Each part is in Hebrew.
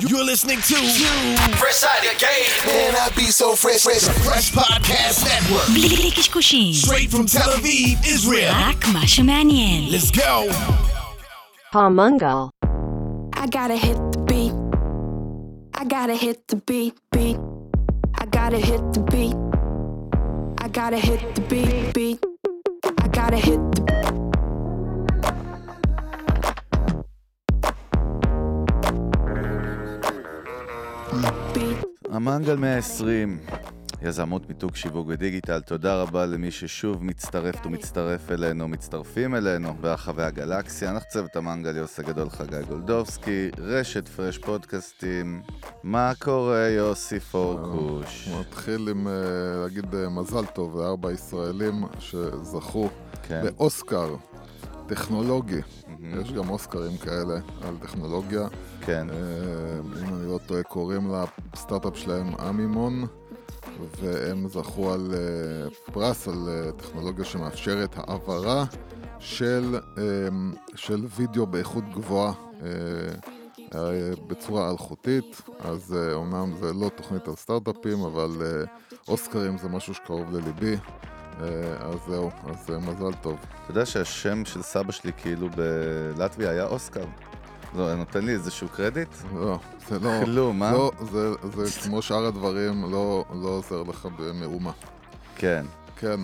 You're listening to you. Fresh Out of Game. Man, I be so fresh, fresh, fresh podcast network. Straight from Tel Aviv, Israel. Let's go. Palmungal. I gotta hit the beat. I gotta hit the beat, beat. I gotta hit the beat. I gotta hit the beat, beat. I gotta hit the המנגל 120, יזמות מיתוג שיווק ודיגיטל, תודה רבה למי ששוב מצטרפת ומצטרף אלינו, מצטרפים אלינו ברחבי הגלקסיה. אנחנו צוות המנגל יוסי גדול חגי גולדובסקי, רשת פרש פודקאסטים. מה קורה יוסי פורקוש? נתחיל עם אה, להגיד אה, מזל טוב לארבע ישראלים שזכו כן. באוסקר טכנולוגי. יש גם אוסקרים כאלה על טכנולוגיה. כן, אה, אם אני לא טועה, קוראים לסטארט-אפ שלהם אמימון, והם זכו על אה, פרס על אה, טכנולוגיה שמאפשרת העברה של, אה, של וידאו באיכות גבוהה. אה, אה, בצורה אלחוטית, אז אה, אומנם זה לא תוכנית על סטארט-אפים, אבל אה, אוסקרים זה משהו שקרוב לליבי, אה, אז זהו, אז אה, מזל טוב. אתה יודע שהשם של סבא שלי כאילו בלטביה היה אוסקר? לא, נותן לי איזשהו קרדיט? לא, זה לא... כלום, אה? לא, זה, זה כמו שאר הדברים, לא, לא עוזר לך במאומה. כן. כן,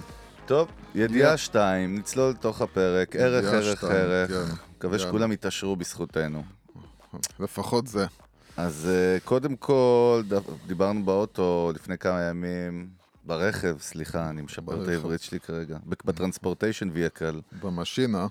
טוב, ידיעה ידיעה- שתיים, נצלול לתוך הפרק, ערך, ערך, שתיים, ערך. כן, מקווה כן. שכולם יתעשרו בזכותנו. לפחות זה. אז אה, קודם כל, דיברנו באוטו לפני כמה ימים, ברכב, סליחה, אני משפר את. העברית שלי כרגע, בטרנספורטיישן ויקל. במשינה,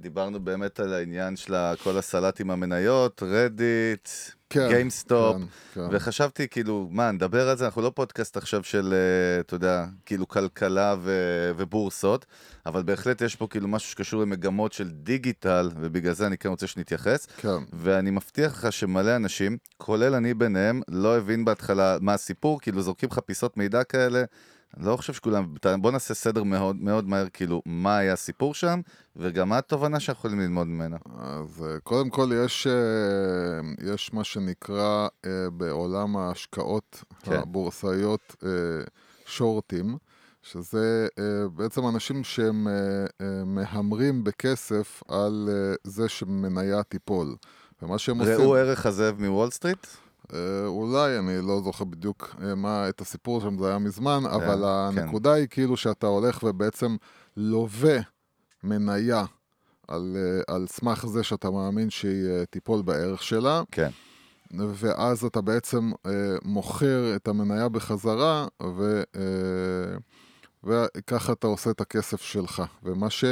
דיברנו באמת על העניין של כל הסלט עם המניות, רדיט, כן, גיימסטופ, כן, כן. וחשבתי כאילו, מה, נדבר על זה? אנחנו לא פודקאסט עכשיו של, אה, אתה יודע, כאילו כלכלה ו- ובורסות, אבל בהחלט יש פה כאילו משהו שקשור למגמות של דיגיטל, ובגלל זה אני כן רוצה שנתייחס. כן. ואני מבטיח לך שמלא אנשים, כולל אני ביניהם, לא הבין בהתחלה מה הסיפור, כאילו זורקים לך פיסות מידע כאלה. לא חושב שכולם, בוא נעשה סדר מאוד מאוד מהר, כאילו, מה היה הסיפור שם, וגם מה התובנה שאנחנו יכולים ללמוד ממנה. אז אה, קודם כל יש, אה, יש מה שנקרא אה, בעולם ההשקעות כן. הבורסאיות שורטים, שזה בעצם אנשים שהם מהמרים בכסף על זה שמניה תיפול. ומה שהם עושים... ראו ערך הזאב מוול סטריט? אה, אולי, אני לא זוכר בדיוק אה, מה, את הסיפור שם, זה היה מזמן, אבל כן. הנקודה היא כאילו שאתה הולך ובעצם לווה מניה על, אה, על סמך זה שאתה מאמין שהיא אה, תיפול בערך שלה, כן. ואז אתה בעצם אה, מוכר את המניה בחזרה, ו, אה, וככה אתה עושה את הכסף שלך. ומה, ש,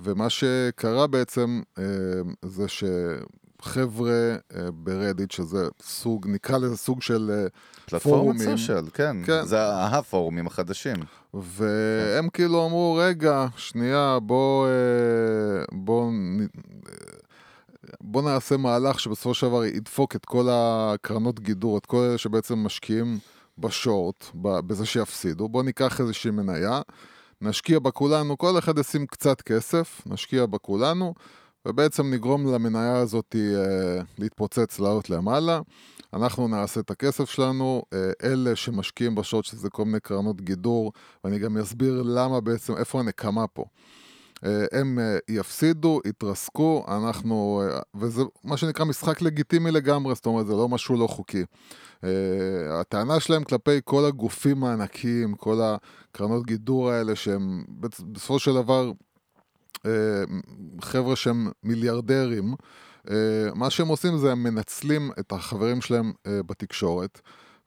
ומה שקרה בעצם אה, זה שחבר'ה אה, ברדיט, שזה סוג, נקרא לזה סוג של אה, פלטפורמות פורומים, סושיאל, כן. כן. זה הפורומים החדשים. והם כאילו אמרו, רגע, שנייה, בוא, אה, בוא, נעשה מהלך שבסופו של דבר ידפוק את כל הקרנות גידור, את כל אלה שבעצם משקיעים בשורט, בזה שיפסידו. בוא ניקח איזושהי מניה, נשקיע בה כולנו, כל אחד ישים קצת כסף, נשקיע בה כולנו, ובעצם נגרום למניה הזאת אה, להתפוצץ, לעלות למעלה. אנחנו נעשה את הכסף שלנו, אה, אלה שמשקיעים בשורט, שזה כל מיני קרנות גידור, ואני גם אסביר למה בעצם, איפה הנקמה פה. אה, הם יפסידו, יתרסקו, אנחנו, וזה מה שנקרא משחק לגיטימי לגמרי, זאת אומרת, זה לא משהו לא חוקי. הטענה שלהם כלפי כל הגופים הענקיים, כל הקרנות גידור האלה, שהם בסופו של דבר חבר'ה שהם מיליארדרים, אה, מה שהם עושים זה הם מנצלים את החברים שלהם אה, בתקשורת,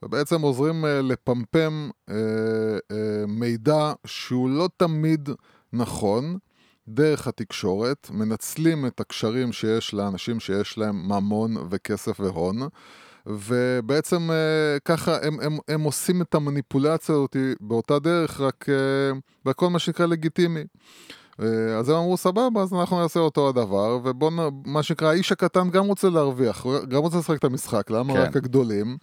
ובעצם עוזרים אה, לפמפם אה, אה, מידע שהוא לא תמיד נכון. דרך התקשורת, מנצלים את הקשרים שיש לאנשים שיש להם ממון וכסף והון, ובעצם אה, ככה הם, הם, הם עושים את המניפולציה הזאת באותה דרך, רק אה, בכל מה שנקרא לגיטימי. אה, אז הם אמרו סבבה, אז אנחנו נעשה אותו הדבר, ובוא נ... מה שנקרא, האיש הקטן גם רוצה להרוויח, גם רוצה לשחק את המשחק, למה כן. רק הגדולים?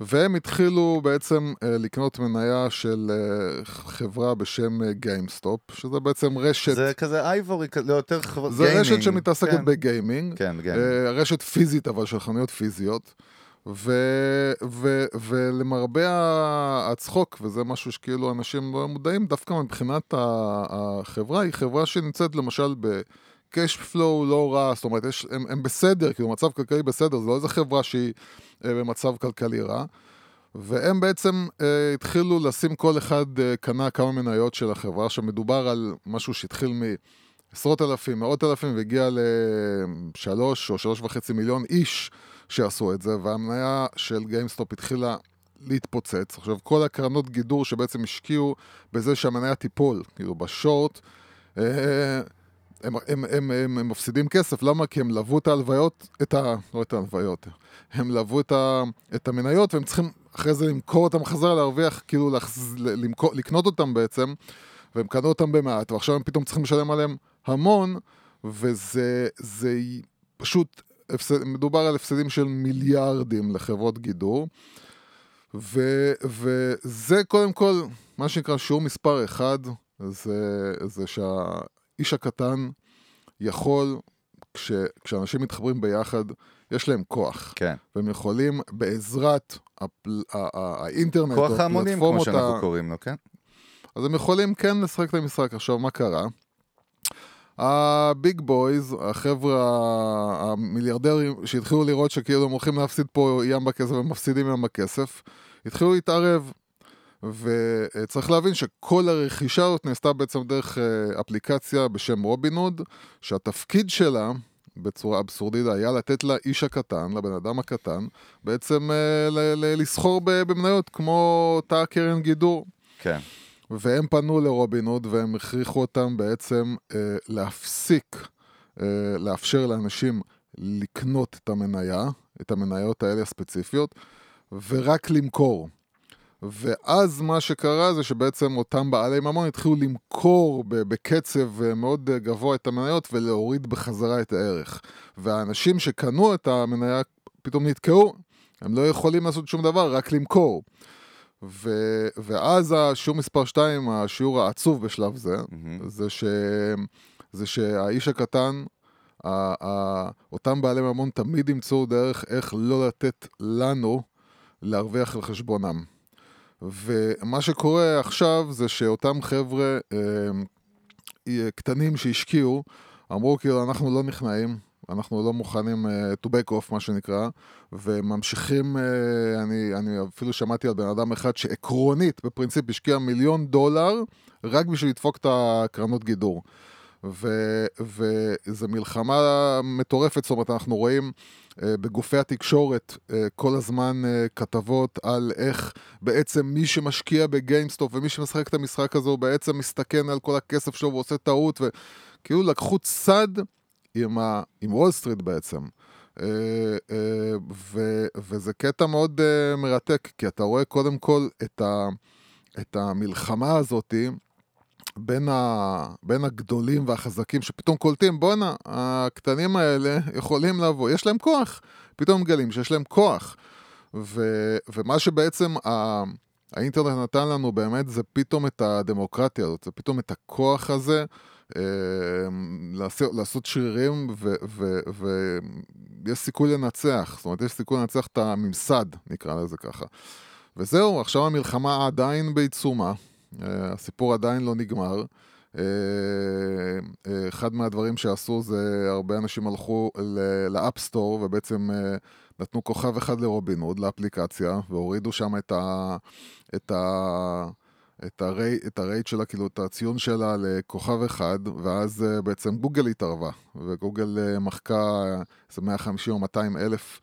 והם התחילו בעצם אה, לקנות מניה של אה, חברה בשם גיימסטופ, שזה בעצם רשת, זה כזה אייבורי, לא יותר חברות זה גיימינג. רשת שמתעסקת כן, בגיימינג, כן, גיימינג. רשת פיזית אבל של חנויות פיזיות. ו, ו, ולמרבה הצחוק, וזה משהו שכאילו אנשים לא מודעים, דווקא מבחינת החברה, היא חברה שנמצאת למשל ב-cash flow לא רע, זאת אומרת, יש, הם, הם בסדר, כאילו מצב כלכלי בסדר, זה לא איזה חברה שהיא אה, במצב כלכלי רע. והם בעצם אה, התחילו לשים כל אחד אה, קנה כמה מניות של החברה, שמדובר על משהו שהתחיל מעשרות אלפים, מאות אלפים, והגיע לשלוש או שלוש וחצי מיליון איש שעשו את זה, והמניה של גיימסטופ התחילה להתפוצץ. עכשיו, כל הקרנות גידור שבעצם השקיעו בזה שהמניה תיפול, כאילו ב short, אה, הם, הם, הם, הם, הם מפסידים כסף, למה? כי הם לוו את ההלוואות, את ה... לא את ההלוואות, הם לוו את, ה, את המניות והם צריכים אחרי זה למכור אותם חזרה, להרוויח, כאילו להחז, למכור, לקנות אותם בעצם, והם קנו אותם במעט, ועכשיו הם פתאום צריכים לשלם עליהם המון, וזה זה פשוט, הפסד, מדובר על הפסדים של מיליארדים לחברות גידור, ו, וזה קודם כל, מה שנקרא שיעור מספר אחד, זה, זה שהאיש הקטן יכול, כש, כשאנשים מתחברים ביחד, יש להם כוח. כן. והם יכולים בעזרת הפל... ה- ה- האינטרנט, כוח ההמונים, כמו שאנחנו ה- קוראים לו, כן? אז הם יכולים כן לשחק את המשחק. עכשיו, מה קרה? ה big boys, החבר'ה המיליארדרים שהתחילו לראות שכאילו הם הולכים להפסיד פה ים בכסף ומפסידים ים בכסף, התחילו להתערב. וצריך להבין שכל הרכישה הזאת נעשתה בעצם דרך אה, אפליקציה בשם רובינהוד, שהתפקיד שלה, בצורה אבסורדית, היה לתת לאיש הקטן, לבן אדם הקטן, בעצם אה, לסחור במניות כמו אותה קרן גידור. כן. והם פנו לרובינוד והם הכריחו אותם בעצם אה, להפסיק, אה, לאפשר לאנשים לקנות את המניה, את המניות האלה הספציפיות, ורק למכור. ואז מה שקרה זה שבעצם אותם בעלי ממון התחילו למכור בקצב אה, מאוד גבוה את המניות ולהוריד בחזרה את הערך. והאנשים שקנו את המניה פתאום נתקעו, הם לא יכולים לעשות שום דבר, רק למכור. ו, ואז השיעור מספר 2, השיעור העצוב בשלב זה, מהמם. זה, ש, זה שהאיש הקטן, ה, ה, אותם בעלי ממון תמיד ימצאו דרך איך לא לתת לנו להרוויח על חשבונם. ומה שקורה עכשיו זה שאותם חבר'ה אה, קטנים שהשקיעו, אמרו כאילו אנחנו לא נכנעים, אנחנו לא מוכנים uh, to back off מה שנקרא, וממשיכים, uh, אני, אני אפילו שמעתי על בן אדם אחד שעקרונית, בפרינציפ, השקיע מיליון דולר רק בשביל לדפוק את הקרנות גידור. וזו מלחמה מטורפת, זאת אומרת, אנחנו רואים uh, בגופי התקשורת uh, כל הזמן uh, כתבות על איך בעצם מי שמשקיע בגיימסטופ ומי שמשחק את המשחק הזה הוא בעצם מסתכן על כל הכסף שלו ועושה טעות, וכאילו לקחו צד עם, ה- עם וול סטריט בעצם. אה, אה, ו- וזה קטע מאוד אה, מרתק, כי אתה רואה קודם כל את, ה- את המלחמה הזאתי בין, ה- בין הגדולים והחזקים שפתאום קולטים, בואנה, הקטנים האלה יכולים לבוא, יש להם כוח, פתאום מגלים שיש להם כוח. ו- ומה שבעצם ה- האינטרנט נתן לנו באמת זה פתאום את הדמוקרטיה הזאת, זה פתאום את הכוח הזה. אה, לעשות, לעשות שרירים ויש סיכוי לנצח, זאת אומרת יש סיכוי לנצח את הממסד, נקרא לזה ככה. וזהו, עכשיו המלחמה עדיין בעיצומה, אה, הסיפור עדיין לא נגמר. אה, אה, אחד מהדברים שעשו זה הרבה אנשים הלכו לאפסטור ובעצם נתנו כוכב אחד לרובינוד, לאפליקציה, והורידו שם את ה... את ה... את, הרי, את שלה, כאילו את הציון שלה לכוכב אחד, ואז uh, בעצם גוגל התערבה, וגוגל uh, מחקה איזה 150 או 200 אלף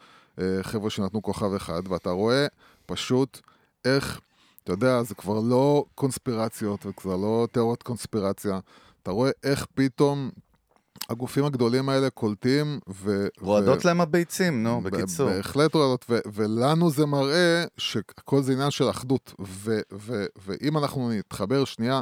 חבר'ה שנתנו כוכב אחד, ואתה רואה פשוט איך, אתה יודע, זה כבר לא קונספירציות, וכבר לא תיאוריות קונספירציה, אתה רואה איך פתאום הגופים הגדולים האלה קולטים ו... רועדות ו... להם הביצים, נו, ב- בקיצור. בהחלט רועדות, ו- ולנו זה מראה שהכל זה עניין של אחדות. ו- ו- ואם אנחנו נתחבר שנייה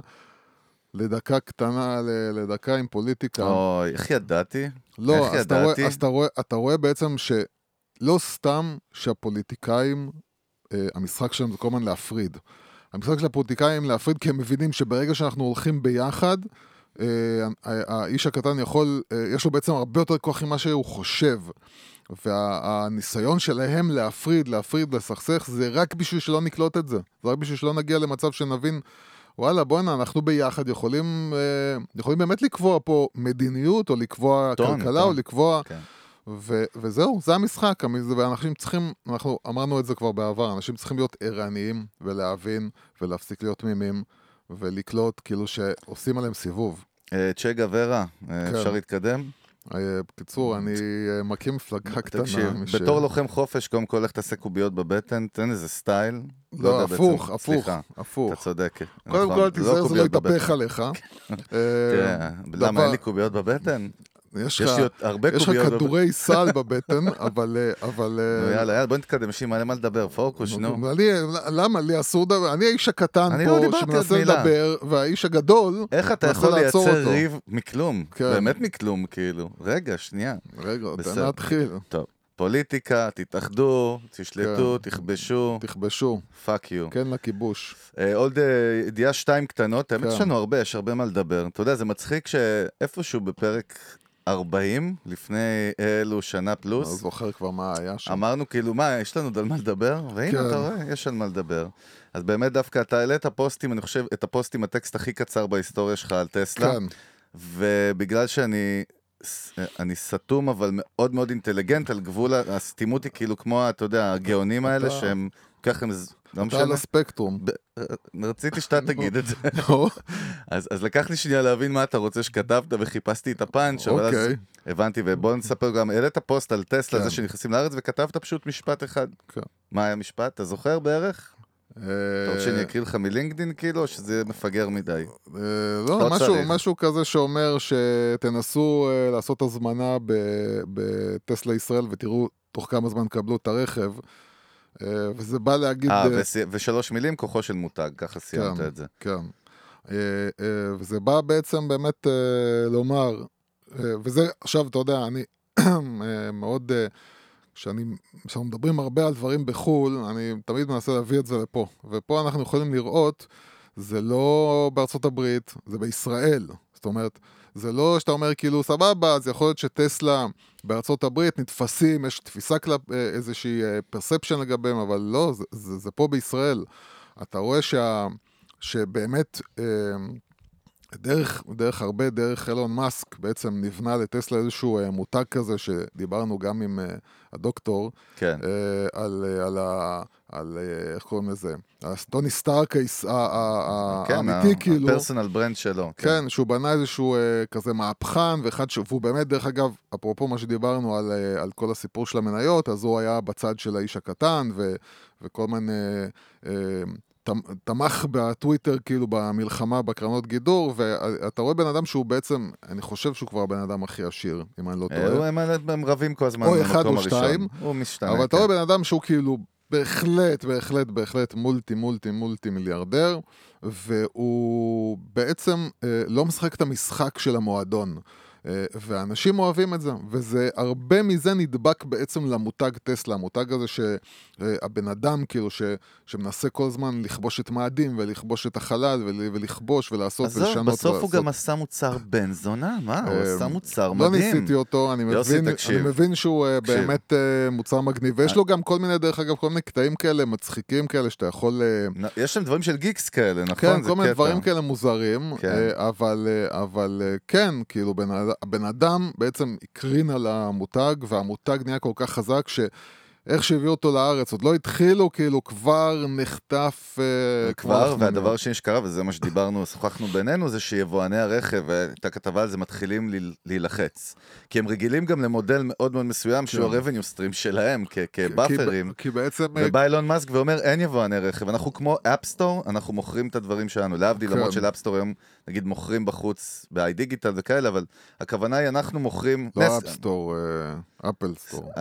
לדקה קטנה, ל- לדקה עם פוליטיקה, אוי, איך ידעתי? לא, איך אז, אתה רואה, ידעתי? אז אתה, רואה, אתה רואה בעצם שלא סתם שהפוליטיקאים אה, המשחק שלהם זה כל הזמן להפריד. המשחק של הפוליטיקאים להפריד כי הם מבינים שברגע שאנחנו הולכים ביחד, האיש הקטן יכול, אה, יש לו בעצם הרבה יותר כוח ממה שהוא חושב. והניסיון שלהם להפריד, להפריד, לסכסך, זה רק בשביל שלא נקלוט את זה. זה רק בשביל שלא נגיע למצב שנבין, וואלה, בואנה, אנחנו ביחד יכולים, אה, יכולים באמת לקבוע פה מדיניות, או לקבוע טון, כלכלה, טון. או לקבוע... כן. ו- וזהו, זה המשחק, המ- ואנשים צריכים, אנחנו אמרנו את זה כבר בעבר, אנשים צריכים להיות ערניים ולהבין ולהפסיק להיות תמימים ולקלוט כאילו שעושים עליהם סיבוב. אה, צ'ה גוורה, כן. אה, אפשר להתקדם? בקיצור, אני אה, מקים מפלגה קטנה. תקשיב, בתור לוחם חופש, קום כל לך תעשה קוביות בבטן, תן איזה סטייל. לא, יודע הפוך, הפוך, סליחה, הפוך. אתה צודק. קודם נכון, כל, תיזהר שזה לא. יתהפך עליך. תראה, למה אין לי קוביות בבטן? יש יש לך- הרבה יש לך קוביות בבטן. כדורי סל בבטן, אבל... אה, אבל אה, יאללה, יאללה, בוא נתקדם, יש לי מלא מה לדבר, פוקוס, נו. אני, למה? לי אסור לדבר? אני האיש הקטן לא פה דיברתי שמנסה. לדבר, והאיש הגדול איך אתה יכול לייצר. ריב מכלום? כן. באמת מכלום, כאילו. רגע, שנייה. רגע, תן. להתחיל. טוב, פוליטיקה, תתאחדו, תשלטו, כן. תכבשו, תכבשו. fuck you. כן לכיבוש. אה, עוד אה, ידיעה שתיים קטנות, האמת כן. יש לנו הרבה, יש הרבה מה לדבר. אתה יודע, זה מצחיק שאיפשהו בפרק 40, לפני אלו שנה לא פלוס, זוכר כבר מה היה שם. אמרנו כאילו, מה, יש לנו עוד על מה לדבר? והנה, כן. אתה רואה, יש על מה לדבר. אז באמת דווקא אתה העלית פוסטים, אני חושב, את הפוסט עם הטקסט הכי קצר בהיסטוריה שלך על טסלה. כן, ובגלל שאני אני סתום, אבל מאוד מאוד אינטליגנט, על גבול, הסתימות היא כאילו כמו, אתה יודע, הגאונים האלה, שהם, ככה לא אתה על משנה. הספקטרום. ב- רציתי שאתה תגיד את זה. נו, אז, לקח לי שנייה להבין מה אתה רוצה שכתבת, וחיפשתי את הפאנץ', אבל אז אוקיי. הבנתי, ובוא נספר גם, העלית פוסט על טסלה, כן. זה שנכנסים לארץ, וכתבת פשוט משפט אחד. כן. מה היה המשפט? אתה זוכר בערך? אתה רוצה אה, שאני אקריא לך מלינקדין כאילו, או שזה יהיה מפגר מדי? אה, לא לא, משהו, כזה שאומר שתנסו אה, לעשות הזמנה בטסלה ישראל ותראו תוך כמה זמן תקבלו את הרכב. אה, וזה בא להגיד... אה, אה, וסי- ושלוש מילים, כוחו של מותג, ככה סיימת כן. את זה. כן. אה, וזה בא בעצם באמת לומר, וזה, עכשיו, אתה יודע, אני מאוד, כשאני, כשאנחנו מדברים הרבה על דברים בחו"ל, אני תמיד מנסה להביא את זה לפה. ופה אנחנו יכולים לראות, זה לא בארצות הברית, זה בישראל. זאת אומרת, זה לא שאתה אומר כאילו, סבבה, אז יכול להיות שטסלה בארצות הברית נתפסים, יש תפיסה כלפ, אה, איזושהי פרספשן לגביהם, אבל לא, זה, זה, זה פה בישראל. אתה רואה שה... שבאמת אה, דרך, דרך הרבה, דרך אילון מאסק, בעצם נבנה לטסלה איזשהו אה, מותג כזה, שדיברנו גם עם אה, הדוקטור, כן. אה, על, על, ה, על איך קוראים לזה? טוני סטארק כן, האמיתי, כאילו. הפרסונל ברנד שלו. כן, שהוא בנה איזשהו כזה מהפכן, ואחד ש... והוא באמת, דרך אגב, אפרופו מה שדיברנו על, על כל הסיפור של המניות, אז הוא היה בצד של האיש הקטן, ו, וכל מיני... תמ- תמך בטוויטר, כאילו, במלחמה בקרנות גידור, ואתה רואה בן אדם שהוא בעצם, אני חושב שהוא כבר הבן אדם הכי עשיר, אם אני לא אה, טועה. הם- רבים כל הזמן או במקום אחד או. שתיים, הוא משתנה. אבל אתה כן. רואה בן אדם שהוא כאילו בהחלט, בהחלט, בהחלט מולטי, מולטי, מולטי מיליארדר, והוא בעצם אה, לא משחק את המשחק של המועדון. אה, ואנשים אוהבים את זה, וזה, הרבה מזה נדבק בעצם למותג טסלה, המותג הזה שהבן אדם כאילו ש, שמנסה כל הזמן לכבוש את מאדים ולכבוש את החלל ול, ולכבוש ולעשות עזוב, ולשנות. בסוף הוא ולעשות. גם עשה מוצר בן זונה, מה? הוא אה, עשה מוצר לא מדהים. ניסיתי אותו, אני מבין. אני מבין שהוא אה, תקשיב. באמת אה, מוצר מגניב, ויש לו גם כל מיני, דרך אגב, כל מיני קטעים כאלה מצחיקים כאלה שאתה יכול... אה, יש שם דברים של גיקס כאלה, נכון? כן, כל מיני. דברים כאלה מוזרים, כן. אה, אבל, אה, אבל אה, כן, כאילו, בן, אד- הבן אדם בעצם הקרין על המותג, והמותג נהיה כל כך חזק, שאיך שהביאו אותו לארץ, עוד לא התחילו, כאילו, כבר נחטף... אה, כבר. והדבר השני שקרה, וזה מה שדיברנו, שוחחנו בינינו, זה שיבואני הרכב, הייתה כתבה על זה, מתחילים להילחץ. כי הם רגילים גם למודל מאוד מאוד מסוים, שהוא כן. ה-revenue stream שלהם, כבאפרים. כי בעצם... אה, ובא אילון מאסק ואומר, אין יבואני רכב, אנחנו כמו App Store, אנחנו מוכרים את הדברים שלנו. להבדיל, כן. למרות של App Store היום, נגיד, מוכרים בחוץ ב-iDigital וכאלה, אבל הכוונה היא, אנחנו מוכרים... לא App Store, Apple Store.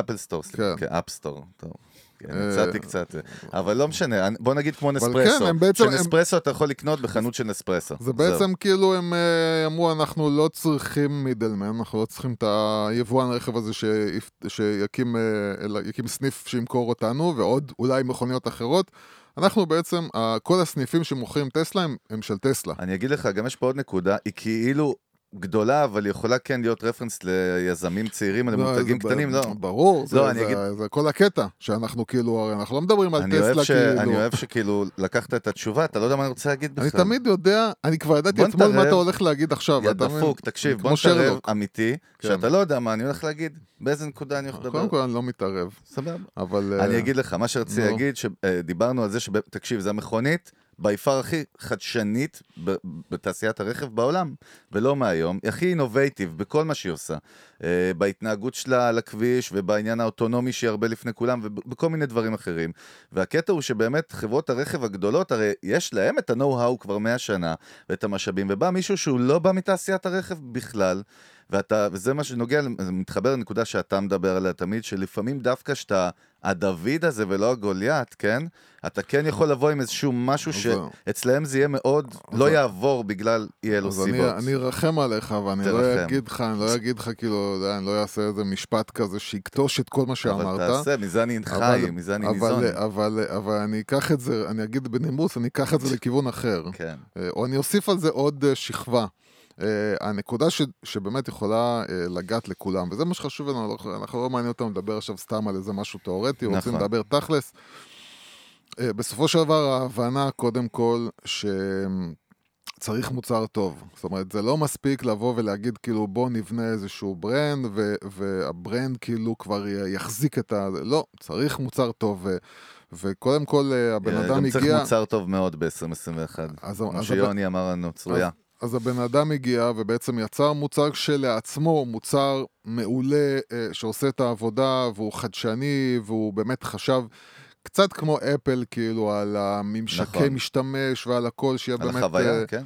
Apple Store, סליחה, כן. כן, App Store, טוב. כן, אה, קצת, אבל לא משנה, בוא נגיד כמו כן, נספרסו. הם- שנספרסו אתה יכול לקנות בחנות של נספרסו. זה בעצם כאילו הם אה, אמרו, אנחנו לא צריכים מידלמן, אנחנו לא צריכים את היבואן הרכב הזה שיקים אה, סניף שימכור אותנו, ועוד אולי מכוניות אחרות. אנחנו בעצם, כל הסניפים שמוכרים טסלה הם, הם של טסלה. אני אגיד לך, גם יש פה עוד נקודה, היא כאילו גדולה, אבל יכולה כן להיות רפרנס ליזמים צעירים, למותגים זה ב- קטנים, לא. ברור, לא, זה, זה, אגיד- זה כל הקטע, שאנחנו כאילו, הרי אנחנו לא מדברים על טסלה ש... כאילו... אני אוהב שכאילו לקחת את התשובה, אתה לא יודע מה אני רוצה להגיד בכלל. אני תמיד יודע, אני כבר ידעתי אתמול מה. אתה הולך להגיד עכשיו. יא? דפוק, תקשיב, בוא נתערב. אמיתי, כן. שאתה לא יודע מה אני הולך להגיד, באיזה נקודה אני הולך לדבר. קודם כל אני לא מתערב, סבבה. אבל... אני אה, אגיד לך, מה שרציתי. להגיד, שדיברנו על זה, תקשיב, זו המכונית בי פאר הכי חדשנית בתעשיית הרכב בעולם, ולא מהיום, היא הכי אינובייטיב בכל מה שהיא עושה. אה, בהתנהגות שלה על הכביש, ובעניין האוטונומי שהיא הרבה לפני כולם, ובכל מיני דברים אחרים. והקטע הוא שבאמת חברות הרכב הגדולות, הרי יש להם את ה-know-how כבר 100 שנה, ואת המשאבים, ובא מישהו שהוא לא בא מתעשיית הרכב בכלל, ואתה, וזה מה שנוגע, זה מתחבר לנקודה שאתה מדבר עליה תמיד, שלפעמים דווקא שאתה הדוד הזה ולא הגוליית, כן? אתה כן יכול לבוא עם איזשהו משהו אז- שאצלם זה יהיה מאוד, אז- לא יעבור בגלל אי אלו אז אני, סיבות. אני ארחם עליך, ואני לא. אגיד לך, אני לא אגיד לך, כאילו, יודע, אני לא אעשה איזה משפט כזה שיקטוש את כל מה שאמרת. אבל תעשה, מזה אני חי, מזה אני ניזון. אבל, אבל, אבל אני אקח את זה, אני אגיד בנימוס, אני אקח את זה לכיוון אחר. כן. אה, או אני אוסיף על זה עוד אה, שכבה. Uh, הנקודה ש, שבאמת יכולה uh, לגעת לכולם, וזה מה שחשוב לנו, אנחנו- אנחנו לא מעניין אותנו לדבר עכשיו סתם על איזה משהו תיאורטי, רוצים נכון. לדבר תכלס. Uh, בסופו של דבר ההבנה קודם כל שצריך מוצר טוב. זאת אומרת, זה לא מספיק לבוא ולהגיד כאילו בוא נבנה איזשהו ברנד, ו, והברנד כאילו כבר יחזיק את ה... לא, צריך מוצר טוב. ו, וקודם כל הבן אדם גם צריך הגיע... מוצר טוב מאוד ב-2021. אז- כמו שיוני אמר לנו, צרויה. אז הבן אדם הגיע ובעצם יצר מוצר כשלעצמו, מוצר מעולה אה, שעושה את העבודה והוא חדשני והוא באמת חשב קצת כמו אפל כאילו על הממשקי נכון. משתמש ועל הכל שיהיה על באמת... החוויה, אה, כן?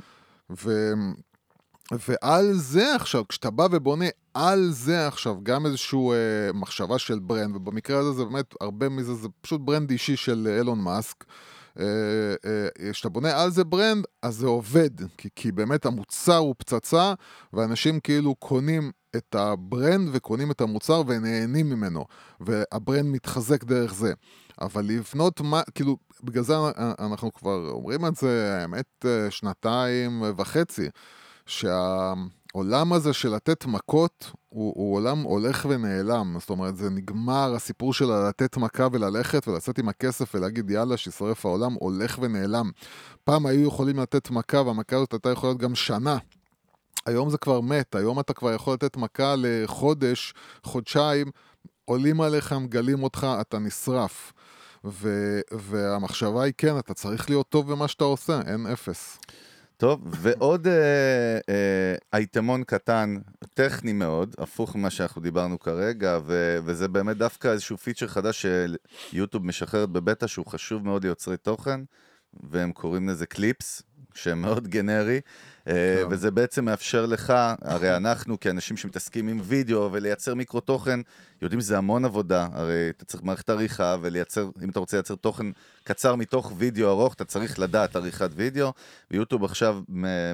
ו... ועל זה עכשיו, כשאתה בא ובונה על זה עכשיו גם איזושהי אה, מחשבה של brand, ובמקרה הזה זה באמת, הרבה מזה זה פשוט brand אישי של אילון מאסק. אה, כשאתה בונה על זה brand, אז זה עובד, כי, כי באמת המוצר הוא פצצה, ואנשים כאילו קונים את ה brand וקונים את המוצר ונהנים ממנו, והברנד מתחזק דרך זה. אבל לבנות מה, כאילו, בגלל זה אנחנו כבר אומרים את זה, האמת, אה, שנתיים וחצי, שהעולם הזה של לתת מכות הוא, הוא עולם הולך ונעלם. זאת אומרת, זה נגמר, הסיפור של לתת מכה וללכת ולצאת עם הכסף ולהגיד יאללה, שישרף העולם, הולך ונעלם. פעם היו יכולים לתת מכה, והמכה הזאת הייתה יכולה להיות גם שנה. היום זה כבר מת, היום אתה כבר יכול לתת מכה לחודש, חודשיים, עולים עליך, מגלים אותך, אתה נשרף. ו- והמחשבה היא כן, אתה צריך להיות טוב במה שאתה עושה, אין אפס. טוב, ועוד אה, אה, אייטמון קטן, טכני מאוד, הפוך ממה שאנחנו דיברנו כרגע, וזה באמת דווקא איזשהו פיצ'ר חדש שיוטיוב משחררת בבטא, שהוא חשוב מאוד ליוצרי תוכן, והם קוראים לזה קליפס, שהם מאוד גנרי, אה, כן. וזה בעצם מאפשר לך, הרי אנחנו כאנשים שמתעסקים עם וידאו ולייצר מיקרו תוכן, יודעים שזה המון עבודה, הרי אתה צריך מערכת עריכה ולייצר, אם אתה רוצה לייצר תוכן קצר מתוך וידאו ארוך, אתה צריך לדעת עריכת וידאו, ויוטיוב עכשיו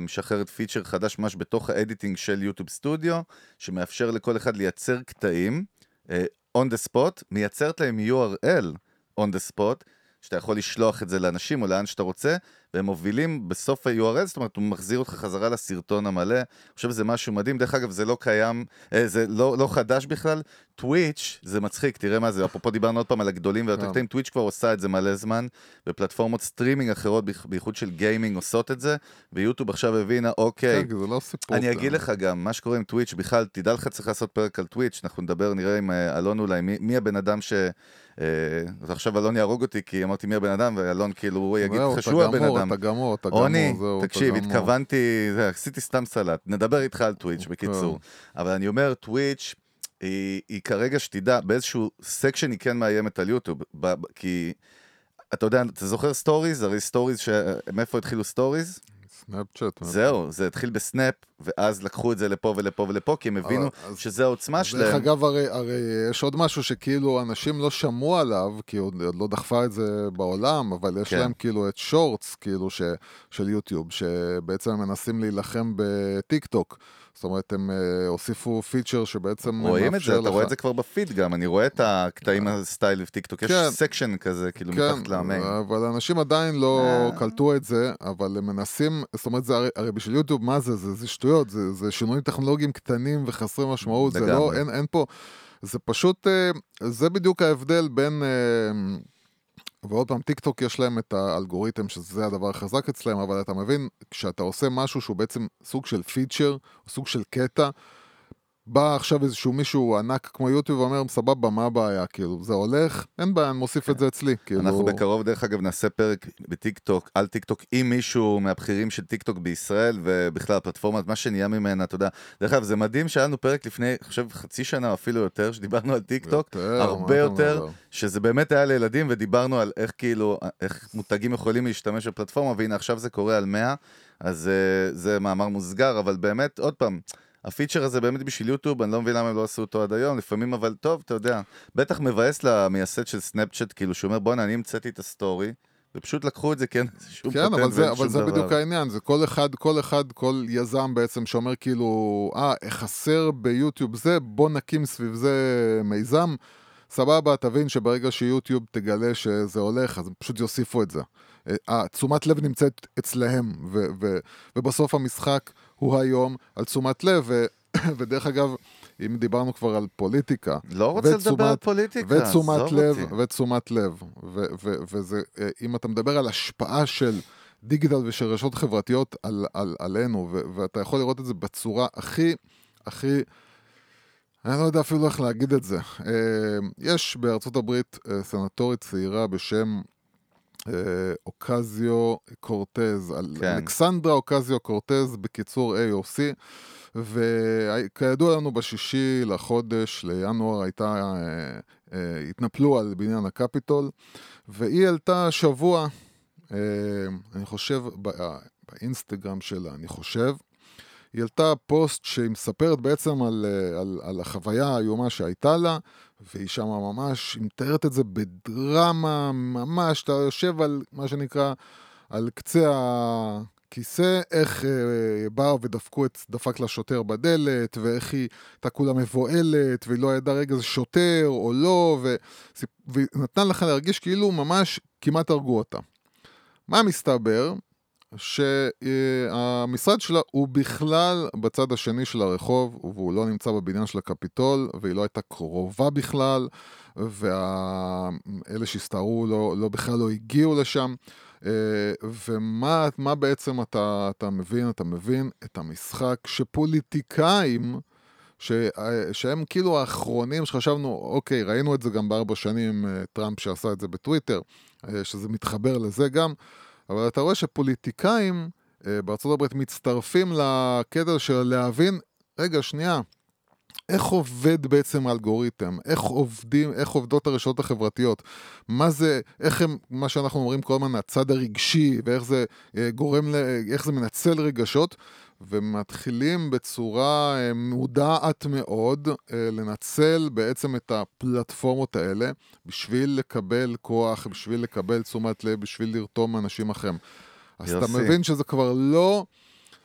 משחררת פיצ'ר חדש ממש בתוך ה editing של יוטיוב סטודיו, שמאפשר לכל אחד לייצר קטעים אה, on the spot, מייצרת להם URL on the spot, שאתה יכול לשלוח את זה לאנשים או לאן שאתה רוצה, והם מובילים בסוף ה-URL, זאת אומרת, הוא מחזיר אותך חזרה לסרטון המלא. אני חושב שזה משהו מדהים. דרך אגב, זה לא קיים, אה, זה לא, לא חדש בכלל. טוויץ', זה מצחיק, תראה מה זה, אפרופו דיברנו עוד פעם על הגדולים והיותר כן. קטנים, טוויץ' כבר עושה את זה מלא זמן, ופלטפורמות סטרימינג אחרות, בייחוד של גיימינג, עושות את זה, ויוטיוב עכשיו הבינה, אוקיי, כן, זה לא סיפור. אני אה, אגיד לך גם, מה שקורה עם טוויץ', בכלל, תדע לך, צריך לעשות פרק על טוויץ', אנחנו נדבר, נראה עם אה, אלון אולי, מי, מי הבן אדם ש... אה, אז עכשיו אלון יהרוג אותי, כי אמרתי מי הבן אדם, ואלון כאילו, הוא יגיד לך אתה שהוא הבן גמור, אדם. אתה גמור, אתה גמור, רוני, זהו, אתה תקשיב, גמור. התכוונתי, עשיתי סתם סלט, נדבר איתך על טוויץ', בקיצור. אבל אני אומר, טוויץ', היא, היא כרגע, שתדע, באיזשהו section היא כן מאיימת על יוטיוב, ב, ב, כי... אתה יודע, אתה זוכר סטוריז? הרי סטוריז, ש... מאיפה התחילו סטוריז? סנאפצ'אט. זהו, זה התחיל בסנאפ, ואז לקחו את זה לפה ולפה ולפה, כי הם הבינו אבל- אז- שזה העוצמה דרך שלהם. אגב, הרי, הרי יש עוד משהו שכאילו אנשים לא שמעו עליו, כי עוד, עוד לא דחפה את זה בעולם, אבל יש כן. להם כאילו את Shorts, כאילו, ש, של יוטיוב, שבעצם מנסים להילחם בטיק טוק. זאת אומרת, הם אה, הוסיפו פיצ'ר שבעצם רואים את מאפשר זה, אתה לך- רואה את זה כבר בפיד גם, אני רואה את הקטעים הסטייל בטיקטוק, יש כן. section כזה, כאילו כן, מתחת ל main. אבל אנשים עדיין לא אה. קלטו את זה, אבל הם מנסים, זאת אומרת, זה הרי, בשביל יוטיוב, מה זה? זה, זה שטויות, זה, זה שינויים טכנולוגיים קטנים וחסרי משמעות, זה לא. אין, אין פה, זה פשוט, אה, זה בדיוק ההבדל בין, ועוד פעם, טיק טוק יש להם את האלגוריתם, שזה הדבר החזק אצלם, אבל אתה מבין, כשאתה עושה משהו שהוא בעצם סוג של פיצ'ר, סוג של קטע, בא עכשיו איזשהו מישהו ענק כמו יוטיוב ואומר, סבבה, מה הבעיה? כאילו, זה הולך, אין בעיה, אני מוסיף את זה אצלי. כאילו... אנחנו בקרוב, דרך אגב, נעשה פרק בטיק טוק, על טיק טוק, עם מישהו מהבכירים של טיק טוק בישראל, ובכלל הפלטפורמה, מה שנהיה ממנה, אתה יודע. דרך אגב, זה מדהים שהיה לנו פרק לפני, אני חושב, חצי שנה או אפילו יותר, שדיברנו על טיק טוק, יותר, הרבה יותר? שזה באמת היה לילדים, ודיברנו על איך כאילו, איך מותגים יכולים להשתמש בפלטפורמה, והנה עכשיו זה קורה על 100, אז אה, זה מאמר מוסגר, אבל באמת, עוד פעם, הפיצ'ר הזה באמת בשביל יוטיוב, אני לא מבין למה הם לא עשו אותו עד היום, לפעמים אבל טוב, אתה יודע, בטח מבאס למייסד של סנאפצ'אט, כאילו שהוא אומר, בואנה, אני המצאתי את הסטורי, ופשוט לקחו את זה, כן, שום כן, פטנט אבל זה, ואין אבל שום זה דבר. בדיוק העניין, זה כל אחד, כל אחד, כל יזם בעצם שאומר כאילו, אה, חסר ביוטיוב זה, בוא נקים סביב זה מיזם. סבבה, תבין שברגע שיוטיוב תגלה שזה הולך, אז הם פשוט יוסיפו את זה. אה, תשומת לב נמצאת אצלהם, ו- ו- ובסוף המשחק הוא היום על תשומת לב, ו- ודרך אגב, אם דיברנו כבר על פוליטיקה, לא רוצה לדבר ותשומת- על פוליטיקה, ותשומת לב, אותי. ותשומת לב, ו- ו- וזה, אה, אם אתה מדבר על השפעה של דיגיטל ושל רשתות חברתיות על, על, עלינו, ו- ואתה יכול לראות את זה בצורה הכי, הכי, אני לא יודע אפילו איך להגיד את זה. אה, יש בארצות הברית אה, סנטורית צעירה בשם אוקזיו קורטז, כן. אלכסנדרה אוקזיו קורטז, בקיצור AOC, וכידוע לנו בשישי לחודש, לינואר, הייתה, אה, אה, התנפלו על בניין הקפיטול, והיא העלתה השבוע, אה, אני חושב, ב- אה, באינסטגרם שלה, אני חושב, היא העלתה פוסט שהיא מספרת בעצם על, אה, על, על החוויה האיומה שהייתה לה, והיא שמה ממש, היא מתארת את זה בדרמה, ממש, אתה יושב על מה שנקרא, על קצה הכיסא, איך אה, באו ודפקו את, דפק לה שוטר בדלת, ואיך היא הייתה כולה מבוהלת, והיא לא ידעה רגע זה שוטר או לא, ו, והיא נתנה לך להרגיש כאילו ממש כמעט הרגו אותה. מה מסתבר? שהמשרד שלה הוא בכלל בצד השני של הרחוב, והוא לא נמצא בבניין של הקפיטול, והיא לא הייתה קרובה בכלל, ואלה שהסתערו לא, לא בכלל לא הגיעו לשם. אה, ומה מה בעצם אתה, אתה מבין? אתה מבין את המשחק שפוליטיקאים, ש, שהם כאילו האחרונים שחשבנו, אוקיי, ראינו את זה גם בארבע שנים, אה, טראמפ שעשה את זה בטוויטר, אה, שזה מתחבר לזה גם, אבל אתה רואה שפוליטיקאים אה, בארצות הברית מצטרפים לקטע של להבין, רגע, שנייה, איך עובד בעצם האלגוריתם? איך עובדים, איך עובדות הרשתות החברתיות? מה זה, איך הם, מה שאנחנו אומרים כל הזמן, הצד הרגשי, ואיך זה אה, גורם, ל, איך זה מנצל רגשות, ומתחילים בצורה אה, מודעת מאוד אה, לנצל בעצם את הפלטפורמות האלה בשביל לקבל כוח, בשביל לקבל תשומת לב, בשביל לרתום אנשים אחרים. אז אתה יוסי. מבין שזה כבר לא...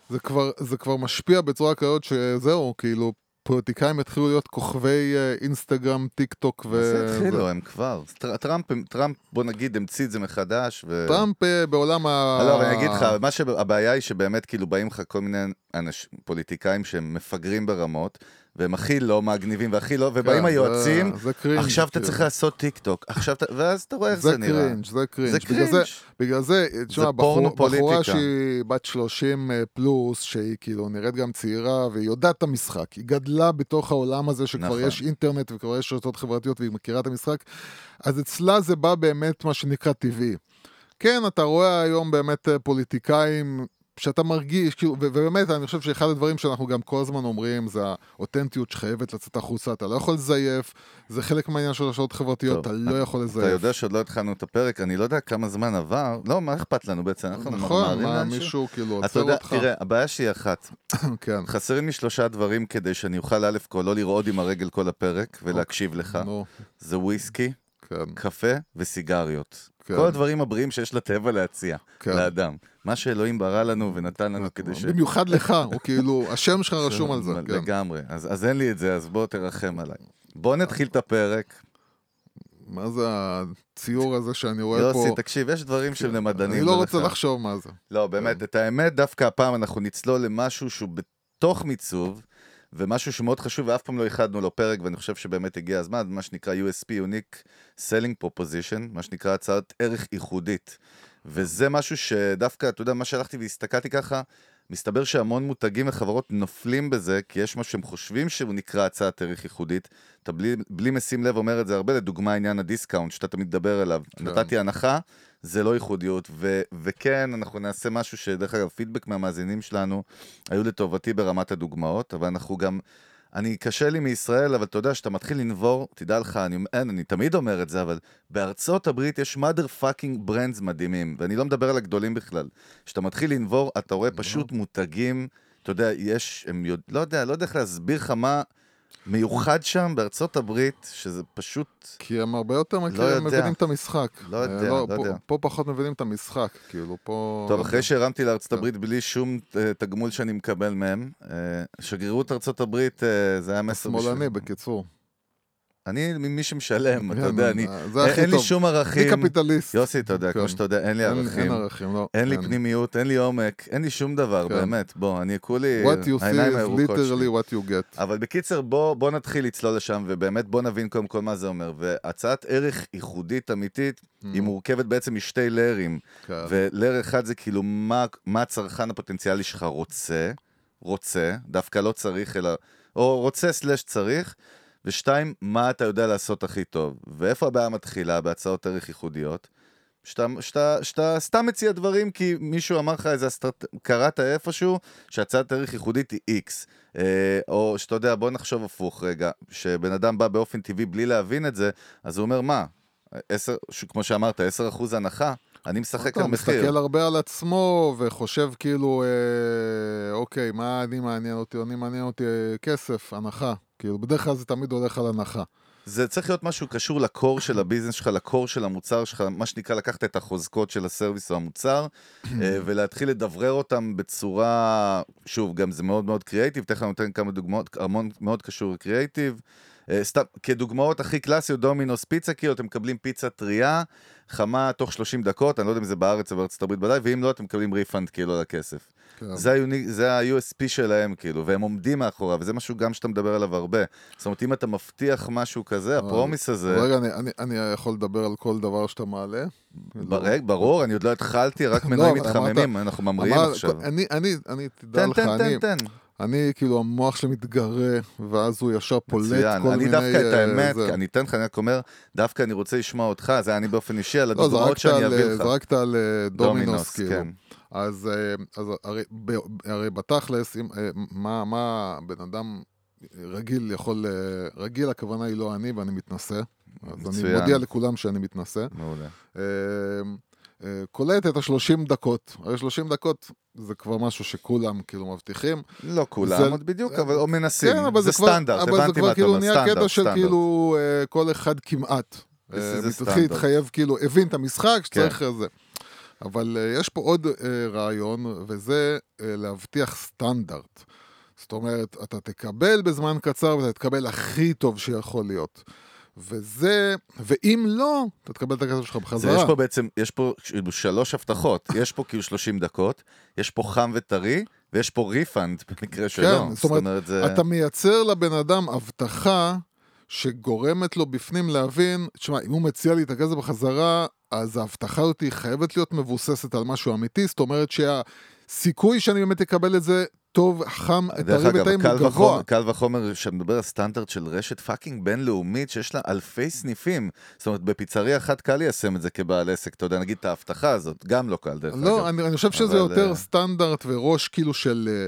זה כבר, זה כבר משפיע בצורה כזאת שזהו, כאילו, פוליטיקאים יתחילו להיות כוכבי אה, אינסטגרם, טיק טוק ו... זה התחילו, הם כבר. טר- טראמפ, טראמפ, בוא נגיד, המציא את זה מחדש, ו... טראמפ אה, בעולם ה... לא, אבל אני אגיד לך, מה שהבעיה היא שבאמת כאילו באים לך כל מיני אנשים, פוליטיקאים שהם מפגרים ברמות, והם הכי לא מגניבים והכי לא, ובאים כן, היועצים, זה- זה cringe, עכשיו אתה כאילו. צריך לעשות טיק טוק, עכשיו אתה, ואז אתה רואה איך זה זה נראה. cringe, זה cringe. זה בגלל זה, cringe. בגלל זה, תשמע, בחור, בחורה. שהיא בת 30 אה, פלוס, שהיא כאילו נראית גם צעירה, והיא יודעת את המשחק. היא גדלה בתוך העולם הזה שכבר נכון. יש אינטרנט וכבר יש רשתות חברתיות והיא מכירה את המשחק, אז אצלה זה בא באמת מה שנקרא טבעי. כן, אתה רואה היום באמת אה, פוליטיקאים שאתה מרגיש, כאילו, ובאמת, אני חושב שאחד הדברים שאנחנו גם כל הזמן אומרים, זה האותנטיות שחייבת לצאת החוצה, אתה לא יכול לזייף, זה חלק מהעניין של השעות חברתיות, טוב, אתה לא יכול לזייף. אתה יודע שעוד לא התחלנו את הפרק, אני לא יודע כמה זמן עבר, לא, מה אכפת לנו בעצם? אנחנו נכון, מה? מישהו כאילו אתה עוצר יודע, אותך. תראה, הבעיה שלי אחת, כן. חסרים לי שלושה דברים כדי שאני אוכל א' כל לא לרעוד עם הרגל כל הפרק ולהקשיב לך. זה וויסקי, כן, קפה וסיגריות. כן. כל הדברים הבריאים שיש לטבע להציע, כן. לאדם. מה שאלוהים ברא לנו ונתן לנו כדי ש... במיוחד לך, הוא כאילו, השם שלך רשום על זה, כן. לגמרי. אז אז אין לי את זה, אז בוא תרחם עליי. בוא נתחיל את הפרק. מה זה הציור הזה שאני רואה פה? יוסי, תקשיב, יש דברים שהם למדענים. אני לא רוצה. לחשוב מה זה. לא, באמת, את האמת, דווקא הפעם אנחנו נצלול למשהו שהוא בתוך מיצוב, ומשהו שמאוד חשוב, ואף פעם לא ייחדנו לו פרק, ואני חושב שבאמת הגיע הזמן, מה שנקרא USP, Unique Selling Proposition, מה שנקרא הצעת ערך ייחודית. וזה משהו שדווקא, אתה יודע, מה שהלכתי והסתכלתי ככה, מסתבר שהמון מותגים וחברות נופלים בזה, כי יש משהו שהם חושבים שהוא נקרא הצעת ערך ייחודית. אתה בלי, בלי משים לב אומר את זה הרבה, לדוגמה עניין הדיסקאונט, שאתה תמיד מדבר עליו. כן. נתתי הנחה, זה לא ייחודיות, ו- וכן, אנחנו נעשה משהו שדרך אגב, פידבק מהמאזינים שלנו היו לטובתי ברמת הדוגמאות, אבל אנחנו גם... אני, קשה לי מישראל, אבל אתה יודע, שאתה מתחיל לנבור, תדע לך, אני, אין, אני תמיד אומר את זה, אבל בארצות הברית יש mother fucking brands מדהימים, ואני לא מדבר על הגדולים בכלל. כשאתה מתחיל לנבור, אתה רואה פשוט מותגים, אתה יודע, יש, הם יודע, לא יודע, לא יודע איך להסביר לך מה מיוחד שם בארצות הברית, שזה פשוט... כי הם הרבה יותר מכירים, יודע. מבינים את המשחק. לא אה, יודע, לא פה- יודע. פה פחות מבינים את המשחק, כאילו, פה... טוב, אחרי שהרמתי לארצות כן. הברית בלי שום אה, תגמול שאני מקבל מהם, אה, שגרירות ארצות הברית, זה היה מסר שמאלני, בקיצור. אני ממי שמשלם, אתה כן, יודע, אני... אין לי. שום אני ערכים. קפיטליסט. יוסי, אתה יודע, כן. כמו שאתה יודע, אין לי אין- אין ערכים. ערכים, לא. אין לי אין. פנימיות, אין לי עומק, אין לי שום דבר, כן. באמת. בוא, אני כולי... What you see is literally what you get. אבל בקיצר, בוא, נתחיל לצלול לשם, ובאמת בוא נבין קודם כל מה זה אומר. והצעת ערך ייחודית אמיתית, היא מורכבת בעצם משתי. כן. ולר אחד זה כאילו מה הצרכן הפוטנציאלי שלך רוצה, רוצה, דווקא לא צריך, אלא, או רוצה סלש צריך, ושתיים, מה אתה יודע לעשות הכי טוב. ואיפה הבעיה מתחילה? בהצעות ערך ייחודיות. שאתה, שאתה, שאתה סתם מציע דברים כי מישהו אמר לך איזה אסטרט... קראת איפשהו שהצעת ערך ייחודית היא X. אה, או שאתה יודע, בוא נחשוב הפוך רגע, שבן אדם בא באופן טבעי בלי להבין את זה, אז הוא אומר, מה, עשר, ש- כמו שאמרת, 10% הנחה, אני משחק על מחיר. מסתכל הרבה על עצמו וחושב כאילו, אה, אוקיי, מה אני מעניין אותי? אני מעניין אותי אה, כסף, הנחה. כאילו, בדרך כלל זה תמיד הולך על הנחה. זה צריך להיות משהו קשור לקור של הביזנס שלך, לקור של המוצר שלך, מה שנקרא לקחת את החוזקות של הסרוויס או המוצר, אה, ולהתחיל לדברר אותם בצורה, שוב, גם זה מאוד מאוד קריאייטיב, תכף אני נותן כמה דוגמאות, המון מאוד קשור לקריאייטיב. אה, סתם, כדוגמאות הכי קלאסיות, דומינוס פיצה קיו, אתם מקבלים פיצה טריה, חמה תוך 30 דקות, אני לא יודע אם זה בארץ או בארצות הברית ודאי, ואם לא, אתם מקבלים refund כאילו על הכסף. כן. זה, היוני, זה ה-USP שלהם, כאילו, והם עומדים מאחוריו, וזה משהו גם שאתה מדבר עליו הרבה. זאת אומרת, אם אתה מבטיח משהו כזה, ה promise הזה... רגע, אני, אני, אני יכול לדבר על כל דבר שאתה מעלה? ברק, ברור, אני עוד לא התחלתי, רק לא, מנויים אבל מתחממים, אנחנו ממריאים עכשיו. אני, אני, אני, תדע תן, לך, תן, אני, תן, תן. אני, כאילו, המוח שלי מתגרה, ואז הוא ישר פולט מצוין. כל אני מיני... דווקא את אה, האמת, זה. אני אתן לך, אני רק אומר, דווקא אני רוצה לשמוע אותך, זה אני באופן אישי, על לא, הדוגמאות זרקת שאני אביא לך. זרקת על אה, דומינוס, כאילו. כן. אז, אה, אז הרי, ב, הרי בתכלס, אם, אה, מה, מה בן אדם רגיל יכול, אה, רגיל הכוונה היא לא אני ואני מתנשא. אז אני מצוין. מודיע לכולם שאני מתנשא. מעולה. קולט את ה-30 דקות. הרי 30 דקות זה כבר משהו שכולם כאילו מבטיחים. לא כולם, זה- עוד בדיוק, אבל או מנסים. כן, אבל זה זה כבר, סטנדרט, אבל זה הבנתי כבר מה אתה כאילו אומר, נהיה סטנדרט, קטע של סטנדרט. כאילו אה, כל אחד כמעט. זה- אה, זה מתחיל סטנדרט. להתחייב כאילו, הבין את המשחק שצריך כן. זה. אבל יש פה עוד רעיון, וזה להבטיח סטנדרט. זאת אומרת, אתה תקבל בזמן קצר ואתה תקבל הכי טוב שיכול להיות. וזה, ואם לא, אתה תקבל את הכסף שלך בחזרה. יש פה בעצם, יש פה כאילו שלוש הבטחות, יש פה כאילו 30 דקות, יש פה חם וטרי, ויש פה refund במקרה שלו. כן, זאת אומרת, זה... אתה מייצר לבן אדם הבטחה שגורמת לו בפנים להבין, תשמע, אם הוא מציע לי את הכסף בחזרה, אז ההבטחה הזאת חייבת להיות מבוססת על משהו אמיתי, זאת אומרת סיכוי שאני באמת אקבל את זה טוב, חם, טרי וטעים הוא גבוה. קל וחומר שמדבר על סטנדרט של רשת fucking בינלאומית שיש לה אלפי סניפים. זאת אומרת, בפיצריה אחת קל ליישם את זה כבעל עסק, אתה יודע, נגיד את ההבטחה הזאת, גם לא קל דרך אגב. לא, אני, אני חושב שזה יותר אה, סטנדרט וראש כאילו של... אה,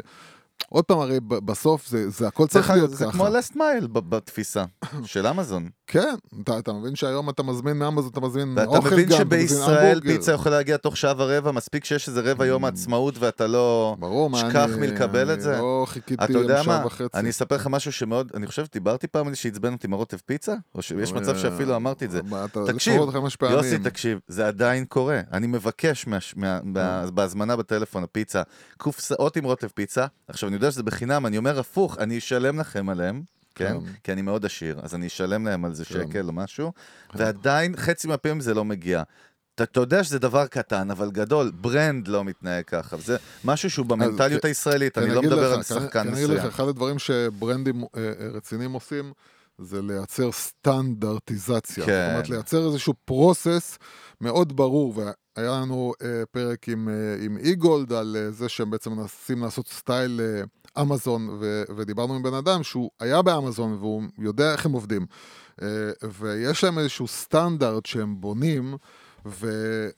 עוד פעם, הרי בסוף זה, זה הכל צריך זה, להיות זה ככה. כמו last mile בתפיסה של אמזון. כן, אתה, אתה מבין שהיום אתה מזמין מאמזון, אתה מזמין אוכל מבין גם, אתה מזמין שבישראל המבורגר. פיצה יכולה להגיע תוך שעה ורבע, מספיק שיש איזה רבע יום העצמאות ואתה לא... ברור, מה שכח. מלקבל את זה. אני לא חיכיתי יודע שעה מה, וחצי. אני אספר לך משהו שמאוד, אני חושב שדיברתי פעם על זה שעצבן אותי מרוטב פיצה? או שיש מצב שאפילו אמרתי את זה. תקשיב. יוסי, תקשיב, זה עדיין קורה. אני מבקש מה, בהזמנה בטלפון, הפיצה, קופסאות עם רוטב פיצה. עכשיו, אני יודע שזה בחינם, אני אומר הפוך, אני אשלם לכם עליהם. כן? כן. כי אני מאוד עשיר, אז אני אשלם להם על זה כן. שקל או משהו, ועדיין חצי מהפעמים זה לא מגיע. אתה, אתה יודע שזה דבר קטן, אבל גדול, ברנד לא מתנהג ככה, וזה משהו שהוא במנטליות כן, הישראלית, כן, אני לא אגיד מדבר על כן, שחקן כן, אגיד לך, מסוים. אחד הדברים שברנדים אה, אה, רציניים עושים, זה לייצר סטנדרטיזציה. כן. זאת אומרת, לייצר איזשהו פרוסס מאוד ברור, והיה לנו אה, פרק עם, אה, עם איגולד על אה, זה שהם בעצם מנסים לעשות סטייל אה, אמזון, ו, ודיברנו עם בן אדם שהוא היה באמזון והוא יודע איך הם עובדים. אה, ויש להם איזשהו סטנדרט שהם בונים, ו,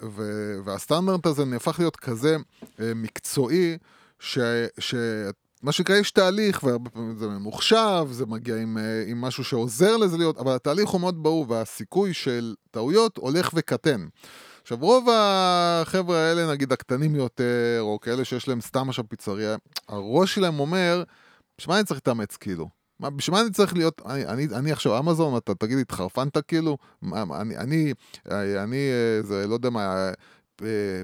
ו, והסטנדרט הזה נהפך להיות כזה אה, מקצועי, ש... ש... מה שנקרא, יש תהליך, והרבה פעמים זה ממוחשב, זה מגיע עם, אה, עם משהו שעוזר לזה להיות, אבל התהליך הוא מאוד ברור, והסיכוי של טעויות הולך וקטן. עכשיו, רוב החבר'ה האלה, נגיד הקטנים יותר, או כאלה שיש להם סתם עכשיו פיצריה, הראש שלהם אומר, בשביל מה אני צריך להתאמץ, כאילו? בשביל מה אני צריך להיות, אני, אני, אני עכשיו אמזון, אתה תגיד התחרפנת כאילו? מה, אני, אני, אני, אה, זה, לא יודע מה, אה,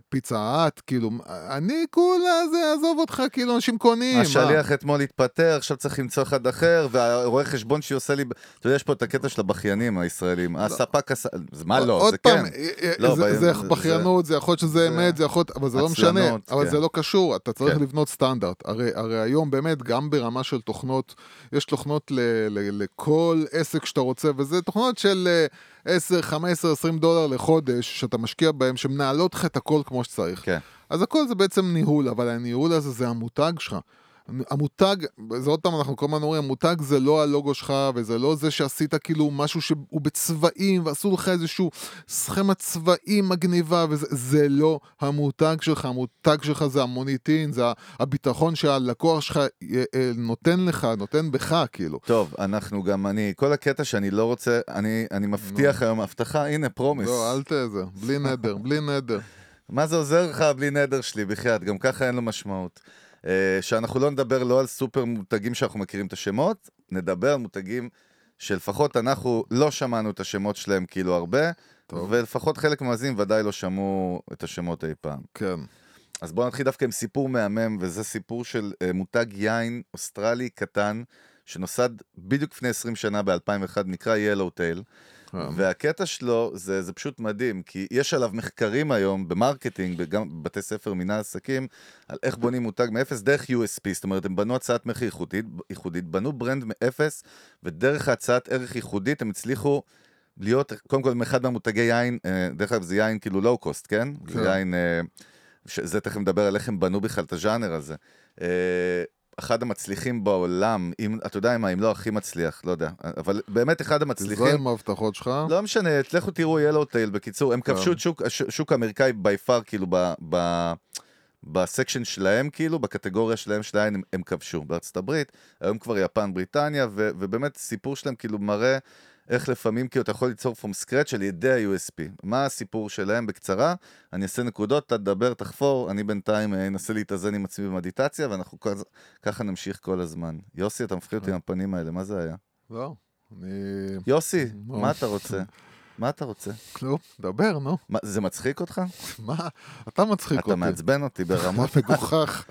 פיצה האט, כאילו, אני כולה זה, עזוב אותך, כאילו, אנשים קונים. מה? השליח אתמול התפטר, עכשיו צריך למצוא אחד אחר, והרואה חשבון שעושה לי... אתה יודע, יש פה את הקטע של הבכיינים הישראלים. הספק עשה... זה מה לא? עוד זה פעם, כן. אה, אה, לא, זה, ב- זה זה- בכיינות, זה יכול להיות שזה אמת, זה יכול להיות, אבל זה לא משנה, עצלנות, אבל כן. זה לא קשור, אתה צריך כן. לבנות סטנדרט. הרי, הרי היום באמת, גם ברמה של תוכנות, יש תוכנות ל, ל, לכל עסק שאתה רוצה, וזה תוכנות של אה, 10, 15, 20 דולר לחודש, שאתה משקיע בהם, שמנהלות לך את הכל כמו שצריך. כן. אז הכל זה בעצם ניהול, אבל הניהול הזה זה המותג שלך. המותג, זה עוד פעם, אנחנו כל הזמן אומרים, המותג זה לא הלוגו שלך, וזה לא זה שעשית כאילו משהו שהוא בצבעים, ועשו לך איזשהו סכמה צבעים מגניבה, וזה זה לא המותג שלך, המותג שלך זה המוניטין, זה הביטחון שהלקוח שלך אה, אה, נותן לך, נותן בך, כאילו. טוב, אנחנו גם, אני, כל הקטע שאני לא רוצה, אני, אני מבטיח היום הבטחה, הנה, פרומיס. לא, אל ת... זה, בלי נדר, בלי נדר. מה זה עוזר לך בלי נדר שלי, בחייאת, גם ככה אין לו משמעות. Uh, שאנחנו לא נדבר לא על סופר מותגים שאנחנו מכירים את השמות, נדבר על מותגים שלפחות אנחנו לא שמענו את השמות שלהם כאילו הרבה, טוב. ולפחות חלק מהמאזינים ודאי לא שמעו את השמות אי פעם. כן. אז בואו נתחיל דווקא עם סיפור מהמם, וזה סיפור של uh, מותג יין אוסטרלי קטן, שנוסד בדיוק לפני 20 שנה ב-2001, נקרא Yellow Tail. כן. והקטע שלו, זה, זה פשוט מדהים, כי יש עליו מחקרים היום ב marketing, גם בבתי ספר מנהל עסקים, על איך בונים מותג מאפס דרך USP, זאת אומרת, הם בנו הצעת מחיר ייחודית, ייחודית בנו brand מאפס, ודרך הצעת ערך ייחודית הם הצליחו להיות, קודם כל, אחד מהמותגי יין, אה, דרך אגב זה יין כאילו low cost, כן? כן. זה יין, אה, זה תכף נדבר על איך הם בנו בכלל את הז'אנר הזה. אחד המצליחים בעולם, אם, אתה יודע מה, אם לא הכי מצליח, לא יודע, אבל באמת אחד המצליחים. תזרום עם ההבטחות שלך. לא משנה, לכו תראו Yellow Tail, בקיצור, הם כן. כבשו את שוק, הש- שוק האמריקאי by far, כאילו, ב, ב, בסקשן שלהם, כאילו, בקטגוריה שלהם שלהם, הם, הם כבשו בארצות הברית, היום כבר יפן, בריטניה, ו, ובאמת סיפור שלהם כאילו מראה איך לפעמים כאילו אתה יכול ליצור from scratch על ידי ה-USP. מה הסיפור שלהם בקצרה? אני אעשה נקודות, אתה תדבר, תחפור, אני בינתיים אה, אנסה להתאזן עם עצמי במדיטציה, ואנחנו כז- ככה נמשיך כל הזמן. יוסי, אתה מפחיד אותי עם הפנים האלה, מה זה היה? לא, אני... יוסי, נו. מה אתה רוצה? מה אתה רוצה? נו, דבר, נו. זה מצחיק אותך? מה? אתה מצחיק אתה אותי. מעצבן אותי ברמות... אתה מגוחך.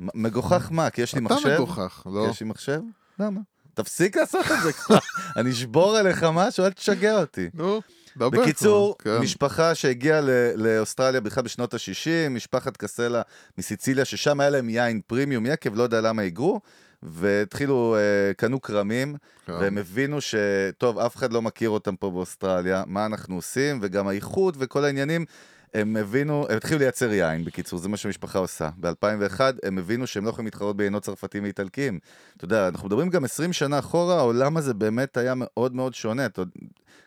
מגוחך מה? כי יש לי אתה מחשב? מגוחך, כי לא? יש לי מחשב? למה? תפסיק לעשות את זה כבר. אני אשבור עליך משהו, אל תשגע אותי. נו, דבר כבר. בקיצור, כן. משפחה שהגיעה ל- לאוסטרליה בכלל בשנות ה-60, משפחת קסלה מסיציליה, ששם היה להם יין פרימיום יקב, לא יודע למה היגרו, והתחילו, אה, קנו כרמים, כן. והם הבינו שטוב, אף אחד לא מכיר אותם פה באוסטרליה, מה אנחנו עושים, וגם האיכות וכל העניינים, הם הבינו, הם התחילו לייצר יין, בקיצור, זה מה שהמשפחה עושה. ב-2001 הם הבינו שהם לא יכולים להתחרות ביינות צרפתיים ואיטלקיים. אתה יודע, אנחנו מדברים גם 20 שנה אחורה, העולם הזה באמת היה מאוד מאוד שונה.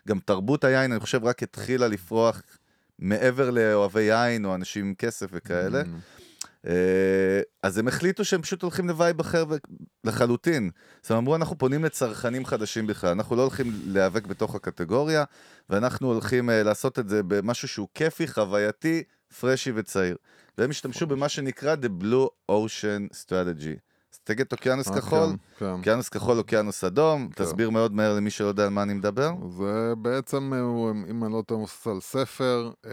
גם תרבות היין, אני חושב, רק התחילה לפרוח מעבר לאוהבי יין או אנשים עם כסף וכאלה. אה, אז הם החליטו שהם פשוט הולכים ל vibe אחר לחלוטין. אז הם אמרו, אנחנו פונים לצרכנים חדשים בכלל, אנחנו לא הולכים להיאבק בתוך הקטגוריה, ואנחנו הולכים uh, לעשות את זה במשהו שהוא כיפי, חווייתי, פרשי וצעיר. והם השתמשו במה שנקרא The Blue Ocean Strategy. אסטרטגיית אוקיינוס אה, כחול, כן, כן. אוקיינוס כחול, אוקיינוס אדום, כן. תסביר מאוד מהר למי שלא יודע על מה אני מדבר. זה בעצם, אה, אם אני לא טועה, מבוסס על ספר, אה,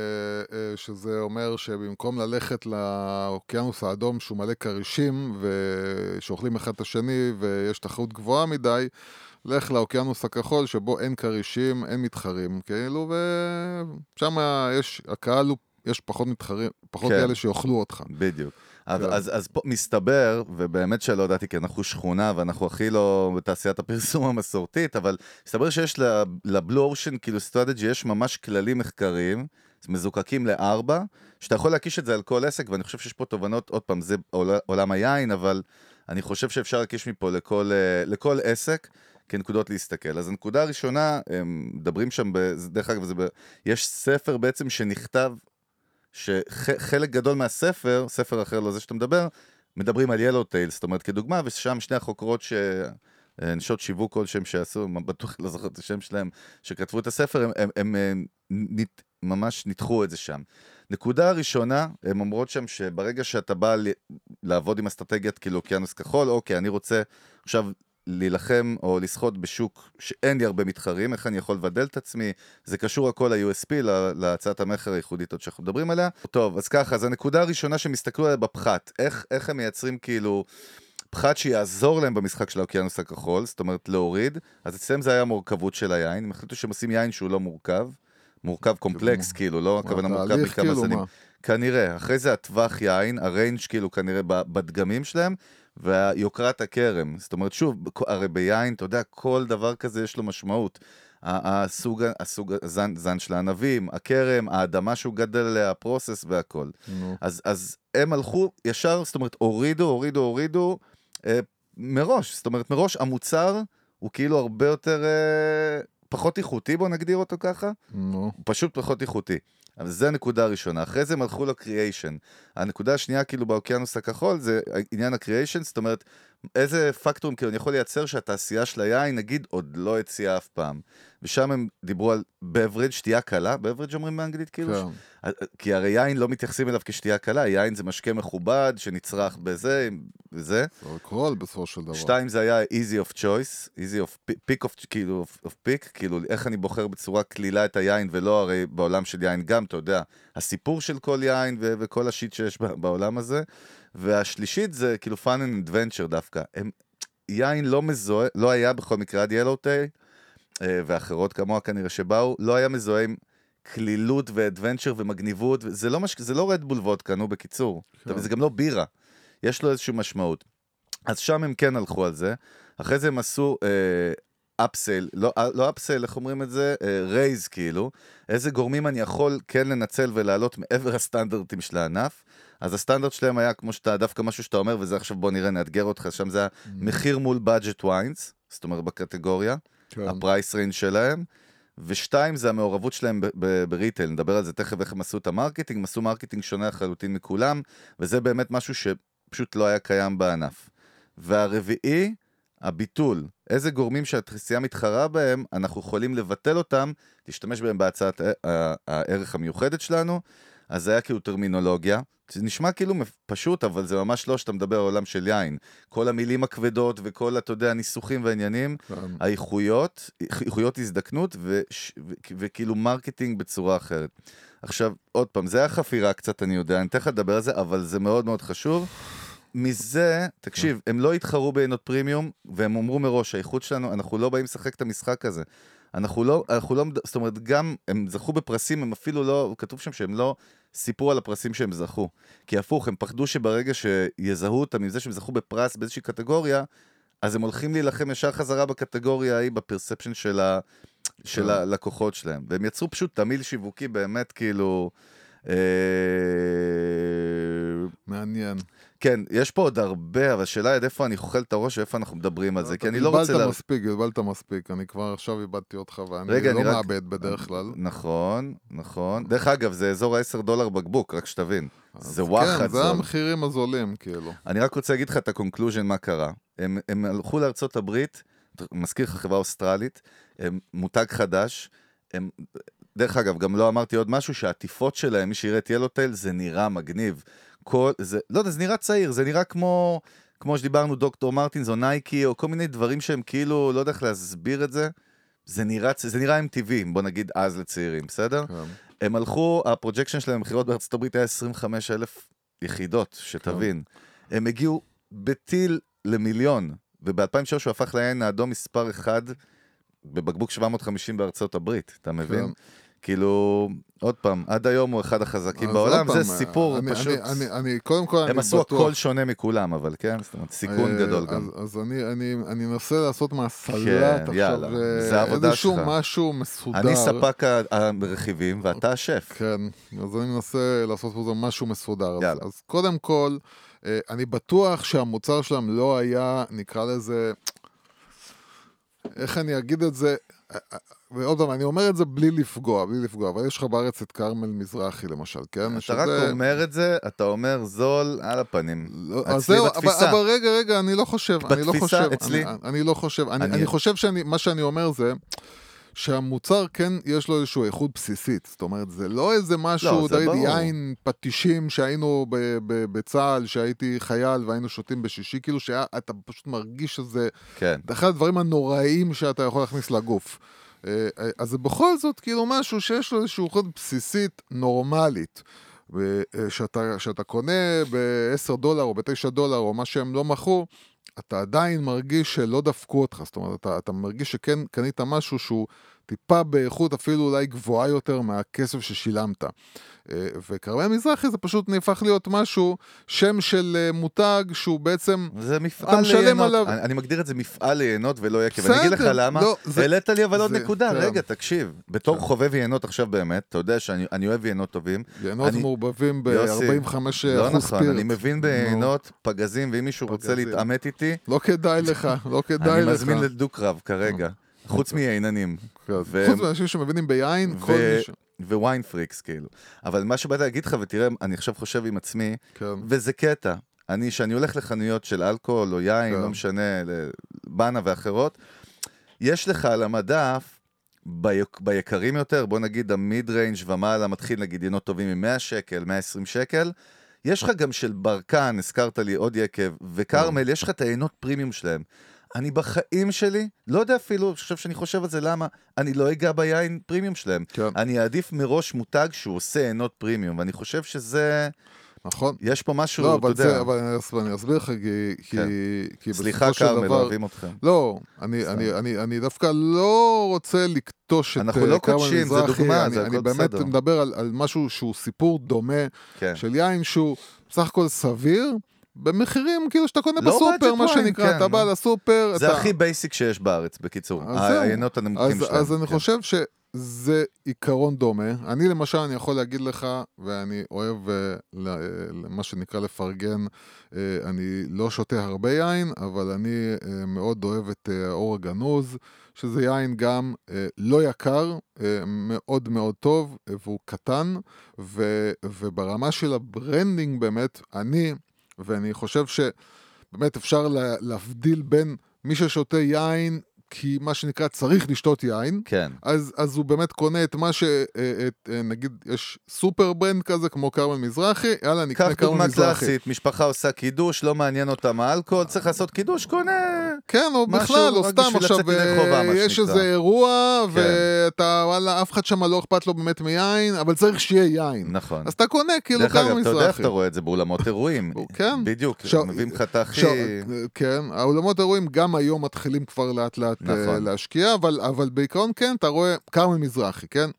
שזה אומר שבמקום ללכת לאוקיינוס האדום שהוא מלא כרישים ושאוכלים אחד את השני ויש תחרות גבוהה מדי, לך לאוקיינוס הכחול שבו אין כרישים, אין מתחרים, כאילו, ושם יש, הקהל הוא, יש פחות מתחרים, פחות כן. כאלה שיאכלו אותך. בדיוק. אז, כן. אז, אז פה מסתבר, ובאמת שלא ידעתי, כי אנחנו שכונה ואנחנו הכי לא בתעשיית הפרסום המסורתית, אבל מסתבר שיש ל Blue Ocean, כאילו strategy, יש ממש כללים מחקריים, מזוקקים לארבע, שאתה יכול להקיש את זה על כל עסק, ואני חושב שיש פה תובנות, עוד פעם, זה עול- עולם היין, אבל אני חושב שאפשר להקיש מפה לכל, אה, לכל עסק. כנקודות להסתכל. אז הנקודה הראשונה, מדברים שם, ב, דרך אגב, ב, יש ספר בעצם שנכתב שחלק גדול מהספר, ספר אחר לא זה שאתה מדבר, מדברים על Yellow Tail, זאת אומרת כדוגמה, ושם שני החוקרות ש... נשות שיווק כלשהם שעשו, בטוח לא זוכר את השם שלהם, שכתבו את הספר, הם, הם, הם, הם נת, ממש ניתחו את זה שם. נקודה ראשונה, הן אומרות שם שברגע שאתה בא לעבוד עם אסטרטגיית כאילו אוקיינוס כחול, אוקיי, אני רוצה עכשיו להילחם או לשחות בשוק שאין לי הרבה מתחרים, איך אני יכול לבדל את עצמי, זה קשור הכל ל-USP, להצעת המכר הייחודית עוד שאנחנו מדברים עליה. טוב, אז ככה, אז הנקודה הראשונה שהם הסתכלו עליה בפחת, איך, איך הם מייצרים כאילו... פחת שיעזור להם במשחק של האוקיינוס הכחול, זאת אומרת להוריד, אז אצלם זה היה המורכבות של היין, הם החליטו שהם עושים יין שהוא לא מורכב, מורכב קומפלקס כאילו, לא הכוונה מורכב התהליך מכמה כאילו, זנים. כנראה, אחרי זה הטווח יין, ה range כאילו כנראה בדגמים שלהם, והיוקרת הכרם. זאת אומרת, שוב, הרי ביין, אתה יודע, כל דבר כזה יש לו משמעות. הסוג, הסוג, הזן, זן של הענבים, הכרם, האדמה שהוא גדל עליה, ה process והכל. נו. אז, אז הם הלכו ישר, זאת אומרת, הורידו, הורידו, הורידו, אה, מראש. זאת אומרת, מראש המוצר הוא כאילו הרבה יותר, אה, פחות איכותי, בוא נגדיר אותו ככה. נו. פשוט פחות איכותי. אבל זו הנקודה הראשונה. אחרי זה הם הלכו לקריאיישן. הנקודה השנייה, כאילו, באוקיינוס הכחול, זה עניין הקריאיישן, זאת אומרת, איזה פקטורים כאילו אני יכול לייצר שהתעשייה של היין, נגיד, עוד לא הציעה אף פעם. ושם הם דיברו על בברג', שתייה קלה, בברג' אומרים באנגלית כאילו? כן. כי הרי יין לא מתייחסים אליו כשתייה קלה, יין זה משקה מכובד, שנצרך בזה, וזה. זה אלכוהול בסופו של דבר. שתיים זה היה easy of choice, easy of pi- pick of, כאילו, of, of pick, כאילו איך אני בוחר בצורה קלילה את היין, ולא הרי בעולם של יין גם, אתה יודע, הסיפור של כל יין ו- וכל השיט שיש בעולם הזה. והשלישית זה כאילו fun and adventure דווקא. הם, יין לא מזוהה, לא היה בכל מקרה עד ילו טיי, ואחרות כמוה כנראה שבאו, לא היה מזוהה עם קלילות ואדוונצ'ר ומגניבות, זה לא, מש... זה לא רדבול וודקה, נו בקיצור, כן. זה גם לא בירה, יש לו איזושהי משמעות. אז שם הם כן הלכו על זה, אחרי זה הם עשו upsell, לא, אה, לא upsell, איך אומרים את זה? raise כאילו, איזה גורמים אני יכול כן לנצל ולעלות מעבר הסטנדרטים של הענף. אז הסטנדרט שלהם היה כמו שאתה, דווקא משהו שאתה אומר, וזה עכשיו בוא נראה, נאתגר אותך, שם זה היה מחיר מול budget wines, זאת אומרת בקטגוריה, כן. ה price range שלהם. ושתיים זה המעורבות שלהם ב- ב- ב retail, נדבר על זה תכף איך הם עשו את ה marketing, הם עשו marketing שונה לחלוטין מכולם, וזה באמת משהו שפשוט לא היה קיים בענף. והרביעי, הביטול. איזה גורמים שהתעשייה מתחרה בהם, אנחנו יכולים לבטל אותם, להשתמש בהם בהצעת הערך המיוחדת שלנו, אז זה היה כאילו טרמינולוגיה. זה נשמע כאילו פשוט, אבל זה ממש לא שאתה מדבר על עולם של יין. כל המילים הכבדות וכל, אתה יודע, הניסוחים והעניינים, כן. האיכויות, איכויות הזדקנות וכאילו marketing בצורה אחרת. עכשיו, עוד פעם, זה היה חפירה קצת, אני יודע, אני אתן לך לדבר על זה, אבל זה מאוד מאוד חשוב. מזה, תקשיב, הם לא התחרו בעינות פרימיום, והם אמרו מראש, האיכות שלנו, אנחנו לא באים לשחק את המשחק הזה. אנחנו לא, אנחנו לא, זאת אומרת, גם, הם זכו בפרסים, הם אפילו לא, כתוב שם שהם לא סיפרו על הפרסים שהם זכו. כי הפוך, הם פחדו שברגע שיזהו אותם עם זה שהם זכו בפרס באיזושהי קטגוריה, אז הם הולכים להילחם ישר חזרה בקטגוריה ההיא, בפרספשן של, ה, של כן. הלקוחות שלהם. והם יצרו פשוט תמיל שיווקי באמת כאילו אה, מעניין. כן, יש פה עוד הרבה, אבל השאלה היא עד איפה אני אוכל את הראש ואיפה אנחנו מדברים על זה, כי אני לא רוצה... לה... מספיק, בלבלת מספיק, אני כבר עכשיו איבדתי אותך ואני לא מאבד בדרך כלל. נכון, נכון. דרך אגב, זה אזור ה-10 דולר בקבוק, רק שתבין. זה וואחד כן, זה זול. המחירים הזולים, כאילו. אני רק רוצה להגיד לך את ה conclusion, מה קרה. הם, הלכו לארצות הברית, מזכיר לך חברה אוסטרלית, מותג חדש, הם... דרך אגב, גם לא אמרתי עוד משהו, שהעטיפות שלהם, מי שיראה את Yellow Tail, זה נראה מגניב. כל, זה, לא יודע, זה נראה צעיר, זה נראה כמו, כמו שדיברנו, דוקטור מרטינס או נייקי, או כל מיני דברים שהם כאילו, לא יודע איך להסביר את זה. זה נראה, זה נראה MTV, בוא נגיד אז לצעירים, בסדר? כן. הם הלכו, ה projection שלהם במכירות בארצות הברית היה 25 אלף יחידות, שתבין. הם הגיעו בטיל למיליון, וב-2003 הוא הפך ליין האדום מספר אחד בבקבוק 750 בארצות הברית, אתה מבין? כאילו, עוד פעם, עד היום הוא אחד החזקים בעולם, זה סיפור אני- פשוט. אני- אני- אני, קודם כל, אני הם עשו בטוח... הכל שונה מכולם, אבל כן, זאת אומרת, סיכון אה, גדול גם. אז אני, אני, אני אנסה לעשות מהסלט כן, עכשיו, אה, איזשהו. משהו מסודר. אני ספק הרכיבים ואתה השף. כן, אז אני מנסה לעשות פה משהו מסודר. אז, קודם כל, אה, אני בטוח שהמוצר שלהם לא היה, נקרא לזה, איך אני אגיד את זה, ועוד פעם, אני אומר את זה בלי לפגוע, בלי לפגוע, אבל יש לך בארץ את כרמל מזרחי למשל, כן? אתה רק אומר את זה, אתה אומר זול על הפנים. לא, אז אצלי זהו, בתפיסה. אבל, אבל רגע, רגע, אני לא חושב, אני לא בתפיסה, חושב, אצלי- אני, אני לא חושב, אני, אני- אני חושב שאני, מה שאני אומר זה, שהמוצר כן יש לו איזושהי איכות בסיסית, זאת אומרת, זה לא איזה משהו, לא, תגיד. יין פטישים שהיינו ב- ב- בצה"ל, שהייתי חייל והיינו שותים בשישי, כאילו שאתה פשוט מרגיש שזה כן. אחד הדברים הנוראיים שאתה יכול להכניס לגוף. אה, אה, אז זה בכל זאת כאילו משהו שיש לו איזושהי איכות בסיסית נורמלית. אה, שאתה, שאתה קונה ב-10 דולר או ב-9 דולר או מה שהם לא מכרו, אתה עדיין מרגיש שלא דפקו אותך. זאת אומרת, אתה, אתה מרגיש שכן קנית משהו שהוא טיפה באיכות אפילו אולי גבוהה יותר מהכסף ששילמת. אה, וכרמל מזרחי זה פשוט נהפך להיות משהו, שם של אה, מותג שהוא בעצם... זה מפעל אתה משלם ליהנות, עליו- אני, אני מגדיר את זה מפעל ליהנות ולא יקב. ואני אגיד לך בסדר, למה, לא, זה- העלית לי אבל עוד זה- נקודה, כן. רגע, תקשיב. בתור כן. חובב יינות עכשיו באמת, אתה יודע שאני אני אוהב יינות טובים. יינות אני- מעורבבים יוסי, ב-45 לא אחוז נכון, פירט. אני מבין ביינות, פגזים, ואם מישהו רוצה פגזים. להתעמת איתי, לא כדאי לך, לא כדאי אני לך. מזמין לדו-קרב כרגע. חוץ מייננים. כן. ו- חוץ מאנשים שמבינים ביין, כל ו- מי ש... wine freaks, כאילו. אבל מה שבאתי להגיד לך, ותראה, אני עכשיו חושב עם עצמי, כן. וזה קטע. אני, כשאני הולך לחנויות של אלכוהול או יין, כן. לא משנה, לבנה ואחרות, יש לך על המדף, ביק, ביקרים יותר, בוא נגיד ה mid range ומעלה מתחיל נגיד יינות טובים מ-100 שקל, 120 שקל, יש לך גם של ברקן, הזכרת לי עוד יקב, וכרמל, יש לך את היינות פרימיום שלהם. אני בחיים שלי, לא יודע אפילו, אני חושב שאני חושב על זה, למה? אני לא אגע ביין פרימיום שלהם. כן. אני אעדיף מראש מותג שהוא עושה יינות פרימיום, ואני חושב שזה... נכון. יש פה משהו, לא, אתה יודע... זה, אבל אני אס- אני אסביר לך, כי- כן. כי סליחה, כרמל. אוהבים אתכם. לא, אני, אני, אני, אני דווקא לא רוצה לקטוש את אנחנו אה, לא כרמל קודשים, זה מזרחי. דוגמה, אני, זה אני הכל באמת בסדר. מדבר על, על משהו שהוא סיפור דומה כן. של יין שהוא בסך הכל סביר, במחירים כאילו שאתה קונה לא בסופר, מה שנקרא, כן, אתה בא נו. לסופר, זה אתה... הכי basic שיש בארץ, בקיצור. היינות הנמוכים אז, שלהם. אז אני כן. חושב שזה עיקרון דומה. אני למשל, אני יכול להגיד לך, ואני אוהב, אה, מה שנקרא לפרגן, אה, אני לא שותה הרבה יין, אבל אני אה, מאוד אוהב את האור הגנוז, שזה יין גם אה, לא יקר, אה, מאוד מאוד טוב, אה, והוא קטן, ו, וברמה של ה branding באמת, אני, ואני חושב שבאמת אפשר לה, להבדיל בין מי ששותה יין, כי מה שנקרא צריך לשתות יין, כן. אז, אז הוא באמת קונה את מה ש... אה, את, אה, נגיד, יש super brand כזה, כמו כרמל מזרחי, יאללה, קח נקנה כרמל דוגמה מזרחי. קלאסית, משפחה עושה קידוש, לא מעניין אותם האלכוהול, צריך לעשות קידוש, קונה... כן, או בכלל, או סתם עכשיו, חובה, אה, יש. איזה אירוע, כן. ואתה, וואלה, אף אחד שם לא אכפת לו באמת מיין, אבל צריך שיהיה יין. נכון. אז אתה קונה כאילו דרך כרמל אגב, אתה יודע מזרחי. אתה רואה את זה? באולמות אירועים. כן. בדיוק, מביאים לך את הכי... כן, האולמות האירועים גם היום מתחילים כבר לאט לאט אה, נכון. להשקיע, אבל, אבל בעיקרון כן, אתה רואה כרמל מזרחי, כן?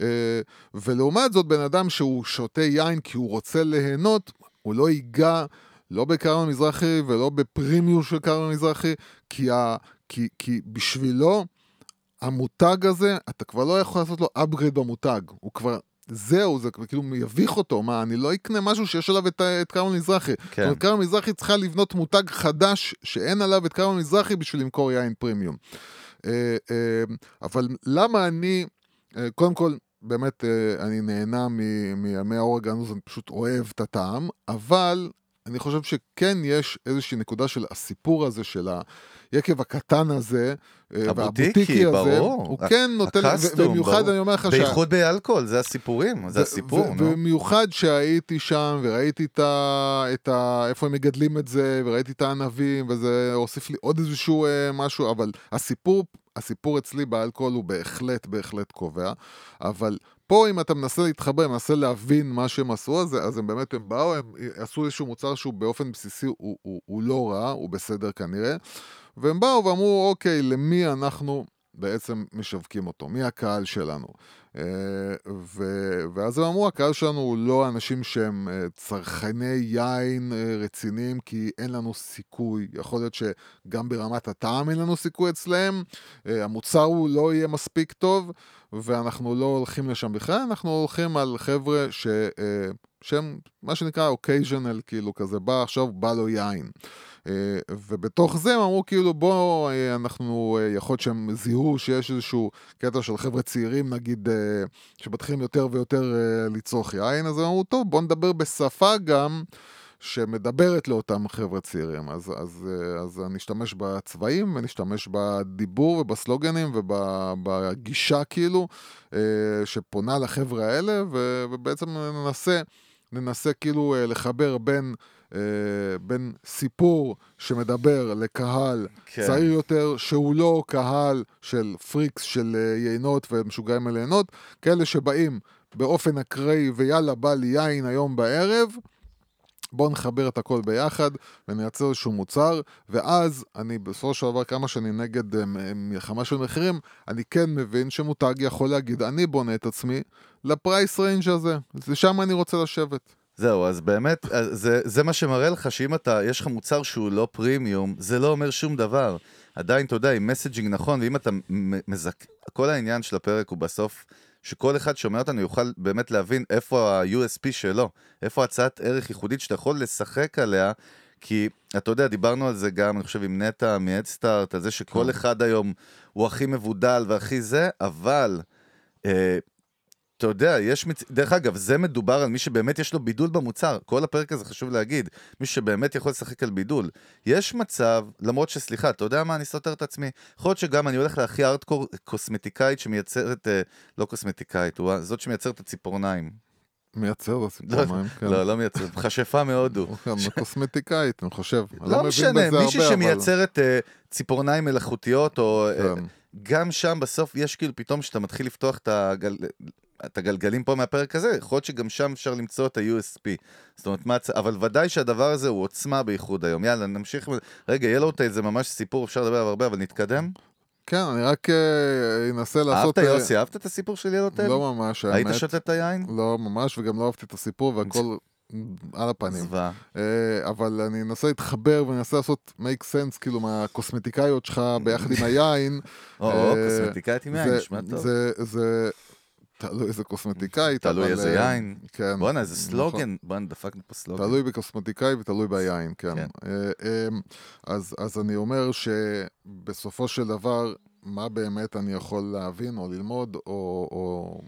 אה, ולעומת זאת, בן אדם שהוא שותה יין כי הוא רוצה ליהנות, הוא לא ייגע לא בכרמל מזרחי ולא בפרימיום של כרמל מזרחי, כי, ה, כי, כי בשבילו המותג הזה, אתה כבר לא יכול לעשות לו upgrade במותג, הוא כבר... זהו, זה כאילו יביך אותו, מה, אני לא אקנה משהו שיש עליו את, את קרמל מזרחי. כן. זאת אומרת, קרמל מזרחי צריכה לבנות מותג חדש שאין עליו את קרמל מזרחי בשביל למכור יין פרימיום. אה, אה, אבל למה אני, אה, קודם כל, באמת אני נהנה מימי האור הגנוז, אני פשוט אוהב את הטעם, אבל אני חושב שכן יש איזושהי נקודה של הסיפור הזה של היקב הקטן הזה, אה, הבוטיקי, והבוטיקי הזה, ברור. הוא כן נותן, ובמיוחד. אני אומר לך שה- בייחוד באלכוהול, זה הסיפורים, זה הסיפור. ובמיוחד שהייתי שם וראיתי את ה... את ה... איפה הם מגדלים את זה, וראיתי את הענבים, וזה הוסיף לי עוד איזשהו אה, משהו, אבל הסיפור, הסיפור אצלי באלכוהול הוא בהחלט, בהחלט קובע. אבל פה אם אתה מנסה להתחבר, מנסה להבין מה שהם עשו, אז, אז הם באמת, הם באו, הם עשו איזשהו מוצר שהוא באופן בסיסי, הוא, הוא, הוא לא רע, הוא בסדר כנראה. והם באו ואמרו, אוקיי, למי אנחנו בעצם משווקים אותו? מי הקהל שלנו? אה, ו- ואז הם אמרו, הקהל שלנו הוא לא אנשים שהם אה, צרכני יין אה, רציניים, כי אין לנו סיכוי. יכול להיות שגם ברמת הטעם אין לנו סיכוי אצלהם, המוצר הוא לא יהיה מספיק טוב, ואנחנו לא הולכים לשם בכלל, אנחנו הולכים על חבר'ה ש... שהם מה שנקרא אוקייז'נל, כאילו כזה, בא עכשיו, בא לו יין. אה, ובתוך זה הם אמרו כאילו בוא, אה, אנחנו, אה, יכול להיות שהם זיהו שיש איזשהו קטע של חבר'ה צעירים נגיד, שמתחילים יותר ויותר לצרוך יין, אז הם אמרו טוב בוא נדבר בשפה גם שמדברת לאותם חבר'ה צעירים. אז, אז, אז נשתמש בצבעים ונשתמש בדיבור ובסלוגנים ובגישה כאילו, שפונה לחבר'ה האלה, ובעצם ננסה, ננסה כאילו לחבר בין... אה, בין סיפור שמדבר לקהל כן. צעיר יותר, שהוא לא קהל של פריקס של אה, יינות ומשוגעים על ליהנות, כאלה שבאים באופן אקראי ויאללה בא לי יין היום בערב, בואו נחבר את הכל ביחד ונייצר איזשהו מוצר, ואז אני בסופו של דבר, כמה שאני נגד אה, מלחמה של מחירים, אני כן מבין שמותג יכול להגיד, אני בונה את עצמי ל price range הזה, זה שם אני רוצה לשבת. זהו, אז באמת, אז זה, זה מה שמראה לך שאם אתה, יש לך מוצר שהוא לא פרימיום, זה לא אומר שום דבר. עדיין, אתה יודע, עם messaging נכון, ואם אתה מזק... כל העניין של הפרק הוא בסוף, שכל אחד שומע אותנו יוכל באמת להבין איפה ה-USP שלו, איפה הצעת ערך ייחודית שאתה יכול לשחק עליה, כי אתה יודע, דיברנו על זה גם, אני חושב, עם נטע מ-Headstart, על זה שכל כן. אחד היום הוא הכי מבודל והכי זה, אבל... אה, אתה יודע, יש... מצ... דרך אגב, זה מדובר על מי שבאמת יש לו בידול במוצר. כל הפרק הזה חשוב להגיד. מי שבאמת יכול לשחק על בידול. יש מצב, למרות שסליחה, אתה יודע מה, אני סותר את עצמי. יכול להיות שגם אני הולך להכי ארטקור קוסמטיקאית שמייצרת, אה, לא קוסמטיקאית, הוא זאת שמייצרת את הציפורניים. מייצר את הסיפורניים, כן. לא, לא מייצרת, מכשפה מהודו. גם קוסמטיקאית, אני חושב. לא מבין משנה, מישהי שמייצרת אה, ציפורניים מלאכותיות, או... אה, כן. גם שם בסוף יש כאילו פתאום שאתה מתחיל לפתוח את, הגל... את הגלגלים פה מהפרק הזה, יכול להיות שגם שם אפשר למצוא את ה-USP. זאת אומרת, מה... אבל ודאי שהדבר הזה הוא עוצמה בייחוד היום. יאללה, נמשיך. רגע, ילו טייל זה ממש סיפור, אפשר לדבר עליו הרבה, אבל נתקדם. כן, אני רק אה, אנסה לעשות... אהבת אה, יוסי, אהבת את הסיפור של ילו טייל? לא ממש, היית האמת. שותה את היין? לא ממש, וגם לא אהבתי את הסיפור, והכל על הפנים. זוועה. אה, אבל אני אנסה להתחבר ואני אנסה לעשות make sense, כאילו, מהקוסמטיקאיות שלך ביחד עם היין. או, אה, או, קוסמטיקאית עם יין, זה- נשמע טוב. תלוי איזה קוסמטיקאית, תלוי איזה אה, יין. כן. בואנה, איזה נכון. סלוגן. בואנה, דפקנו פה סלוגן. תלוי בקוסמטיקאי ותלוי ביין, כן. כן. אה, אה, אז, אני אומר שבסופו של דבר, מה באמת אני יכול להבין או ללמוד, או,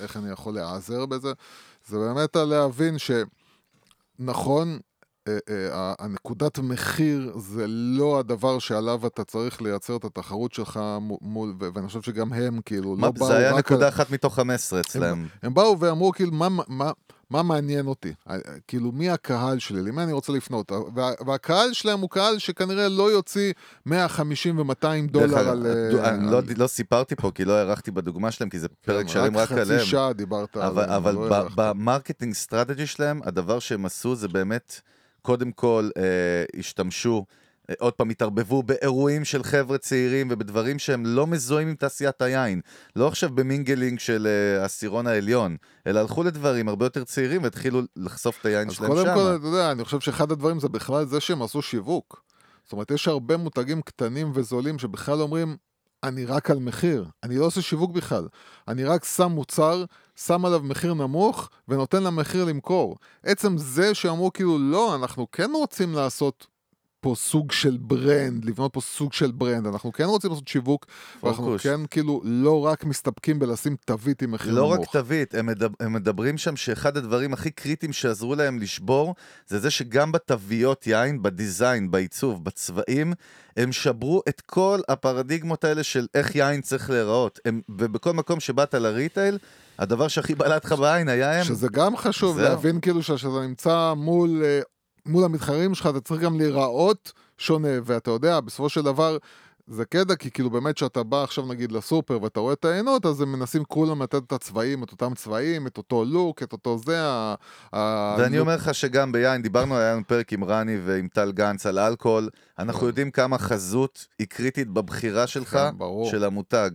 איך, אני יכול להיעזר בזה, זה באמת להבין שנכון, הנקודת מחיר זה לא הדבר שעליו אתה צריך לייצר את התחרות שלך מו- מול, ואני חושב שגם הם כאילו מה- לא באו זה היה רק על- נקודה אחת מתוך 15 אצלם. הם באו ואמרו כאילו, מה, מה, מה מעניין אותי? כאילו, מי הקהל שלי? למי אני רוצה לפנות? וה, והקהל שלהם הוא קהל שכנראה לא יוציא 150 ו-200 דרך דולר על... דו- אה, אני לא- על- לא סיפרתי פה, כי לא הארכתי בדוגמה שלהם, כי זה פרק כן, שלם רק חצי עליהם. שעה דיברת אבל, עליהם, אבל לא. ב marketing strategy שלהם, הדבר שהם עשו זה באמת, קודם כל, אה, השתמשו, אה, עוד פעם, התערבבו באירועים של חבר'ה צעירים ובדברים שהם לא מזוהים עם תעשיית היין. לא עכשיו במינגלינג של אה, העשירון העליון, אלא הלכו לדברים הרבה יותר צעירים והתחילו לחשוף את היין אז שלהם קודם שם. כל, אתה יודע, אני חושב שאחד הדברים זה בכלל זה שהם עשו שיווק. זאת אומרת, יש הרבה מותגים קטנים וזולים שבכלל אומרים, אני רק על מחיר, אני לא עושה שיווק בכלל. אני רק שם מוצר שם עליו מחיר נמוך ונותן לה מחיר למכור. עצם זה שאמרו כאילו, לא, אנחנו כן רוצים לעשות פה סוג של brand, לבנות פה סוג של brand, אנחנו כן רוצים לעשות שיווק, ואנחנו פוקוס. כן כאילו לא רק מסתפקים בלשים תווית עם מחיר לא נמוך. רק תווית, הם, מדבר, הם מדברים שם שאחד הדברים הכי קריטיים שעזרו להם לשבור, זה זה שגם בתוויות יין, ב design, בעיצוב, בצבעים, הם שברו את כל הפרדיגמות האלה של איך יין צריך להיראות. הם, ובכל מקום שבאת ל retail, הדבר שהכי בלט לך בעין היה הם. שזה גם חשוב זהו. להבין כאילו שכשאתה נמצא מול, אה, מול המתחרים שלך, אתה צריך גם להיראות שונה, ואתה יודע, בסופו של דבר... זה קטע, כי כאילו באמת כשאתה בא עכשיו נגיד לסופר ואתה רואה את העיינות, אז הם מנסים כולם לתת את הצבעים, את אותם צבעים, את אותו לוק, את אותו זה, ה- ה- ואני לוק- אומר לך שגם ביין, דיברנו, היה לנו פרק עם רני ועם טל גנץ על אלכוהול, אנחנו יודעים כמה חזות היא קריטית בבחירה שלך, כן. של המותג.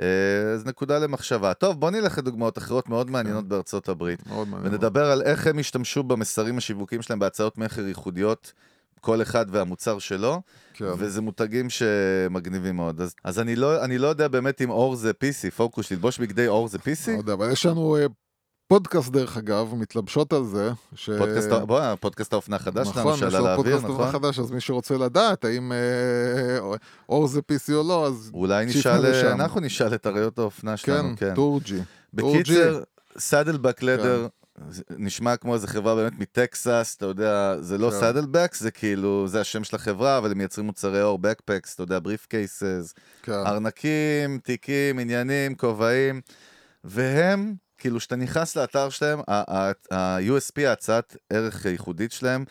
אה, אז נקודה למחשבה. טוב, בוא נלך לדוגמאות אחרות מאוד מעניינות בארצות הברית. ונדבר על איך הם השתמשו במסרים השיווקיים שלהם בהצעות מכר ייחודיות, כל אחד והמוצר שלו, כן. וזה מותגים שמגניבים מאוד. אז, אז אני, לא, אני לא יודע באמת אם אור זה PC, פוקוס, ללבוש בגדי אור זה לא PC? יודע, אבל יש לנו אה, פודקאסט דרך אגב, מתלבשות על זה. ש... פודקאסט, בוא, פודקאסט האופנה החדש שלנו נכון, יש שעלה לנו לאוויר, פודקאסט נכון? חדש, אז מי שרוצה לדעת האם אה, עור זה PC או לא, אז אולי נשאל, לשם. אנחנו נשאל את אריות האופנה שלנו, כן, כן. טורג'י. בקיצר, Saddleback Leather, כן. נשמע כמו איזה חברה באמת מטקסס, אתה יודע, זה לא כן. Saddlebacks, זה כאילו, זה השם של החברה, אבל הם מייצרים מוצרי עור, backpacks, אתה יודע, briefcases, כן. ארנקים, תיקים, עניינים, כובעים, והם, כאילו, כשאתה נכנס לאתר שלהם, ה-USP, ההצעת ערך הייחודית שלהם,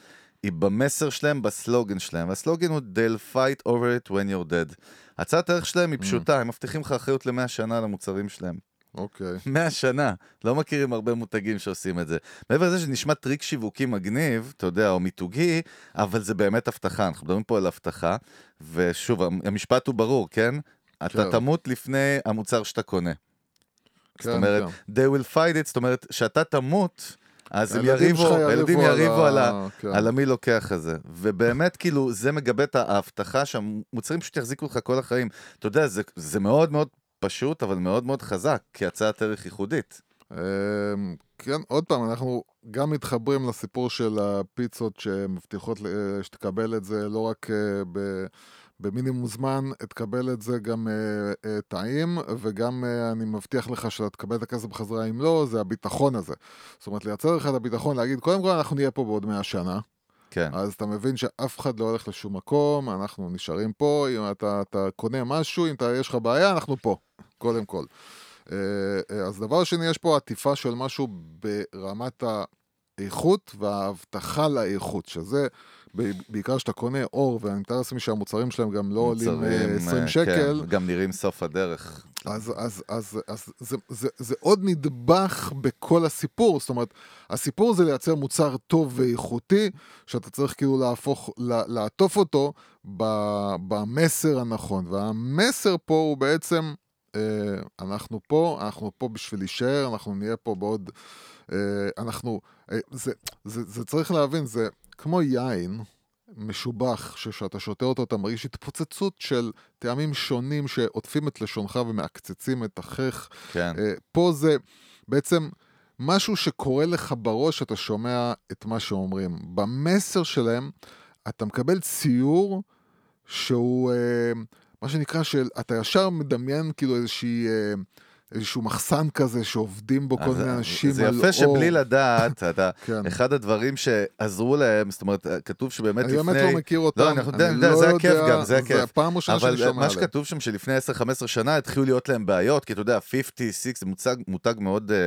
היא במסר שלהם, בסלוגן שלהם. והסלוגן הוא They'll fight over it when you're dead. הצעת הערך שלהם Mm. היא פשוטה, הם מבטיחים לך אחריות למאה שנה למוצרים שלהם. אוקיי. 100 שנה. לא מכירים הרבה מותגים שעושים את זה. מעבר לזה שנשמע טריק שיווקי מגניב, אתה יודע, או מיתוגי, אבל זה באמת הבטחה. אנחנו מדברים פה על הבטחה, ושוב, המשפט הוא ברור, כן? אתה כן. תמות לפני המוצר שאתה קונה. זאת כן, אומרת, כן. they will fight it, זאת אומרת, שאתה תמות, אז הם יריבו, הילדים יריבו על, ה... כן. על המי לוקח הזה. ובאמת, כאילו, זה מגבה את ההבטחה שהמוצרים פשוט יחזיקו לך כל החיים. אתה יודע, זה, זה מאוד מאוד פשוט, אבל מאוד מאוד חזק, כהצעת ערך ייחודית. אמ, כן, עוד פעם, אנחנו גם מתחברים לסיפור של הפיצות שמבטיחות ל- שתקבל את זה לא רק אה, ב... במינימום זמן, תקבל את זה גם אה, אה, טעים, וגם אה, אני מבטיח לך שאתה תקבל את הכסף בחזרה אם לא, זה הביטחון הזה. זאת אומרת, לייצר לך את הביטחון, להגיד, קודם כל אנחנו נהיה פה בעוד 100 שנה, כן. אז אתה מבין שאף אחד לא הולך לשום מקום, אנחנו נשארים פה, אם אתה, אתה קונה משהו, אם אתה, יש לך בעיה, אנחנו פה, קודם כל. אה, אה, אז דבר שני, יש פה עטיפה של משהו ברמת האיכות וההבטחה לאיכות, שזה בעיקר כשאתה קונה אור, ואני מתאר לעצמי שהמוצרים שלהם גם לא עולים אה, מוצרים, 20 אה, שקל, כן, גם נראים סוף הדרך. אז, אז, אז, אז זה, זה, זה עוד נדבך בכל הסיפור, זאת אומרת, הסיפור זה לייצר מוצר טוב ואיכותי, שאתה צריך כאילו להפוך, לה- לעטוף אותו במסר הנכון, והמסר פה הוא בעצם, אה, אנחנו פה, אנחנו פה בשביל להישאר, אנחנו נהיה פה בעוד, אה, אנחנו, אה, זה, זה, זה צריך להבין, זה כמו יין. משובח, שכשאתה שותה אותו אתה מרגיש התפוצצות של טעמים שונים שעוטפים את לשונך ומעקצצים את החך. כן. אה, פה זה בעצם משהו שקורה לך בראש, אתה שומע את מה שאומרים. במסר שלהם, אתה מקבל ציור שהוא, אה, מה שנקרא, של, אתה ישר מדמיין כאילו איזושהי... אה, איזשהו מחסן כזה שעובדים בו כל מיני אנשים זה על יפה אור. שבלי לדעת, אתה, כן. אחד הדברים שעזרו להם, זאת אומרת, כתוב שבאמת אני לפני... באמת לא מכיר אותם, לא, אנחנו אני יודעים, לא זה הכיף יודע, גם, זה הכיף. הפעם ראשונה שאני אבל שומע מה עליהם. שכתוב שם שלפני 10-15 שנה התחילו להיות להם בעיות, כי אתה יודע, 50, 6, זה מוצג, מותג מאוד, אה,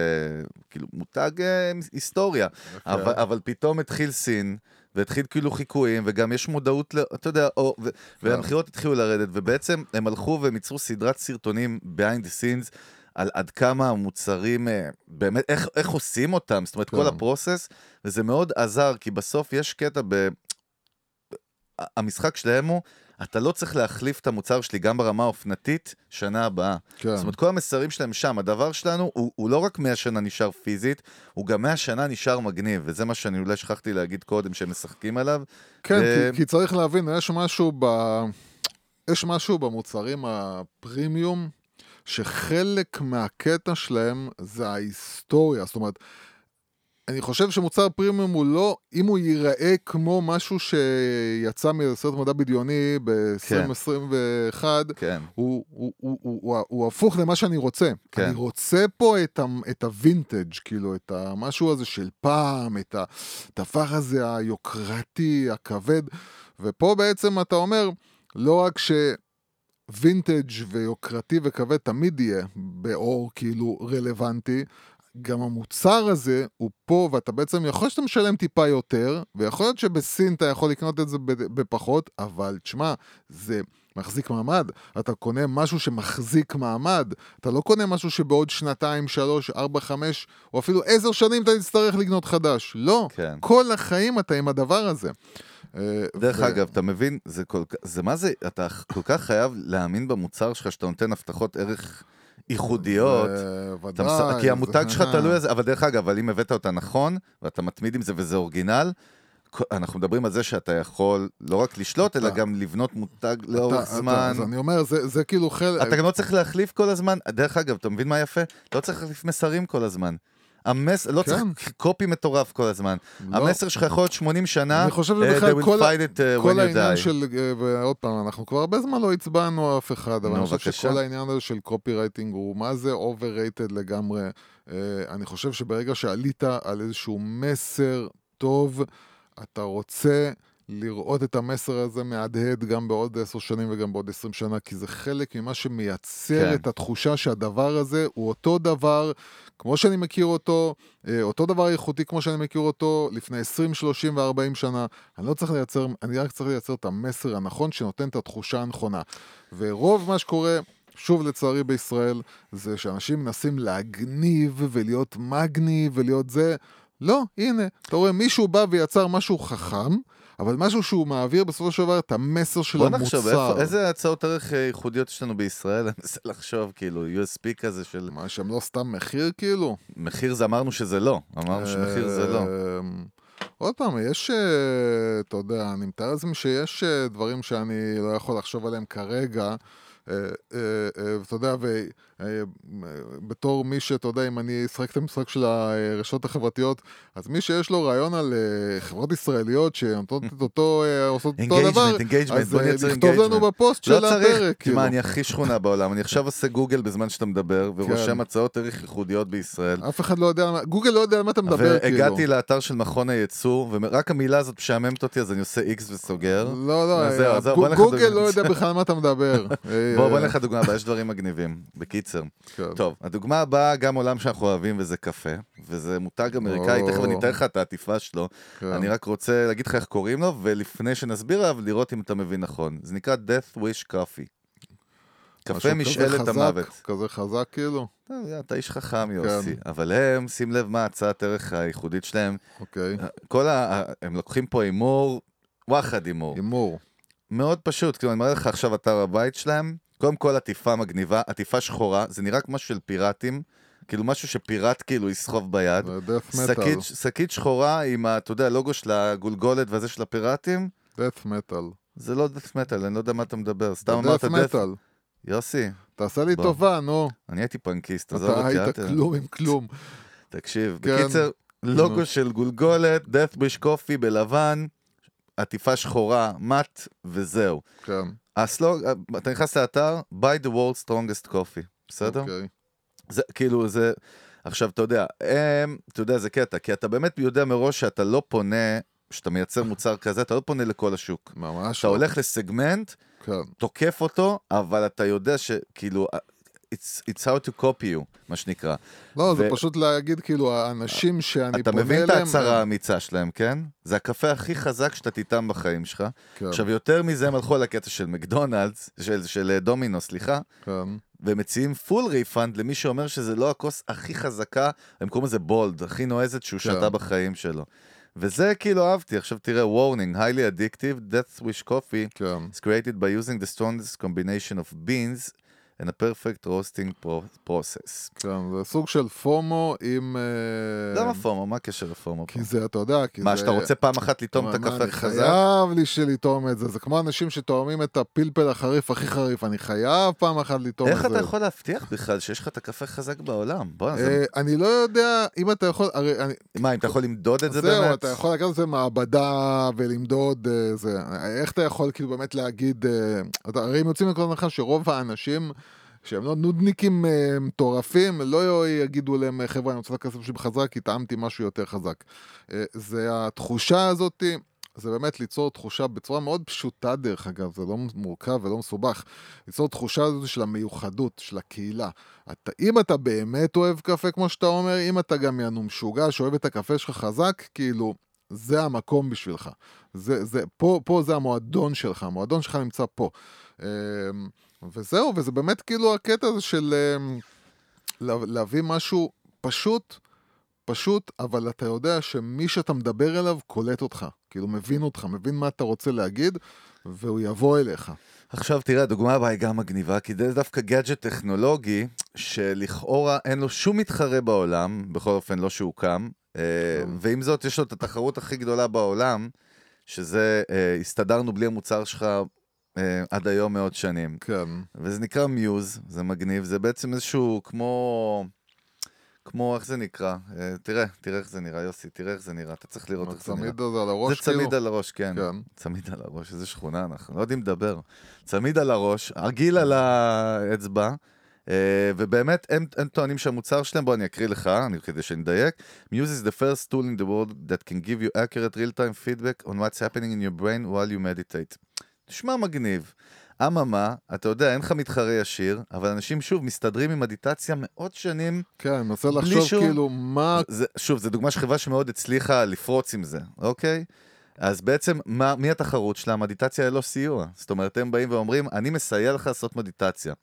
כאילו, מותג אה, היסטוריה. אבל, אבל פתאום התחיל סין, והתחיל כאילו חיקויים, וגם יש מודעות, ל- אתה יודע, או, ו- והמכירות התחילו לרדת, ובעצם הם הלכו והם ייצרו סדרת סרטונים behind the scenes. על עד כמה המוצרים, אה, באמת, איך, איך עושים אותם, זאת אומרת, כל כן. הפרוסס, וזה מאוד עזר, כי בסוף יש קטע ב... המשחק שלהם הוא, אתה לא צריך להחליף את המוצר שלי גם ברמה האופנתית שנה הבאה. כן. זאת אומרת, כל המסרים שלהם שם, הדבר שלנו הוא, הוא לא רק 100 שנה נשאר פיזית, הוא גם 100 שנה נשאר מגניב, וזה מה שאני אולי שכחתי להגיד קודם, שהם משחקים עליו. כן, ו- כי, כי צריך להבין, יש משהו, ב... יש משהו במוצרים הפרימיום, שחלק מהקטע שלהם זה ההיסטוריה. זאת אומרת, אני חושב שמוצר פרימיום הוא לא, אם הוא ייראה כמו משהו שיצא מסרט מדע בדיוני ב-2021, כן. הוא, הוא, הוא, הוא, הוא, הוא הפוך למה שאני רוצה. כן. אני רוצה פה את, ה, את הווינטג', כאילו, את המשהו הזה של פעם, את הדבר הזה היוקרתי, הכבד, ופה בעצם אתה אומר, לא רק ש... וינטג' ויוקרתי וכבד תמיד יהיה באור כאילו רלוונטי, גם המוצר הזה הוא פה, ואתה בעצם, יכול להיות שאתה משלם טיפה יותר, ויכול להיות שבסין אתה יכול לקנות את זה בפחות, אבל תשמע, זה מחזיק מעמד. אתה קונה משהו שמחזיק מעמד. אתה לא קונה משהו שבעוד שנתיים, שלוש, ארבע, חמש, או אפילו עשר שנים אתה תצטרך לקנות חדש. לא. כן. כל החיים אתה עם הדבר הזה. אה, דרך ו- אגב, אתה מבין, זה כל כך, זה מה זה, אתה כל כך חייב להאמין במוצר שלך, שאתה נותן הבטחות ערך ייחודיות. אה, מס... ודאי, כי המותג שלך תלוי על זה, אבל דרך אגב, אבל אם הבאת אותה נכון, ואתה מתמיד עם זה וזה אורגינל, אנחנו מדברים על זה שאתה יכול לא רק לשלוט, אלא גם לבנות מותג לאורך זמן. אז אני אומר, זה כאילו חלק... אתה גם לא צריך להחליף כל הזמן, דרך אגב, אתה מבין מה יפה? לא צריך להחליף מסרים כל הזזמן. המס... לא כן. צריך קופי מטורף כל הזמן. לא. המסר שלך יכול להיות 80 שנה, אני חושב אה, שבכלל will כל it uh, כל העניין die. של, אה, ועוד פעם, אנחנו כבר הרבה זמן לא הצבענו אף אחד, אבל נו, אני חושב בבקשה. שכל העניין הזה של קופי רייטינג הוא מה זה overrated לגמרי. אה, אני חושב שברגע שעלית על איזשהו מסר טוב, אתה רוצה לראות את המסר הזה מהדהד גם בעוד עשר שנים וגם בעוד עשרים שנה, כי זה חלק ממה שמייצר כן. את התחושה שהדבר הזה הוא אותו דבר, כמו שאני מכיר אותו, אה, אותו דבר איכותי כמו שאני מכיר אותו לפני 20, 30 ו-40 שנה. אני לא צריך לייצר, אני רק צריך לייצר את המסר הנכון שנותן את התחושה הנכונה. ורוב מה שקורה... שוב לצערי בישראל, זה שאנשים מנסים להגניב ולהיות מגניב ולהיות זה. לא, הנה, אתה רואה, מישהו בא ויצר משהו חכם, אבל משהו שהוא מעביר בסופו של דבר את המסר של בוא המוצר. נחשוב, איפה, איזה הצעות ערך אה, ייחודיות יש לנו בישראל? אני מנסה לחשוב, כאילו, USP כזה של... מה, שהם לא סתם מחיר כאילו? מחיר זה אמרנו שזה לא, אמרנו שמחיר זה לא. אמ, עוד פעם, יש, אה, אתה יודע, אני מתאר לעצמי שיש אה, דברים שאני לא יכול לחשוב עליהם כרגע. ואתה יודע, ובתור מי שאתה יודע, אם אני אשחק את המשחק של הרשתות החברתיות, אז מי שיש לו רעיון על אה, חברות ישראליות שנותנות את אותו, אה, עושות אותו דבר, אז אה, לכתוב לנו. בפוסט לא של הפרק. כאילו. תשמע, אני הכי שכונה בעולם, אני עכשיו עושה גוגל בזמן שאתה מדבר, ורושם כן. הצעות ערך ייחודיות בישראל. אף אחד לא יודע, גוגל לא יודע על מה אתה מדבר, כאילו. והגעתי לאתר של מכון הייצוא, ורק המילה הזאת משעממת אותי, אז אני עושה איקס וסוגר. לא, לא, אה, גוגל. לא יודע בכלל על מה אתה מדבר. אה, בוא, בוא נלך לדוגמה הבאה, יש דברים מגניבים. בקיצר. כן. טוב, הדוגמה הבאה, גם עולם שאנחנו אוהבים, וזה קפה. וזה מותג אמריקאי, או. תכף אני אתן לך את העטיפה שלו. כן. אני רק רוצה להגיד לך איך קוראים לו, ולפני שנסביר עליו, לראות אם אתה מבין נכון. זה נקרא Death Wish Coffee. קפה משאלת המוות. כזה חזק כאילו, יודע, אתה איש חכם, יוסי. כן. אבל הם, שים לב מה הצעת ערך הייחודית שלהם. אוקיי. כל ה... הם לוקחים פה הימור, וואחד הימור. הימור. מאוד פשוט, כאילו, אני מראה לך עכשיו אתר הבית שלהם. קודם כל עטיפה מגניבה, עטיפה שחורה, זה נראה כמו של פיראטים. כאילו משהו שפיראט כאילו יסחוב ביד. death שקית, metal. שקית שחורה עם, ה- אתה יודע, הלוגו של הגולגולת וזה של הפיראטים. death metal. זה לא דף מטאל, אני לא יודע מה אתה מדבר. סתם אמרת death metal. יוסי, תעשה לי בוא. טובה, נו. אני הייתי פנקיסט, עזוב אתה אותי, אל היית כלום עם כלום. תקשיב, כן. בקיצר, לוגו. של גולגולת, death wish coffee בלבן, עטיפה שחורה, מת, וזהו. כן. הסלוג, אתה נכנס לאתר, by the world's strongest coffee, בסדר? אוקיי. זה כאילו, זה... עכשיו, אתה יודע, הם, אתה יודע, זה קטע, כי אתה באמת יודע מראש שאתה לא פונה, כשאתה מייצר מוצר כזה, אתה לא פונה לכל השוק. ממש אתה לא. הולך לסגמנט, כן. תוקף אותו, אבל אתה יודע שכאילו, it's, it's how to copy you, מה שנקרא. לא, זה ו- פשוט להגיד, כאילו, האנשים שאני אתה פונה מבין את אליהם... ההצהרה האמיצה שלהם, כן? זה הקפה הכי חזק שאתה תטעם בחיים שלך. כן, עכשיו, יותר מזה הם הלכו על הקטע של מקדונלדס, של, של אה, דומינו, סליחה, כן. והם מציעים full refund למי שאומר שזה לא הכוס הכי חזקה, הם קוראים לזה bold, הכי נועזת שהוא כן. שתה בחיים שלו. וזה כאילו אהבתי, עכשיו תראה, warning, highly addictive, death wish coffee כן. is created by using the strongest combination of beans and a perfect roasting pro- process. כן, זה סוג של FOMO עם... אה, למה FOMO? מה הקשר ל FOMO? כי זה, אתה יודע, כי מה, זה... שאתה רוצה פעם אחת לטעום את מה, הקפה הכי חזק? חייב לי שלטעום את זה. זה כמו אנשים שטועמים את הפלפל החריף הכי חריף, אני חייב פעם אחת לטעום את זה. איך אתה יכול להבטיח בכלל שיש לך את הקפה חזק בעולם? בוא'נה, זה... אה, אני לא יודע אם אתה יכול, הרי אני, מה, אם אתה יכול למדוד את זה זהו, באמת? אתה יכול לקחת את זה מעבדה ולמדוד אה, זה. איך אתה יכול כאילו באמת להגיד, הרי הם יוצאים מנקודת הנחה שרוב האנשים שהם לא נודניקים אה, מטורפים, לא יגידו להם, חבר'ה, אני רוצה את הכסף שלי בחזק, כי טעמתי משהו יותר חזק. אה, זה התחושה הזאת, זה באמת ליצור תחושה בצורה מאוד פשוטה דרך אגב, זה לא מורכב ולא מסובך. ליצור תחושה הזאת של המיוחדות, של הקהילה. אתה, אם אתה באמת אוהב קפה, כמו שאתה אומר, אם אתה גם יענו משוגע שאוהב את הקפה שלך חזק, כאילו, זה המקום בשבילך. זה, זה, פה, פה זה המועדון שלך, המועדון שלך נמצא פה. וזהו, וזה באמת כאילו הקטע הזה של אמ, לה, להביא משהו פשוט, פשוט, אבל אתה יודע שמי שאתה מדבר אליו קולט אותך. כאילו, מבין אותך, מבין מה אתה רוצה להגיד, והוא יבוא אליך. עכשיו תראה, הדוגמה הבאה היא גם מגניבה, כי זה דווקא גאדג'ט טכנולוגי, שלכאורה אין לו שום מתחרה בעולם, בכל אופן לא שהוקם, אה, ועם זאת יש לו את התחרות הכי גדולה בעולם, שזה אה, הסתדרנו בלי המוצר שלך עד היום מאות שנים. כן. וזה נקרא מיוז, זה מגניב, זה בעצם איזשהו כמו... כמו, איך זה נקרא? אה, תראה, תראה איך זה נראה, יוסי, תראה איך זה נראה, אתה צריך לראות איך זה נראה. הצמיד הזה על הראש, זה צמיד כאילו? על הראש, כן. כן. צמיד על הראש, איזה שכונה אנחנו, לא יודעים לדבר. צמיד על הראש, עגיל על האצבע, אה, ובאמת, הם, הם טוענים שהמוצר שלהם, בוא אני אקריא לך, אני, כדי שנדייק. Muse is the first tool in the world that can give you accurate real-time feedback on what's happening in your brain while you meditate. נשמע מגניב. אממה, אתה יודע, אין לך מתחרה ישיר, אבל אנשים שוב מסתדרים עם מדיטציה מאות שנים. כן, אני מנסה לחשוב שום- כאילו מה... זה, שוב, זו דוגמה של חברה שמאוד הצליחה לפרוץ עם זה, אוקיי? אז בעצם, מה, מי התחרות שלה? המדיטציה ללא סיוע. זאת אומרת, הם באים ואומרים, אני מסייע לך לעשות מדיטציה.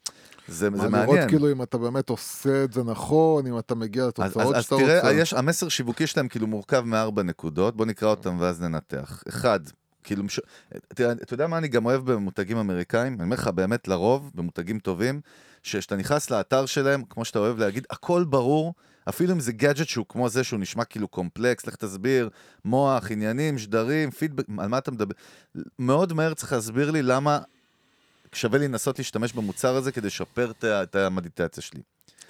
זה, מה זה לראות מעניין. כאילו אם אתה באמת עושה את זה נכון, אם אתה מגיע אז, לתוצאות אז, אז שאתה תראה, רוצה. יש, המסר שיווקי שלהם כאילו מורכב מארבע נקודות, בוא נקרא אותם ואז ננתח. אחד, כאילו, מש... תראה, אתה יודע מה אני גם אוהב במותגים אמריקאים? אני אומר לך, באמת, לרוב, במותגים טובים, שכשאתה נכנס לאתר שלהם, כמו שאתה אוהב להגיד, הכל ברור, אפילו אם זה גאדג'ט שהוא כמו זה, שהוא נשמע כאילו קומפלקס, לך תסביר, מוח, עניינים, שדרים, פידבק, על מה אתה מדבר? מאוד מהר צריך להסביר לי למה שווה לי לנסות להשתמש במוצר הזה כדי לשפר את המדיטציה שלי.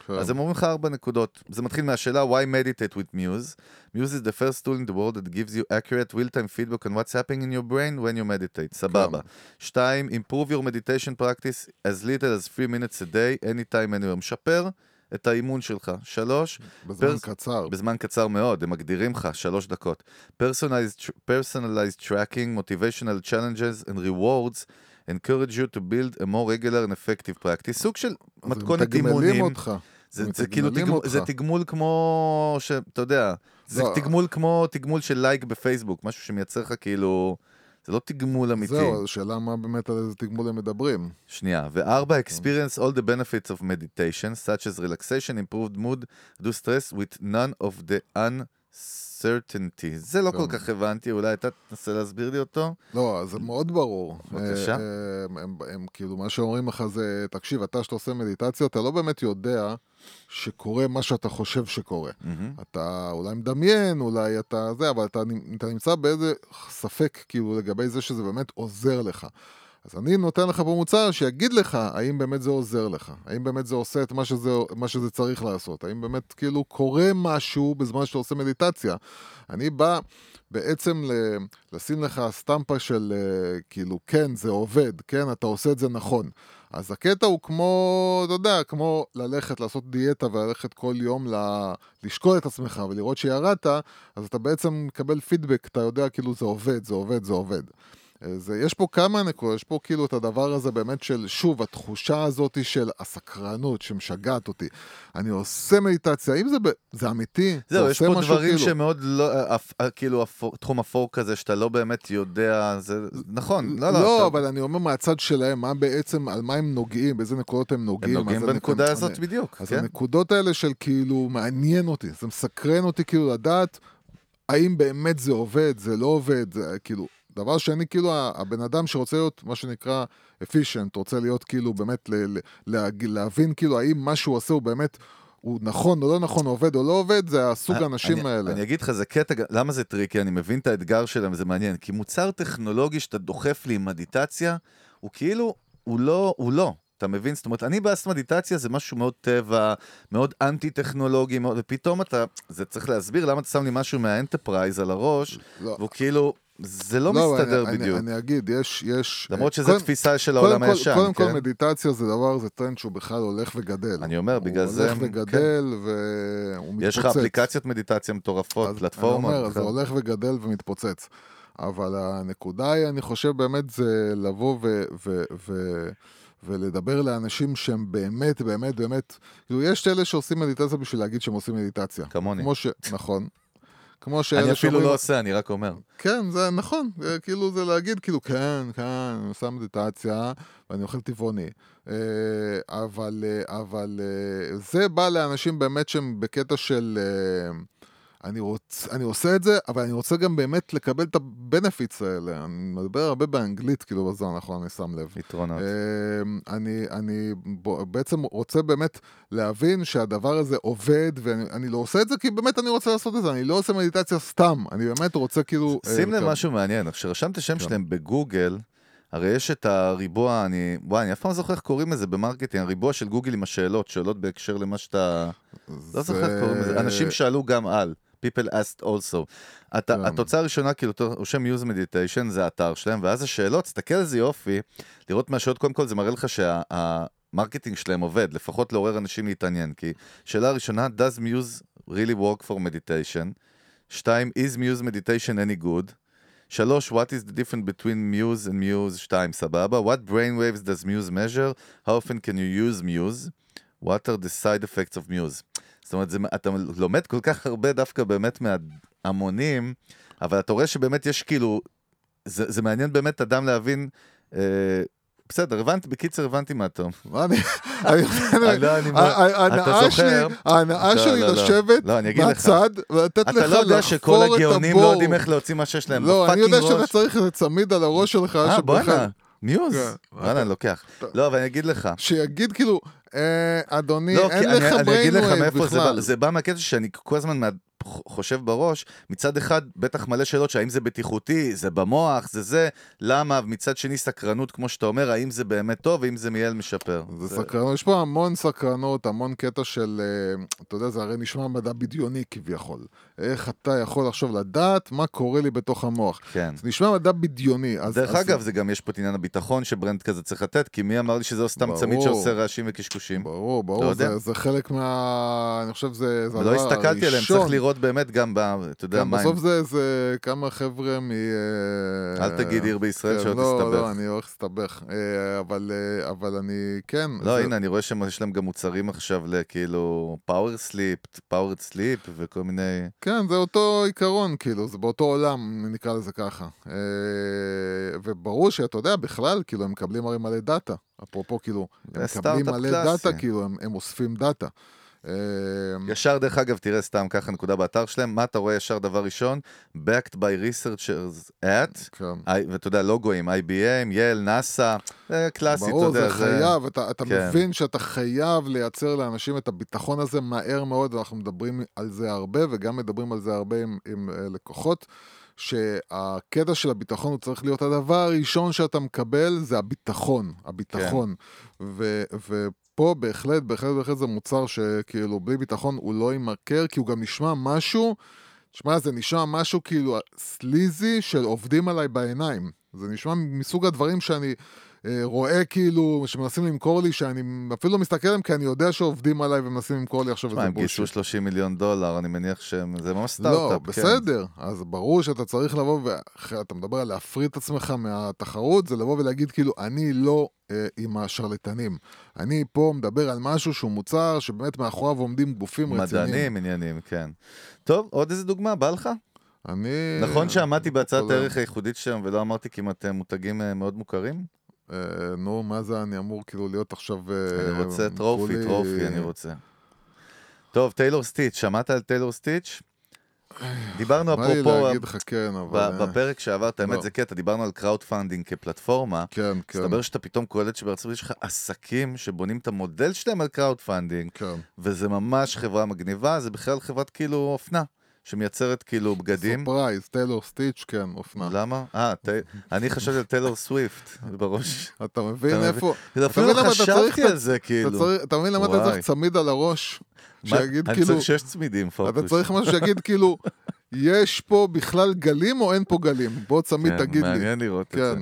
כן. אז הם אומרים לך ארבע נקודות. זה מתחיל מהשאלה why meditate with Muse. Muse is the first tool in the world that gives you accurate real-time feedback on what's happening in your brain when you meditate. סבבה. שתיים, improve your meditation practice as little as 3 minutes a day, anytime, anywhere. משפר את האימון שלך. שלוש, בזמן פרס- קצר. בזמן קצר מאוד, הם מגדירים לך, שלוש דקות. Personalized, personalized tracking, motivational challenges and rewards encourage you to build a more regular and effective practice. סוג של אז הם מתכונת מתגמלים אימונים. אותך. זה, זה כאילו תגמול. זה תגמול כמו, שאתה יודע, זה לא. תגמול כמו תגמול של לייק בפייסבוק, משהו שמייצר לך כאילו, זה לא תגמול אמיתי. זהו, השאלה מה באמת על איזה תגמול הם מדברים. שנייה, וארבע, experience all the benefits of meditation, such as relaxation, improved mood, do stress with none of the uncertainty. זה לא כל כן. כך הבנתי, אולי אתה תנסה להסביר לי אותו? לא, זה מאוד ברור. בבקשה. אה, אה, הם כאילו, מה שאומרים לך זה, תקשיב, אתה שאתה עושה מדיטציה, אתה לא באמת יודע שקורה מה שאתה חושב שקורה. מהמם. אתה אולי מדמיין, אולי אתה זה, אבל אתה, אתה נמצא באיזה ספק, כאילו, לגבי זה שזה באמת עוזר לך. אז אני נותן לך פה מוצר שיגיד לך האם באמת זה עוזר לך, האם באמת זה עושה את מה שזה, מה שזה צריך לעשות, האם באמת כאילו קורה משהו בזמן שאתה עושה מדיטציה. אני בא בעצם ל, לשים לך סטמפה של אה, כאילו, כן, זה עובד, כן, אתה עושה את זה נכון. אז הקטע הוא כמו, אתה יודע, כמו ללכת לעשות דיאטה וללכת כל יום ל... לשקול את עצמך ולראות שירדת, אז אתה בעצם מקבל פידבק, אתה יודע כאילו זה עובד, זה עובד, זה עובד. אז יש פה כמה נקודות, יש פה כאילו את הדבר הזה באמת של, שוב, התחושה הזאת של הסקרנות שמשגעת אותי. אני עושה מדיטציה, אם זה, ב... זה אמיתי, זה זהו, יש עושה פה דברים כאילו. שמאוד לא, אה, אפ- אה, כאילו, אפור- תחום אפור כזה, שאתה לא באמת יודע, זה, נכון, לא, לא. לא, אתה- אבל אני אומר מהצד שלהם, מה בעצם, על מה הם נוגעים, באיזה נקודות הם הם נוגעים. נוגעים אז אני- בנקודה אני- הזאת בדיוק, אז כן? הנקודות האלה של כאילו, מעניין אותי, זה מסקרן אותי כאילו לדעת האם באמת זה עובד, זה לא עובד, זה כאילו... דבר שני, כאילו, הבן אדם שרוצה להיות, מה שנקרא, efficient, רוצה להיות כאילו באמת, ל- ל- להבין כאילו האם מה שהוא עושה הוא באמת, הוא נכון או לא נכון, עובד או לא עובד, זה הסוג האנשים אני, האלה. אני אגיד לך, זה קטע, למה זה tricky? אני מבין את האתגר שלהם, וזה מעניין. כי מוצר טכנולוגי שאתה דוחף לי עם מדיטציה, הוא כאילו, הוא לא, הוא לא. אתה מבין? זאת אומרת, אני בעשת מדיטציה זה משהו מאוד טבע, מאוד אנטי-טכנולוגי, מאוד, ופתאום אתה, זה צריך להסביר למה אתה שם לי משהו מה Enterprise על הראש, לא. והוא כאילו, זה לא, מסתדר אני, בדיוק. אני, אני אגיד, יש... יש למרות שזו קודם- תפיסה של קודם העולם כל- הישן, קודם כל כן? מדיטציה זה דבר, זה טרנד שהוא בכלל הולך וגדל. אני אומר, בגלל זה... הוא הולך כן. וגדל והוא מתפוצץ. יש לך אפליקציות מדיטציה מטורפות, אז פלטפורמות. אני אומר, זה. הולך וגדל ומתפוצץ. אבל הנקודה היא, אני חושב באמת זה לבוא ו... ו, ו ולדבר לאנשים שהם באמת, באמת, באמת, כאילו, יש אלה שעושים מדיטציה בשביל להגיד שהם עושים מדיטציה. כמוני. כמו ש... נכון. כמו שאלה אני אפילו לא עושה, אני רק אומר. כן, זה נכון, זה כאילו זה להגיד, כאילו, כן, כן, אני עושה מדיטציה ואני אוכל טבעוני. אה, אבל, אה, אבל אה, זה בא לאנשים באמת שהם בקטע של... אני, רוצ, אני עושה את זה, אבל אני רוצה גם באמת לקבל את ה-benefits האלה. אני מדבר הרבה באנגלית, כאילו, בזמן האחרון, אני שם לב. יתרונות. אה, אני, אני בעצם רוצה באמת להבין שהדבר הזה עובד, ואני אני לא עושה את זה כי באמת אני רוצה לעשות את זה, אני לא עושה מדיטציה סתם, אני באמת רוצה כאילו... אה, שים לב. משהו מעניין, כשרשמת שם כן. שלהם בגוגל, הרי יש את הריבוע, אני, וואי, אני אף פעם לא זוכר איך קוראים לזה ב marketing, הריבוע של גוגל עם השאלות, שאלות בהקשר למה שאתה... לא זוכר איך קוראים לזה, אנשים שאלו גם על. People asked also. כן. התוצאה הראשונה, כאילו, אתה רושם muse meditation, זה האתר שלהם, ואז השאלות, תסתכל על זה יופי, לראות מהשאלות, קודם כל זה מראה לך שה marketing שלהם עובד, לפחות לעורר אנשים להתעניין, כי שאלה ראשונה, does muse really work for meditation? שתיים, is muse meditation any good? שלוש, what is the difference between muse and muse? שתיים, סבבה. What brain waves does muse measure? How often can you use muse? What are the side effects of muse? זאת אומרת, זה, אתה לומד כל כך הרבה דווקא באמת מההמונים, אבל אתה רואה שבאמת יש כאילו, זה, זה מעניין באמת אדם להבין, אה, בסדר, הבנתי, בקיצר הבנתי מה אתה אומר. מה אני... אני- אני- ה- אתה ההנאה שלי, זוכר? ההנאה שלי. לשבת אני אגיד לך. מהצד ולתת לך אתה לא יודע שכל לחפור את הגאונים לא הבור. יודעים איך להוציא מה שיש להם לא, אני יודע. שאתה צריך איזה צמיד על הראש שלך, אה, בואנה, מיוז. כן. וואלה, אני לוקח. לא, אבל אני אגיד לך. שיגיד כאילו, אה, אדוני, לא, אין לך אני, אני אגיד לך מאיפה זה בא. בכלל. זה בא מהקטע שאני כל הזמן חושב בראש, מצד אחד בטח מלא שאלות שהאם זה בטיחותי, זה במוח, זה זה, למה, מצד שני סקרנות, כמו שאתה אומר, האם זה באמת טוב, האם זה מייעל משפר. זה סקרנות, יש פה המון סקרנות, המון קטע של, אה, אתה יודע, זה הרי נשמע מדע בדיוני כביכול. איך אתה יכול עכשיו לדעת מה קורה לי בתוך המוח. כן. זה נשמע מדע בדיוני. אז, דרך אז, אגב, זה גם יש פה את עניין הביטחון שברנד כזה צריך לתת, כי מי אמר לי שזה לא סתם ברור. צמיד שעושה רעשים וקשקושים? ברור, ברור, יודע? זה, זה חלק מה... אני חושב זה הדבר הסתכלתי עליהם. צריך לראות באמת גם, ב- אתה יודע, מה בסוף. זה, זה כמה חבר'ה מ... אה, אל תגיד עיר בישראל כן, שלא לא, תסתבך. לא, אני הולך להסתבך. אה, אבל, אה, אבל אני, כן. לא, זה- הנה, אני רואה שיש להם גם מוצרים עכשיו לכאילו power sleep, power sleep וכל מיני... כן, זה אותו עיקרון, כאילו, זה באותו עולם, נקרא לזה ככה. וברור שאתה יודע, בכלל, כאילו, הם מקבלים הרי מלא דאטה. אפרופו, כאילו, הם מקבלים מלא קלאסי. דאטה, כאילו, הם, הם אוספים דאטה. אה, ישר, דרך אגב, תראה סתם ככה נקודה באתר שלהם, מה אתה רואה ישר דבר ראשון? Backed by researchers at, כן. I- ואתה יודע, לוגוים, IBM, יל, נאסא, זה קלאסי, אתה ברור, יודע, זה חייב, אתה, אתה כן. מבין שאתה חייב לייצר לאנשים את הביטחון הזה מהר מאוד, ואנחנו מדברים על זה הרבה, וגם מדברים על זה הרבה עם, עם אה, לקוחות, שהקטע של הביטחון הוא צריך להיות הדבר הראשון שאתה מקבל, זה הביטחון, הביטחון. כן. ו, ופה בהחלט, בהחלט, בהחלט זה מוצר שכאילו בלי ביטחון הוא לא יימכר, כי הוא גם נשמע משהו, תשמע, זה נשמע משהו כאילו סליזי של עובדים עליי בעיניים. זה נשמע מסוג הדברים שאני רואה כאילו, שמנסים למכור לי, שאני אפילו לא מסתכל עליהם, כי אני יודע שעובדים עליי ומנסים למכור לי עכשיו תשמע, איזה הם גייסו בושיט. 30 מיליון דולר, אני מניח שהם, זה ממש לא, סטארט-אפ, כן. בסדר. אז ברור שאתה צריך לבוא, ואתה מדבר על להפריד את עצמך מהתחרות, זה לבוא ולהגיד כאילו, אני לא אה, עם השרלטנים. אני פה מדבר על משהו שהוא מוצר שבאמת מאחוריו עומדים גופים רציניים. מדענים, עניינים, כן. טוב, עוד איזה דוגמה, בא לך? אני... נכון שעמדתי בהצעת הערך הייחודית שלהם ולא אמרתי כמעט אה, מותגים אה, מאוד מוכרים? אה, נו, מה זה אני אמור כאילו להיות עכשיו... אה, אני רוצה trophy, trophy, אני רוצה. טוב, טיילור סטיץ', שמעת על טיילור סטיץ'? דיברנו בא לי אפרופו, להגיד לך כן, אבל... אה, בפרק שעבר, את האמת לא. זה קטע, דיברנו על crowdfunding כפלטפורמה. כן, כן, מסתבר שאתה פתאום קולט שבארצות הברית יש לך עסקים שבונים את המודל שלהם על crowdfunding, כן. וזה ממש חברה מגניבה, זה בכלל חברת כאילו אופנה, שמייצרת כאילו בגדים. surprise, טיילור סטיץ', כן, אופנה. למה? אה, אני חשבתי על טיילור סוויפט בראש. אתה מבין איפה... אפילו לא למה אתה צריך חשבתי על זה, כאילו. אתה מבין למה אתה. צריך צמיד על הראש? שיגיד אני כאילו... צריך שש צמידים, פוקוס. אתה צריך משהו שיגיד כאילו, יש פה בכלל גלים או אין פה גלים? בוא צמיד כן, תגיד לי. מעניין לראות את זה. כן,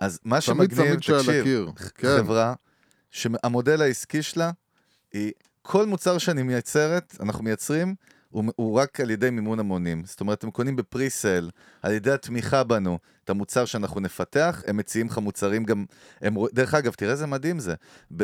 אז מה שמגניב, תקשיב. כן, חברה שהמודל העסקי שלה היא כל מוצר שאני מייצרת, אנחנו מייצרים, הוא, הוא רק על ידי מימון המונים. זאת אומרת, הם קונים בפריסל, על ידי התמיכה בנו, את המוצר שאנחנו נפתח, הם מציעים לך מוצרים גם... הם, דרך אגב, תראה איזה מדהים זה.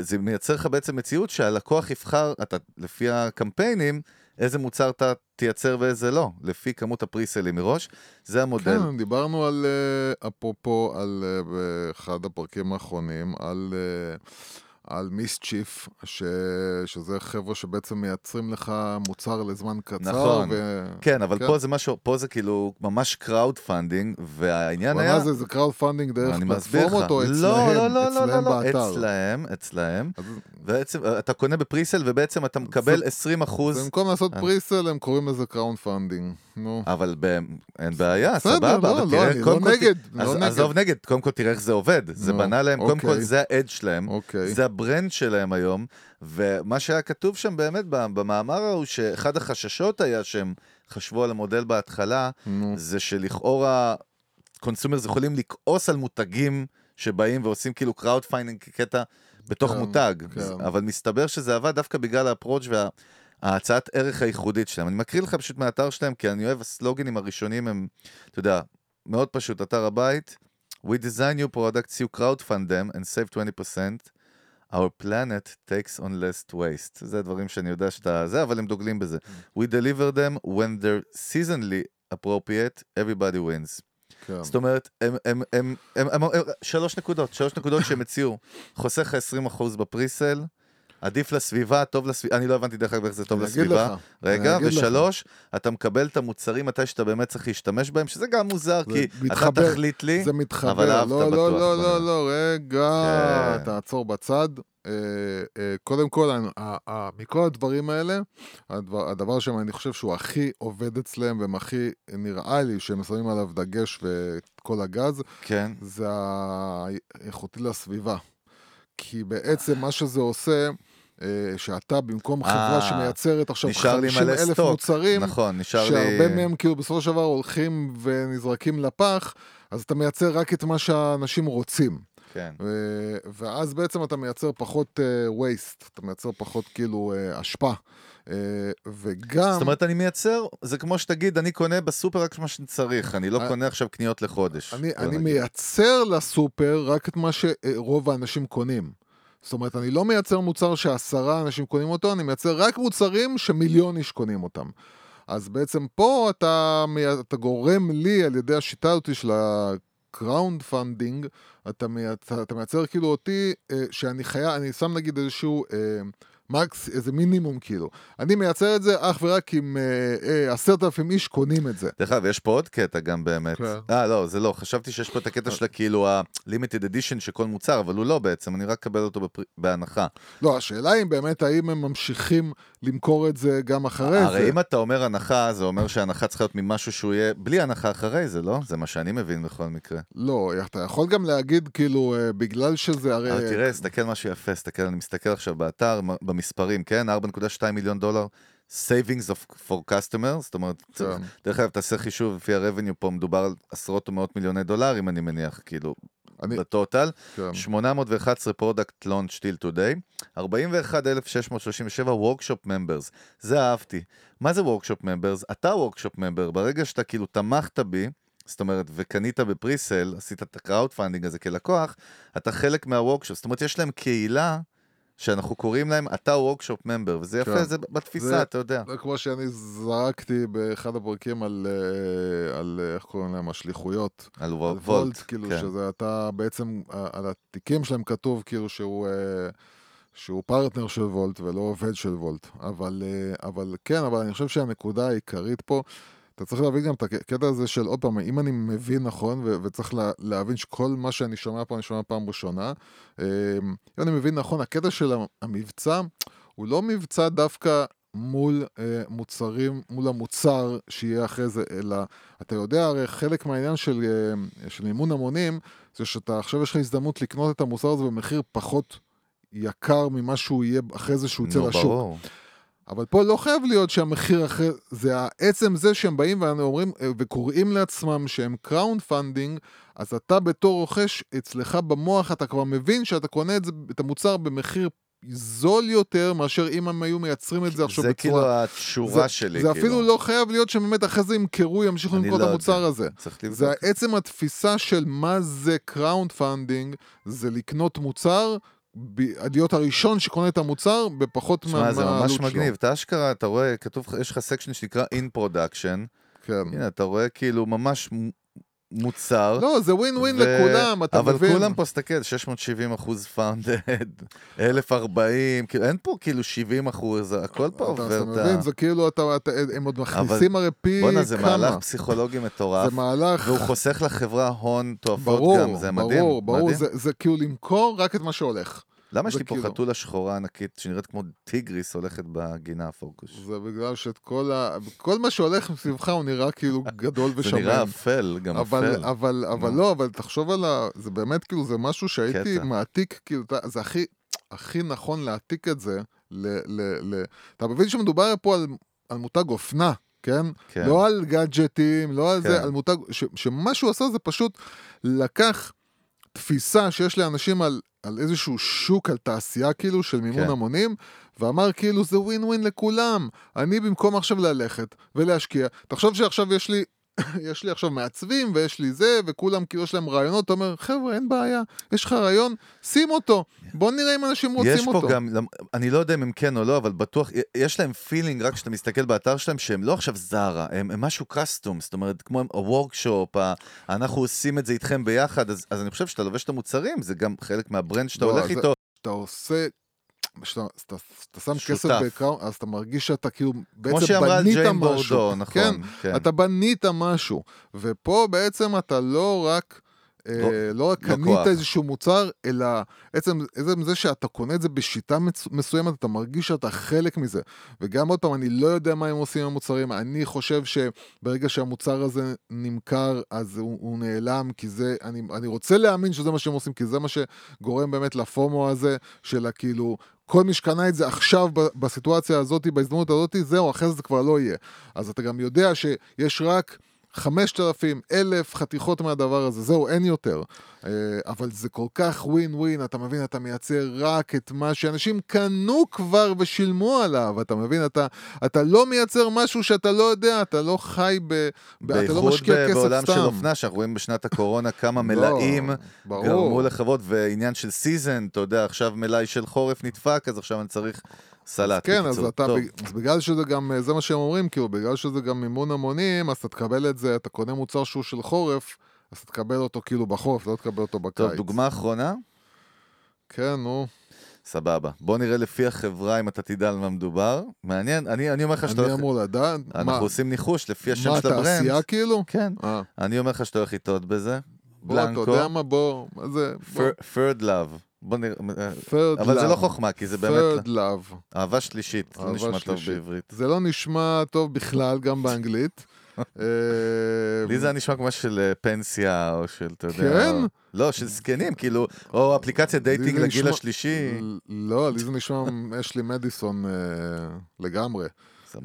זה מייצר לך בעצם מציאות שהלקוח יבחר, אתה, לפי הקמפיינים, איזה מוצר אתה תייצר ואיזה לא, לפי כמות הפריסלים מראש. זה המודל. כן, דיברנו על, אה, אפרופו, על, אה, באחד הפרקים האחרונים, על, אה, על מיסצ'יף, ש, שזה חבר'ה שבעצם מייצרים לך מוצר לזמן קצר. נכון. ו... כן, אבל כן. פה זה משהו, פה זה כאילו ממש crowdfunding, והעניין היה... מה זה, זה crowdfunding דרך אני. פלטפורמות או אצלהם? לא, לא, לא, לא, לא, אצלהם לא, באתר? אצלהם, אצלהם. אז- בעצם, אתה קונה ב presale ובעצם אתה מקבל זה- 20 אחוז, במקום לעשות אה. presale, הם קוראים לזה crowdfunding. נו. אבל ב... אין בעיה, סבבה, לא, אבל לא, תראה, אני לא קודם כל... נגד, לא אז נגד. עזוב נגד, קודם כל תראה איך זה עובד. זה בנה להם, קודם כל אוקיי. זה ה edge שלהם, אוקיי. זה ה brand שלהם היום, ומה שהיה כתוב שם באמת במאמר ההוא, שאחד החששות היה שהם חשבו על המודל בהתחלה. זה שלכאורה consumers יכולים לכעוס על מותגים שבאים ועושים כאילו crowdfunding כקטע בתוך כן, מותג, כן. אבל מסתבר שזה עבד דווקא בגלל ה approach וההצעת ערך הייחודית שלהם. אני מקריא לך פשוט מהאתר שלהם, כי אני אוהב הסלוגנים הראשונים הם, אתה יודע, מאוד פשוט, אתר הבית, We design new products, you crowdfund them and save 20%. Our planet takes on less waste. זה הדברים שאני יודע שאתה... זה, אבל הם דוגלים בזה. We deliver them when they're seasonally appropriate, everybody wins. כן. זאת אומרת, הם, הם, הם, הם, הם, הם, שלוש נקודות, שלוש נקודות שהם הציעו. חוסך לך 20% בפריסל, עדיף לסביבה, טוב לסביבה, אני לא הבנתי דרך אגב איך זה טוב לסביבה. לך, רגע, אגיד לך. ושלוש, אתה מקבל את המוצרים מתי שאתה באמת צריך להשתמש בהם, שזה גם מוזר, כי אתה מתחבר, תחליט לי, זה מתחבר, אבל אהבת לא, בטוח. לא, לא, לא, לא, רגע, כן. תעצור בצד. אה, אה, קודם כל, מכל הדברים האלה, הדבר, הדבר שאני חושב שהוא הכי עובד אצלם, והם הכי, נראה לי שהם שמים עליו דגש ואת כל הגז, כן, זה האיכותי לסביבה. כי בעצם מה שזה עושה, שאתה במקום חברה אה, שמייצרת עכשיו נשאר לי 50 מלא אלף. מוצרים, נכון, נשאר לי... שהרבה מהם כאילו בסופו של דבר הולכים ונזרקים לפח, אז אתה מייצר רק את מה שהאנשים רוצים. כן. ו- ואז בעצם אתה מייצר פחות uh, waste, אתה מייצר פחות כאילו uh, אשפה. Uh, וגם... זאת אומרת, אני מייצר, זה כמו שתגיד, אני קונה בסופר רק מה שאני צריך, אני לא אה, קונה עכשיו קניות לחודש. אני, אני נגיד. מייצר לסופר רק את מה שרוב האנשים קונים. זאת אומרת, אני לא מייצר מוצר שעשרה אנשים קונים אותו, אני מייצר רק מוצרים שמיליון איש קונים אותם. אז בעצם פה אתה, אתה גורם לי על ידי השיטה הזאת של ה-Crown Funding, אתה מייצר, אתה מייצר כאילו אותי, אה, שאני חייב, אני שם נגיד איזשהו אה, מקס, איזה מינימום כאילו. אני מייצר את זה אך ורק אם אה, אה, עשרת אלפים איש קונים את זה. דרך אגב, יש פה עוד קטע גם באמת. כן. אה, לא, זה לא, חשבתי שיש פה את הקטע של כאילו ה-limited edition של כל מוצר, אבל הוא לא בעצם, אני רק אקבל אותו בפר- בהנחה. לא, השאלה היא באמת האם הם ממשיכים למכור את זה גם אחרי הרי זה. אם אתה אומר הנחה, זה אומר שההנחה צריכה להיות ממשהו שהוא יהיה בלי הנחה אחרי זה, לא? זה מה שאני מבין בכל מקרה. לא, אתה יכול גם להגיד כאילו, אה, בגלל שזה הרי... אבל תראה, תסתכל משהו יפה, תסתכל, אני מסתכל עכשיו באתר, במספרים, כן? 4.2 מיליון דולר. savings of, for customers, זאת אומרת, כן. דרך אגב, תעשה חישוב, לפי ה-revenue פה מדובר על עשרות או מאות מיליוני דולרים, אני מניח, כאילו, אני- ב total. כן. 811 product launch till today, 41,637 workshop members, זה אהבתי. מה זה workshop members? אתה workshop member, ברגע שאתה כאילו תמכת בי, זאת אומרת, וקנית ב presale, עשית את ה crowdfunding הזה כלקוח, אתה חלק מה workshop, זאת אומרת, יש להם קהילה שאנחנו קוראים להם אתה workshop member, וזה יפה, כן. זה בתפיסה, זה- אתה יודע. זה כמו שאני זרקתי באחד הפרקים על, אה, על אה, איך קוראים להם, השליחויות. על על וולט, וולט, כאילו כן. שזה אתה בעצם, על התיקים שלהם כתוב כאילו שהוא... אה, שהוא פרטנר של וולט ולא עובד של וולט. אבל, אבל כן, אבל אני חושב שהנקודה העיקרית פה, אתה צריך להבין גם את הקטע הזה של, עוד פעם, אם אני מבין נכון, ו- וצריך לה- להבין שכל מה שאני שומע פה, אני שומע פעם ראשונה, אה, אם אני מבין נכון, הקטע של המבצע, הוא לא מבצע דווקא מול אה, מוצרים, מול המוצר שיהיה אחרי זה, אלא אתה יודע, הרי חלק מהעניין של, אה, של מימון המונים, זה שאתה עכשיו יש לך הזדמנות לקנות את המוצר הזה במחיר פחות יקר ממה שהוא יהיה אחרי זה שהוא יצא נו, לשוק. ברור. אבל פה לא חייב להיות שהמחיר אחר, זה עצם זה שהם באים ואומרים אה, וקוראים לעצמם שהם crowdfunding, אז אתה בתור רוכש, אצלך במוח אתה כבר מבין שאתה קונה את, זה, את המוצר במחיר זול יותר מאשר אם הם היו מייצרים את זה עכשיו זה בצורה... כאילו התשורה זה, שלי, זה כאילו. אפילו לא חייב להיות שבאמת אחרי זה ימכרו, ימשיכו למכור לא את המוצר יודע. הזה. זה עצם התפיסה של מה זה crowdfunding, זה לקנות מוצר, להיות הראשון שקונה את המוצר בפחות תשמע, מה- זה מהעלות ממש שלו. מגניב. אתה אשכרה, אתה רואה, כתוב, יש לך section שנקרא In Production. כן. הנה, אתה רואה כאילו ממש מוצר. לא, זה ווין ווין ו- לכולם, אתה אבל מבין? כולם פה, תסתכל, 670 אחוז funded, 1040, כאילו, אין פה כאילו 70 אחוז, הכל פה אתה- עובר אתה את ה... מבין, זה כאילו, אתה- אתה- הם עוד מכניסים הרי פי בואנה, זה כמה. מהלך פסיכולוגי מטורף, זה מהלך... והוא חוסך לחברה הון תועפות ברור, גם, זה מדהים. ברור, ברור, מדהים. זה, זה כאילו למכור רק את מה שהולך. למה יש זה לי פה כאילו- חתולה שחורה ענקית שנראית כמו טיגריס הולכת בגינה הפוקוס? זה בגלל שאת כל ה... כל מה שהולך מסביבך הוא נראה כאילו גדול זה ושמן. נראה אפל, גם אבל, אפל. אבל, אבל. לא, אבל תחשוב על ה... זה באמת כאילו, זה משהו שהייתי קטע. מעתיק, כאילו, זה הכי, הכי נכון להעתיק את זה ל... ל, ל אתה מבין שמדובר פה על, על מותג אופנה, כן? כן. לא על גאדג'טים, לא על כן. זה, על מותג... ש, שמה שהוא עשה זה פשוט לקח תפיסה שיש לאנשים על, על איזשהו שוק, על תעשייה כאילו של מימון כן. המונים, ואמר כאילו זה ווין ווין לכולם. אני במקום עכשיו ללכת ולהשקיע, תחשוב שעכשיו יש לי... יש לי עכשיו מעצבים ויש לי זה וכולם כאילו יש להם רעיונות, אתה אומר חבר'ה אין בעיה, יש לך רעיון, שים אותו, בוא נראה אם אנשים רוצים יש פה אותו. גם, למ- אני לא יודע אם הם כן או לא, אבל בטוח, יש להם feeling, רק כשאתה מסתכל באתר שלהם, שהם לא עכשיו זרה, הם, הם משהו custom, זאת אומרת, כמו ה workshop, אנחנו עושים את זה איתכם ביחד, אז, אז אני חושב שאתה לובש את המוצרים, זה גם חלק מה brand שאתה לא, הולך איתו. אתה עושה, כשאתה אתה, אתה שם. כסף בעיקר, אז אתה מרגיש שאתה כאילו כמו בעצם שאמרה בנית ג'יין משהו. בורדו, נכון. כן, כן. אתה בנית משהו, ופה בעצם אתה לא רק... אה, לא- לא רק לא קנית. איזשהו מוצר, אלא עצם, עצם זה שאתה קונה את זה בשיטה מסוימת, אתה מרגיש שאתה חלק מזה. וגם עוד פעם, אני לא יודע מה הם עושים עם המוצרים, אני חושב שברגע שהמוצר הזה נמכר, אז הוא, הוא נעלם, כי זה, אני, אני רוצה להאמין שזה מה שהם עושים, כי זה מה שגורם באמת לפומו הזה, של הכאילו, כל מי שקנה את זה עכשיו בסיטואציה הזאת, בהזדמנות הזאת, זהו, אחרי זה זה כבר לא יהיה. אז אתה גם יודע שיש רק... 5,000, אלף חתיכות מהדבר הזה, זהו, אין יותר. אה, אבל זה כל כך ווין ווין, אתה מבין, אתה מייצר רק את מה שאנשים קנו כבר ושילמו עליו, אתה מבין, אתה, אתה לא מייצר משהו שאתה לא יודע, אתה לא חי ב... ב אתה לא בייחוד משקיע כסף בעולם סתם. של אופנה, שאנחנו רואים בשנת הקורונה כמה לא, מלאים ברור. גרמו לחברות, ועניין של season, אתה יודע, עכשיו מלאי של חורף נדפק, אז עכשיו אני צריך סלט. כן, אז בקיצור. אתה, טוב. אז בגלל שזה גם, אה, זה מה שהם אומרים, כאילו, בגלל שזה גם מימון המונים, אז אתה תקבל את זה, אתה קונה מוצר שהוא של חורף, אז אתה תקבל אותו כאילו בחורף, לא תקבל אותו בקיץ. טוב, דוגמה אחרונה? כן, נו. סבבה. בוא נראה לפי החברה אם אתה תדע על מה מדובר. מעניין, אני, אני אומר לך שאתה אני הולך... אמור לדעת. אנחנו מה, עושים ניחוש לפי השם מה, של ה brand. תעשייה כאילו? כן. אה. אני אומר לך שאתה הולך לטעות בזה. בוא, אתה בלנקו, יודע מה, בוא, מה זה? Third Love. בוא נראה, Third אבל זה. לא חוכמה, כי זה באמת Third Love. אהבה שלישית, לא אהבה נשמע טוב. בעברית. זה לא נשמע טוב בכלל, גם באנגלית. אה, לי זה היה נשמע כמו של אה, פנסיה, או של, אתה יודע... כן? לא, של זקנים, כאילו, או אפליקציית dating זה לגיל השלישי. לא, לי זה נשמע אשלי מדיסון אה, לגמרי.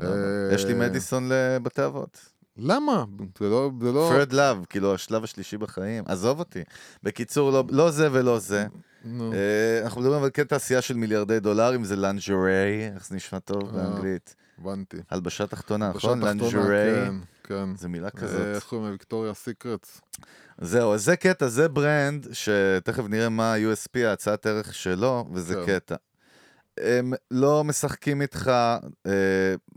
אשלי מדיסון לבתי אבות. למה? זה לא... זה לא... Third Love, כאילו, השלב השלישי בחיים. עזוב אותי. בקיצור, לא- לא זה ולא זה. אה, אנחנו מדברים על כן תעשייה של מיליארדי דולרים, זה lingerie, איך זה נשמע טוב אה, באנגלית? הבנתי. הלבשה תחתונה, נכון? lingerie. כן, כן. זה מילה אה, כזאת. איך קוראים לה? Victoria's Secrets. זהו, אז זה קטע, זה brand, שתכף נראה מה ה-USP, ההצעת ערך שלו, וזה כן. קטע. הם לא משחקים איתך, אה,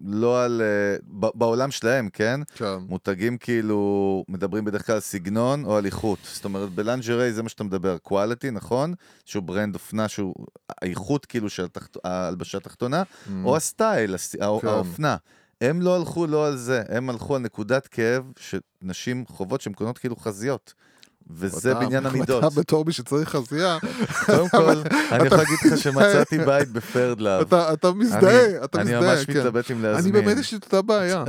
לא על... אה, ב- בעולם שלהם, כן? כן. מותגים כאילו, מדברים בדרך כלל על סגנון או על איכות. זאת אומרת, ב lingerie זה מה שאתה מדבר, quality, נכון? שהוא brand אופנה, שהוא האיכות כאילו של התחת... ההלבשה התחתונה, Mm. או הסטייל, הס- כן. האופנה. הם לא הלכו לא על זה, הם הלכו על נקודת כאב שנשים חוות שהן קונות כאילו חזיות. וזה בעניין המידות. אתה בתור מי שצריך חזייה, קודם כל, אני יכול להגיד לך שמצאתי בית בפרד לאב. אתה אתה מזדהה, אתה אני מזדהה, ממש כן. מתלבט אם אני להזמין. באמת יש לי את אותה בעיה.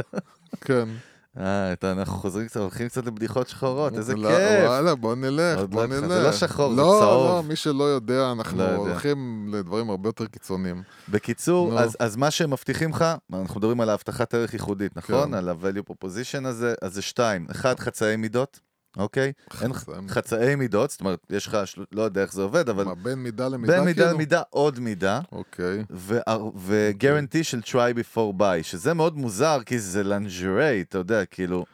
כן. אה, אנחנו חוזרים קצת, הולכים קצת לבדיחות שחורות, איזה לא, כיף. וואלה, בוא נלך, בוא לא. נלך. זה לא שחור, זה לא, צהוב. לא, מי שלא יודע, אנחנו לא. הולכים לדברים הרבה יותר קיצוניים. בקיצור, אז מה שהם מבטיחים לך, אנחנו מדברים על ההבטחת ערך ייחודית, נכון? כן. על ה-value proposition הזה, אז זה שתיים. אחד, חצאי מידות, אוקיי? אין חצאי מידות. זאת אומרת, יש לך, לא יודע איך זה עובד, אבל מה, בין מידה למידה בין מידה כאילו? למידה עוד מידה, אוקיי. וגרנטי של try before buy, שזה מאוד מוזר, כי זה לנג'רי, אתה יודע, כאילו...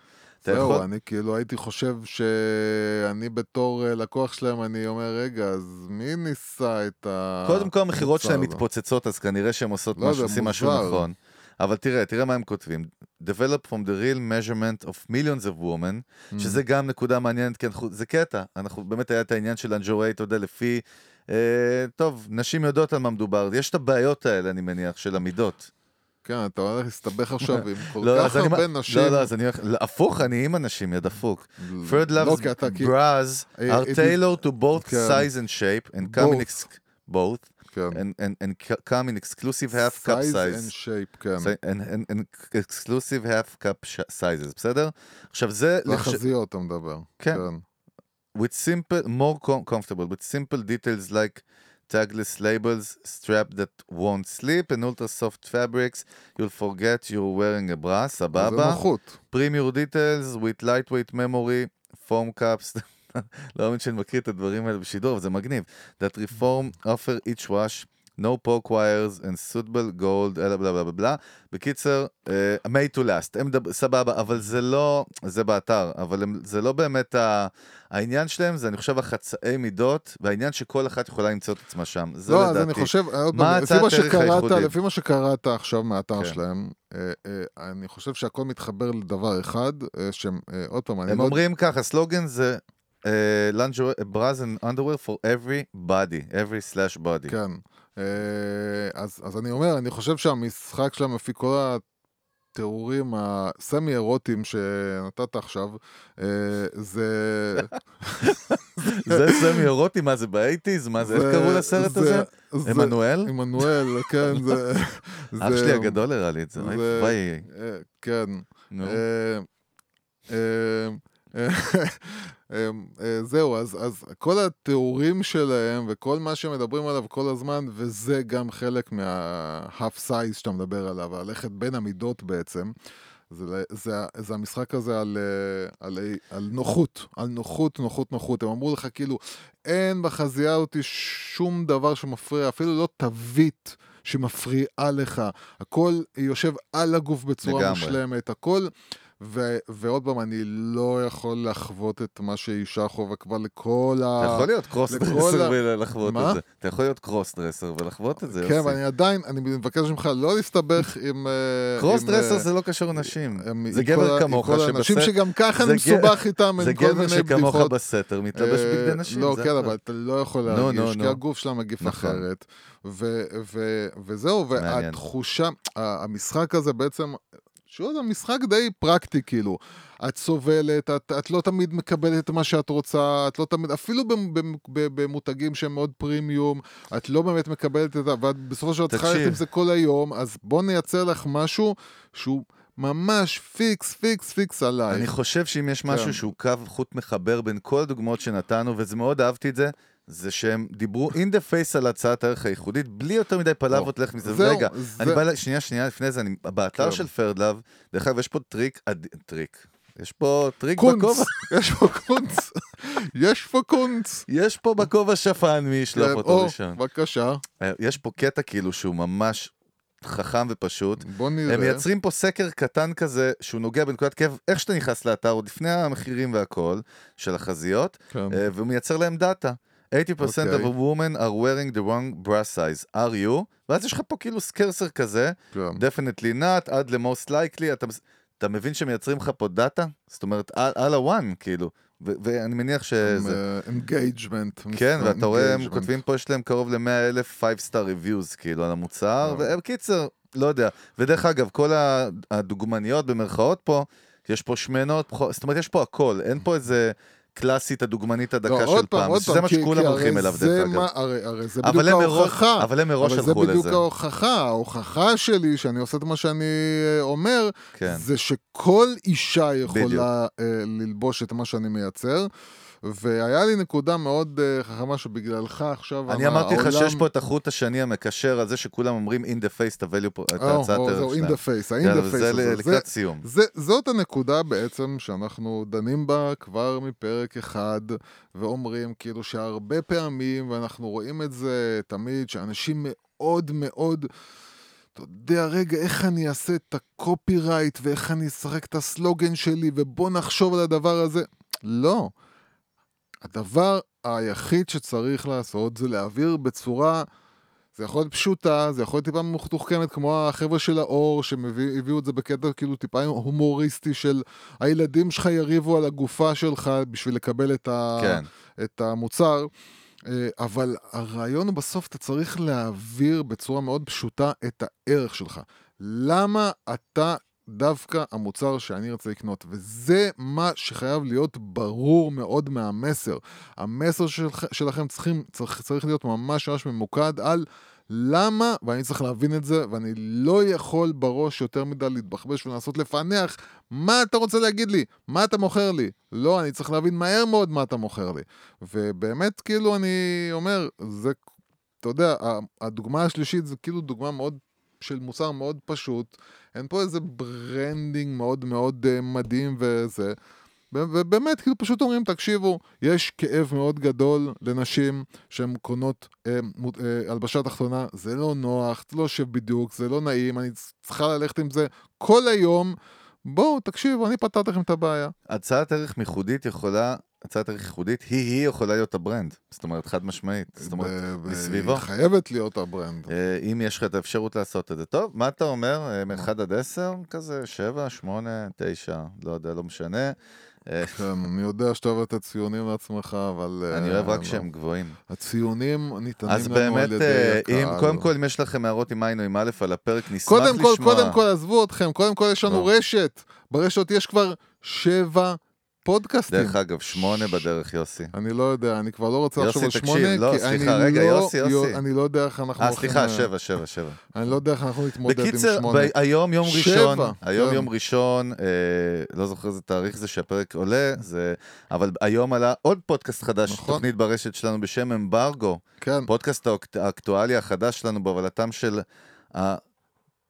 זהו, יכול... אני כאילו הייתי חושב שאני בתור אה, לקוח שלהם, אני אומר, רגע, אז מי ניסה את ה... קודם כל המכירות שלהם המוצר הזה?" מתפוצצות, אז כנראה שהם עושות לא משהו, עושים משהו. נכון. אבל תראה, תראה מה הם כותבים. Develop from the real measurement of millions of women, Mm. שזה גם נקודה מעניינת, כי אנחנו, זה קטע. אנחנו, באמת היה את העניין של אנג'ורי, אתה יודע, לפי... אה, טוב, נשים יודעות על מה מדובר. יש את הבעיות האלה, אני מניח, של המידות. כן, אתה הולך להסתבך עכשיו עם כל לא, כך אז אני הרבה מה- נשים. לא, לא, אז אני הולך... לא, הפוך, אני עם הנשים, יא דפוק. Third לא, loves כי אתה כאילו... bras אה, are is- tailored to both כן. size and shape and come in Both. ex- both כן. and, and, and ca- come in exclusive half cup size size. and shape, כן. Say- and, and, and exclusive half cup sh- sizes, בסדר? עכשיו זה, זה לחש- החזיות אתה מדבר. כן. כן. with simple, more com- comfortable, with simple details like tagless labels, strap that won't slip, and ultra soft fabrics, you'll forget you're wearing a bra, זה סבבה? נוחות. Premier details with lightweight memory, foam cups, לא מאמין שאני מקריא את הדברים האלה בשידור, אבל זה מגניב. That reform offer each wash, no poke wires and suitable gold, אלא בלה בלה בלה. בקיצר, uh, made to last, הם מדבר, סבבה, אבל זה לא, זה באתר, אבל הם, זה לא באמת ה... העניין שלהם זה, אני חושב, החצאי מידות, והעניין שכל אחת יכולה למצוא את עצמה שם. זה לא, לדעתי. אז אני חושב, עוד מה הצעת מה ערך שקראת, הייחודית? לפי מה שקראת עכשיו מהאתר כן. שלהם, אה, אה, אני חושב שהכל מתחבר לדבר אחד, אה, שהם, אה, עוד פעם, הם לא... אומרים ככה, סלוגן זה לנג'ו, bras and underwear for every body, every slash body. כן. אה, אז, אז אני אומר, אני חושב שהמשחק שלהם לפי כל התיאורים הסמי-אירוטיים שנתת עכשיו, אה, זה... זה סמי אירוטי, מה זה באייטיז? מה זה, איך קראו לסרט הזה? זה- עמנואל? עמנואל, כן, זה... אח שלי הגדול הראה לי את זה, וואי, אה, כן. נו. אה, אה, אה, אה, אה, זהו, אז, אז כל התיאורים שלהם וכל מה שמדברים עליו כל הזמן, וזה גם חלק מה-half size שאתה מדבר עליו, ללכת בין המידות בעצם. זה, זה, זה המשחק הזה על, אה, על, על נוחות, על נוחות, נוחות, נוחות. הם אמרו לך כאילו, אין בחזייה הזאת שום דבר שמפריע, אפילו לא תווית שמפריעה לך. הכל יושב על הגוף בצורה לגמרי. מושלמת, הכל... ו- ועוד פעם, אני לא יכול לחוות את מה שאישה חווה כבר לכל ה... אתה יכול להיות קרוס לכל דרסר ה- ולחוות מה? את זה. אתה יכול להיות קרוס דרסר ולחוות את זה, כן. ואני עדיין, אני מבקש ממך לא להסתבך עם... אה, קרוס עם, דרסר אה, זה לא קשור לנשים. עם- זה גבר כמוך האנשים שבסט- שגם ככה זה אני גבר- מסובך איתם, זה עם כל גבר מיני שכמוך בדיחות. בסתר מתלבש אה, בגדי נשים. לא, זה כן. אבל אתה לא יכול להרגיש, כי. הגוף שלה מגיף נכון. אחרת. וזהו. והתחושה, המשחק הזה בעצם, שוב, זה משחק די פרקטי, כאילו. את סובלת, את, את לא תמיד מקבלת את מה שאת רוצה, את לא תמיד, אפילו במותגים שהם מאוד פרימיום, את לא באמת מקבלת את ה... ואת בסופו של דבר צריכה ללכת תקשיב. עם זה כל היום, אז בוא נייצר לך משהו שהוא ממש פיקס, פיקס, פיקס עליי. אני חושב שאם יש כן. משהו שהוא קו חוט מחבר בין כל הדוגמאות שנתנו, וזה מאוד אהבתי את זה, זה שהם דיברו in the face על הצעת הערך הייחודית, בלי יותר מדי פלאבות לך מזה. זהו, רגע, זה- אני בא, ל- שנייה, שנייה, לפני זה, אני, באתר כן. של Third Love, דרך אגב, יש פה טריק, אד- טריק. יש פה טריק קונץ, בכובע, יש פה קונץ, יש פה קונץ. יש פה בכובע שפן, מי ישלוף כן, אותו או, ראשון. בבקשה, אה, יש פה קטע כאילו שהוא ממש חכם ופשוט. בוא נראה. הם מייצרים פה סקר קטן כזה, שהוא נוגע בנקודת כאב, איך שאתה נכנס לאתר, עוד לפני המחירים והכל, של החזיות, כן. אה, והוא מייצר להם דאטה. 80% of אוקיי. a women are wearing the wrong bra size, are you? ואז יש לך פה כאילו cursor כזה, כן. definitely not, עד ל-most likely, אתה, אתה מבין שמייצרים לך פה דאטה? זאת אומרת, על, על הוואן, כאילו. ואני מניח שזה... engagement. כן, ואתה רואה, הם כותבים פה, יש להם קרוב ל-100 אלף 5 star reviews, כאילו, על המוצר, כן. ובקיצר, לא יודע. ודרך אגב, כל הדוגמניות במרכאות פה, יש פה שמנות, זאת אומרת, יש פה הכל, אין פה איזה קלאסית הדוגמנית הדקה לא, של עוד פעם, פעם, עוד שזה פעם, מה כי- שכולם כי הולכים אליו, זה דרך מה- אגב. הרי הרי זה אבל בדיוק ההוכחה. אבל הם מראש אבל הלכו זה בדיוק לזה. ההוכחה. ההוכחה שלי, שאני עושה את מה שאני אה, אומר, כן. זה שכל אישה יכולה אה, ללבוש את מה שאני מייצר. והיה לי נקודה מאוד אה, חכמה שבגללך עכשיו אני אמרתי לך שיש פה את החוט השני המקשר על זה שכולם אומרים in the face, תביאו פה את ההצעת ערך זהו, in שלהם. the face, ה-in יאללה, the face. ל- לקראת סיום. זה, זאת הנקודה בעצם שאנחנו דנים בה כבר מפרק אחד, ואומרים כאילו שהרבה פעמים, ואנחנו רואים את זה תמיד, שאנשים מאוד מאוד, אתה יודע, רגע, איך אני אעשה את הקופי רייט, ואיך אני אשחק את הסלוגן שלי, ובוא נחשוב על הדבר הזה. לא. הדבר היחיד שצריך לעשות זה להעביר בצורה... זה יכול להיות פשוטה, זה יכול להיות טיפה מתוחכמת, כמו החבר'ה של האור, שהביאו את זה בקטע כאילו טיפה הומוריסטי של הילדים שלך יריבו על הגופה שלך בשביל לקבל את, ה... כן. את המוצר. אה, אבל הרעיון הוא בסוף, אתה צריך להעביר בצורה מאוד פשוטה את הערך שלך. למה אתה דווקא המוצר שאני רוצה לקנות? וזה מה שחייב להיות ברור מאוד מהמסר. המסר שלכ, שלכם צריכים, צריך, צריך להיות ממש ממש ממוקד על למה, ואני צריך להבין את זה, ואני לא יכול בראש יותר מדי להתבחבש ולנסות לפענח מה אתה רוצה להגיד לי, מה אתה מוכר לי. לא, אני צריך להבין מהר מאוד מה אתה מוכר לי. ובאמת, כאילו, אני אומר, זה, אתה יודע, הדוגמה השלישית זה כאילו דוגמה מאוד של מוצר מאוד פשוט. אין פה איזה branding מאוד מאוד uh, מדהים וזה. ובאמת, כאילו פשוט אומרים, תקשיבו, יש כאב מאוד גדול לנשים שהן קונות אה, אה, תחתונה, זה לא נוח, זה לא יושב בדיוק, זה לא נעים, אני צריכה ללכת עם זה כל היום. בואו, תקשיבו, אני פתרתי לכם את הבעיה. הצעת ערך ייחודית יכולה, הצעת ערך ייחודית, היא-היא יכולה להיות ה brand. זאת אומרת, חד משמעית. זאת אומרת, מסביבו. היא חייבת להיות ה brand. אה, אם יש לך את האפשרות לעשות את זה. טוב, מה אתה אומר? אה, מ-1 עד 10? כזה 7, 8, 9, לא יודע, לא משנה. אה, כן, אני יודע שאתה אוהב לתת ציונים לעצמך, אבל... אני אוהב רק לא. כשהם גבוהים. הציונים ניתנים אז לנו באמת, על ידי הקהל. אם, קודם כל, אם יש לכם הערות עם עין או עם א' על הפרק, נשמח קודם כל, לשמוע. קודם כל, עזבו אתכם, קודם כל יש לנו לא. רשת. ברשת יש כבר שבע פודקאסטים. דרך אגב, שמונה בדרך, יוסי. אני לא יודע, אני כבר לא רוצה יוסי, לחשוב על תקשיב, שמונה, לא, סליחה, אני רגע, לא- יוסי, יוסי. יו- אני לא יודע איך אנחנו אה. סליחה, אה, שבע, שבע, שבע. אני לא יודע איך אנחנו נתמודד עם בקיצר, שמונה. ב- היום יום ראשון, היום כן. יום ראשון, אה, לא זוכר איזה תאריך זה שהפרק עולה, זה, אבל היום עלה עוד פודקאסט חדש, נכון. תוכנית ברשת שלנו בשם אמברגו, כן, פודקאסט האקט- האקטואלי החדש שלנו בהובלתם של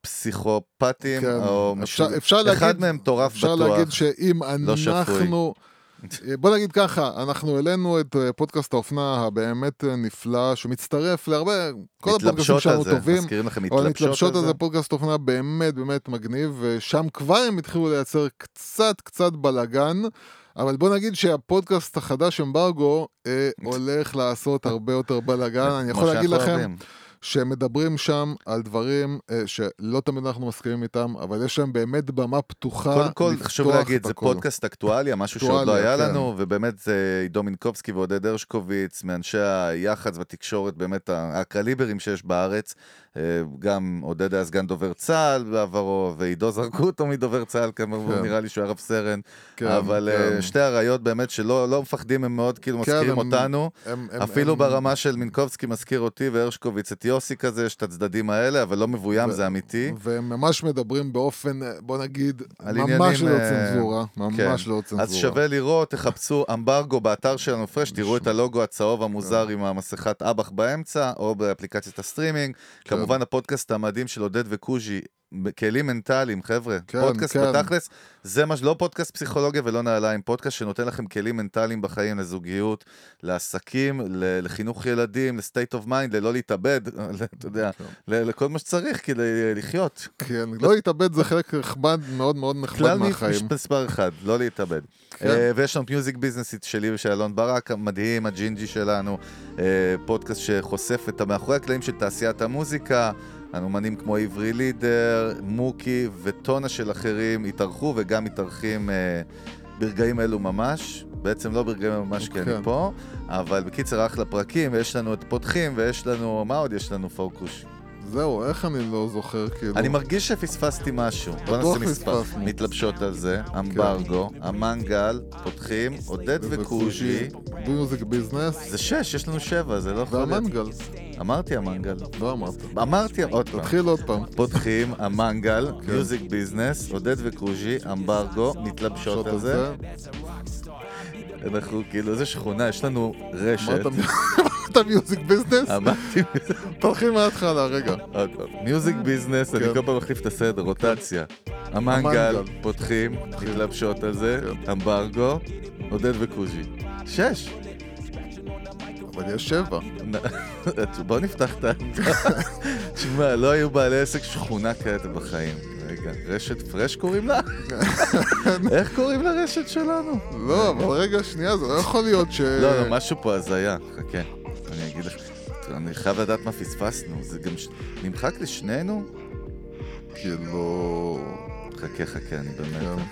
הפסיכופטים, כן. או אפשר- משהו- אפשר אחד להגיד- מהם מטורף אפשר בטוח. להגיד שאם לא. אנחנו... בוא נגיד ככה, אנחנו העלינו את אה, פודקאסט האופנה הבאמת אה, נפלא, שמצטרף להרבה, כל הפודקאסטים שלנו טובים. מזכירים לכם מתלבשות על זה? פודקאסט אופנה באמת באמת מגניב, ושם כבר הם התחילו לייצר קצת קצת בלאגן. אבל בוא נגיד שהפודקאסט החדש אמברגו אה, הולך לעשות הרבה יותר בלאגן. אני יכול להגיד לכם אוהבים. שהם מדברים שם על דברים אה, שלא תמיד אנחנו מסכימים איתם, אבל יש להם באמת במה פתוחה קודם כל, לפתוח חשוב להגיד, את זה. פודקאסט אקטואליה, משהו שעוד לא היה כן. לנו, ובאמת זה עידו מינקובסקי ועודד הרשקוביץ, מאנשי היח"צ והתקשורת, באמת הקליברים שיש בארץ. אה, גם עודד היה סגן דובר צה"ל בעברו, ועידו זרקו אותו מדובר צה"ל, כמובן, כן. נראה לי שהוא היה רב סרן. כן, אבל כן. אה, שתי אריות באמת שלא לא מפחדים, הם מאוד כאילו כן, מזכירים הם- אותנו. הם- הם- אפילו הם- ברמה של מינקובסקי מזכיר אותי והרשקוביץ את יוסי כזה, יש את הצדדים האלה, אבל לא מבוים, ו- זה אמיתי. והם ממש מדברים באופן, אה, בוא נגיד, ממש ללא אה, צנזורה. ממש כן. ללא צנזורה. אז שווה לראות, תחפשו אמברגו באתר שלנו פרש, תראו את הלוגו הצהוב המוזר כן. עם המסכת אב"ח באמצע, או באפליקציית הסטרימינג. כן. כמובן הפודקאסט המדהים של עודד וקוז'י, כלים מנטליים, חבר'ה. כן, פודקאסט כן. בתכלס, זה מה, לא פודקאסט פסיכולוגיה ולא נעליים, פודקאסט שנותן לכם כלים מנטליים בחיים, לזוגיות, לעסקים, לחינוך ילדים, ל state of mind, ללא להתאבד, אתה יודע, כן. לכל מה שצריך כדי לחיות. כן, לא להתאבד זה חלק נכבד, מאוד מאוד נכבד כלל מהחיים. מספר אחד, לא להתאבד. כן. אה, ויש לנו Music Business שלי ושל אלון ברק, המדהים, הג'ינג'י שלנו, אה, פודקאסט שחושף את המאחורי הקלעים של תעשיית המוזיקה. אומנים כמו עברי לידר, מוקי וטונה של אחרים התארחו וגם מתארחים אה, ברגעים אלו ממש. בעצם לא ברגעים אלו ממש כי אני כן. פה, אבל בקיצר אחלה פרקים, ויש לנו את פותחים, ויש לנו, מה עוד יש לנו פוקוש? זהו, איך אני לא זוכר, כאילו... אני מרגיש שפספסתי משהו. בוא נעשה מספר. פספסנו. מתלבשות על זה, אמברגו, המנגל, פותחים, עודד וקוז'י. Music Business, זה שש, יש לנו שבע, זה לא יכול להיות. והמנגל. אמרתי המנגל. לא אמרת. אמרתי עוד פעם. תתחיל עוד פעם. פותחים, המנגל, כן. Music Business, עודד וקוז'י, אמברגו, מתלבשות על זה. אנחנו כאילו, איזה שכונה, יש לנו רשת. אמרת אמרת Music Business? אמרתי, תתחיל מההתחלה, רגע. עוד פעם. Music Business, אני כן. כל פעם מחליף את הסדר, רוטציה. המנגל, המנגל. פותחים, מתלבשות על זה, כן. אמברגו, עודד וקוז'י. שש. אבל יש שבע. בוא נפתח את ה... תשמע, לא היו בעלי עסק שכונה כאלה בחיים. רגע, רשת פרש קוראים לה? איך קוראים לרשת שלנו? לא, אבל רגע, שנייה, זה לא יכול להיות ש... לא, לא, משהו פה הזיה, חכה, אני אגיד לך. אני חייב לדעת מה פספסנו, זה גם ש- נמחק לשנינו? כאילו... חכה, חכה, אני באמת...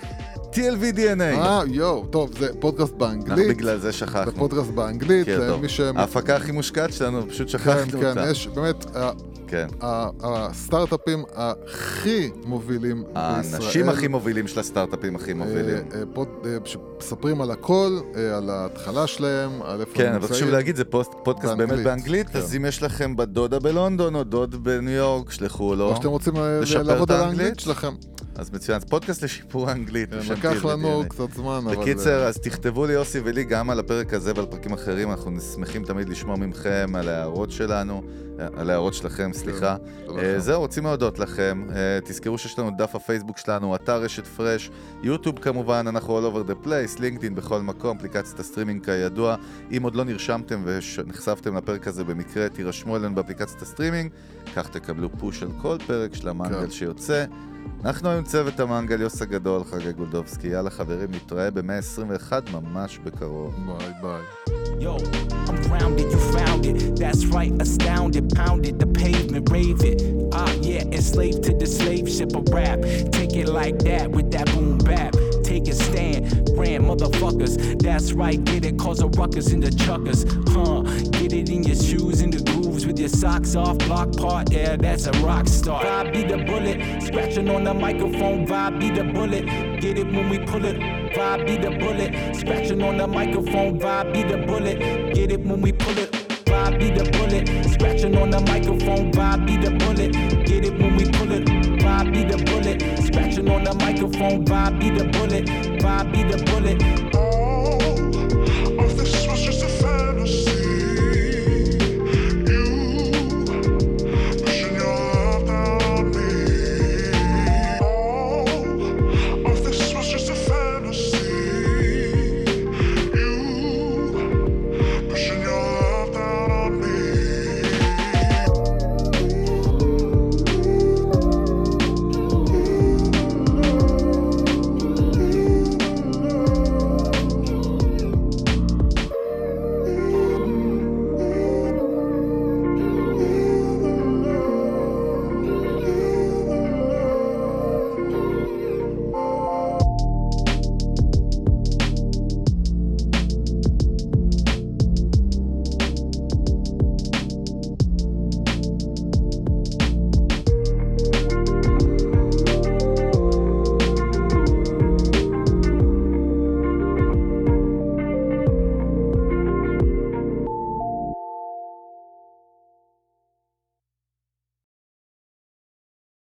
כן. TLV-DNA! אה, יואו, טוב, זה פודקאסט אנחנו באנגלית. בגלל זה זה שכחנו. פודקאסט באנגלית, כן, טוב. למי ש... ההפקה הכי מושקעת שלנו, פשוט כן, שכחנו כן, אותה. יש באמת, ה- כן. ה- הסטארט-אפים הכי מובילים בישראל. האנשים הכי מובילים של הסטארט-אפים הכי מובילים. אה, אה, פוד- אה, שמספרים על הכל, אה, על ההתחלה שלהם, על איפה כן, הם אבל חשוב נמצאים. להגיד, זה פודקאסט באמת באנגלית, באנגלית, כן. אז אם יש לכם בת דודה בלונדון או דוד בניו יורק, שלחו לו. או שאתם רוצים אה, לעבוד על האנגלית? שלכם. אז מצוין, פודקאסט לשיפור האנגלית. כן, בשם לקח לנו. קצת זמן, אבל... בקיצר, אה, אז תכתבו לי יוסי ולי גם על הפרק הזה ועל פרקים אחרים, אנחנו שמחים תמיד לשמוע מכם על ההערות שלנו, אה, על ההערות שלכם, סליחה. שלכם. אה, זהו, רוצים להודות לכם. תזכרו שיש לנו דף הפייסבוק שלנו, אתר רשת פרש, יוטיוב כמובן, אנחנו all over the place, לינקדאין בכל מקום, אפליקציית הסטרימינג כידוע. אם עוד לא נרשמתם ונחשפתם לפרק הזה במקרה, תירשמו אלינו באפליקציית הסטרימינג, כך תקבלו פוש על כל פרק של המנגל כן. שיוצא. אנחנו היום צוות המנגל, יוס הגדול, חגי גולדובסקי. יאללה חברים, נתראה ב-121 ממש בקרוב. ביי ביי. Yo, I'm grounded, you found it. That's right, astounded, pounded the pavement, rave it. Ah, yeah, enslaved to the slave ship of rap. Take it like that with that boom bap. Take a stand, brand motherfuckers. That's right, get it, cause a ruckus in the chuckers. Huh, get it in your shoes, in the grooves with your socks off. Block part, yeah, that's a rock star. Vibe be the bullet, scratching on the microphone. Vibe be the bullet, get it when we pull it. Vibe be the bullet, scratching on the microphone. Vibe be the bullet, get it when we pull it. Vibe be the bullet, scratching on the microphone. Vibe be the bullet, get it when we pull it. Vibe be the bullet, on the microphone. Bobby the bullet, Bobby the bullet. Oh.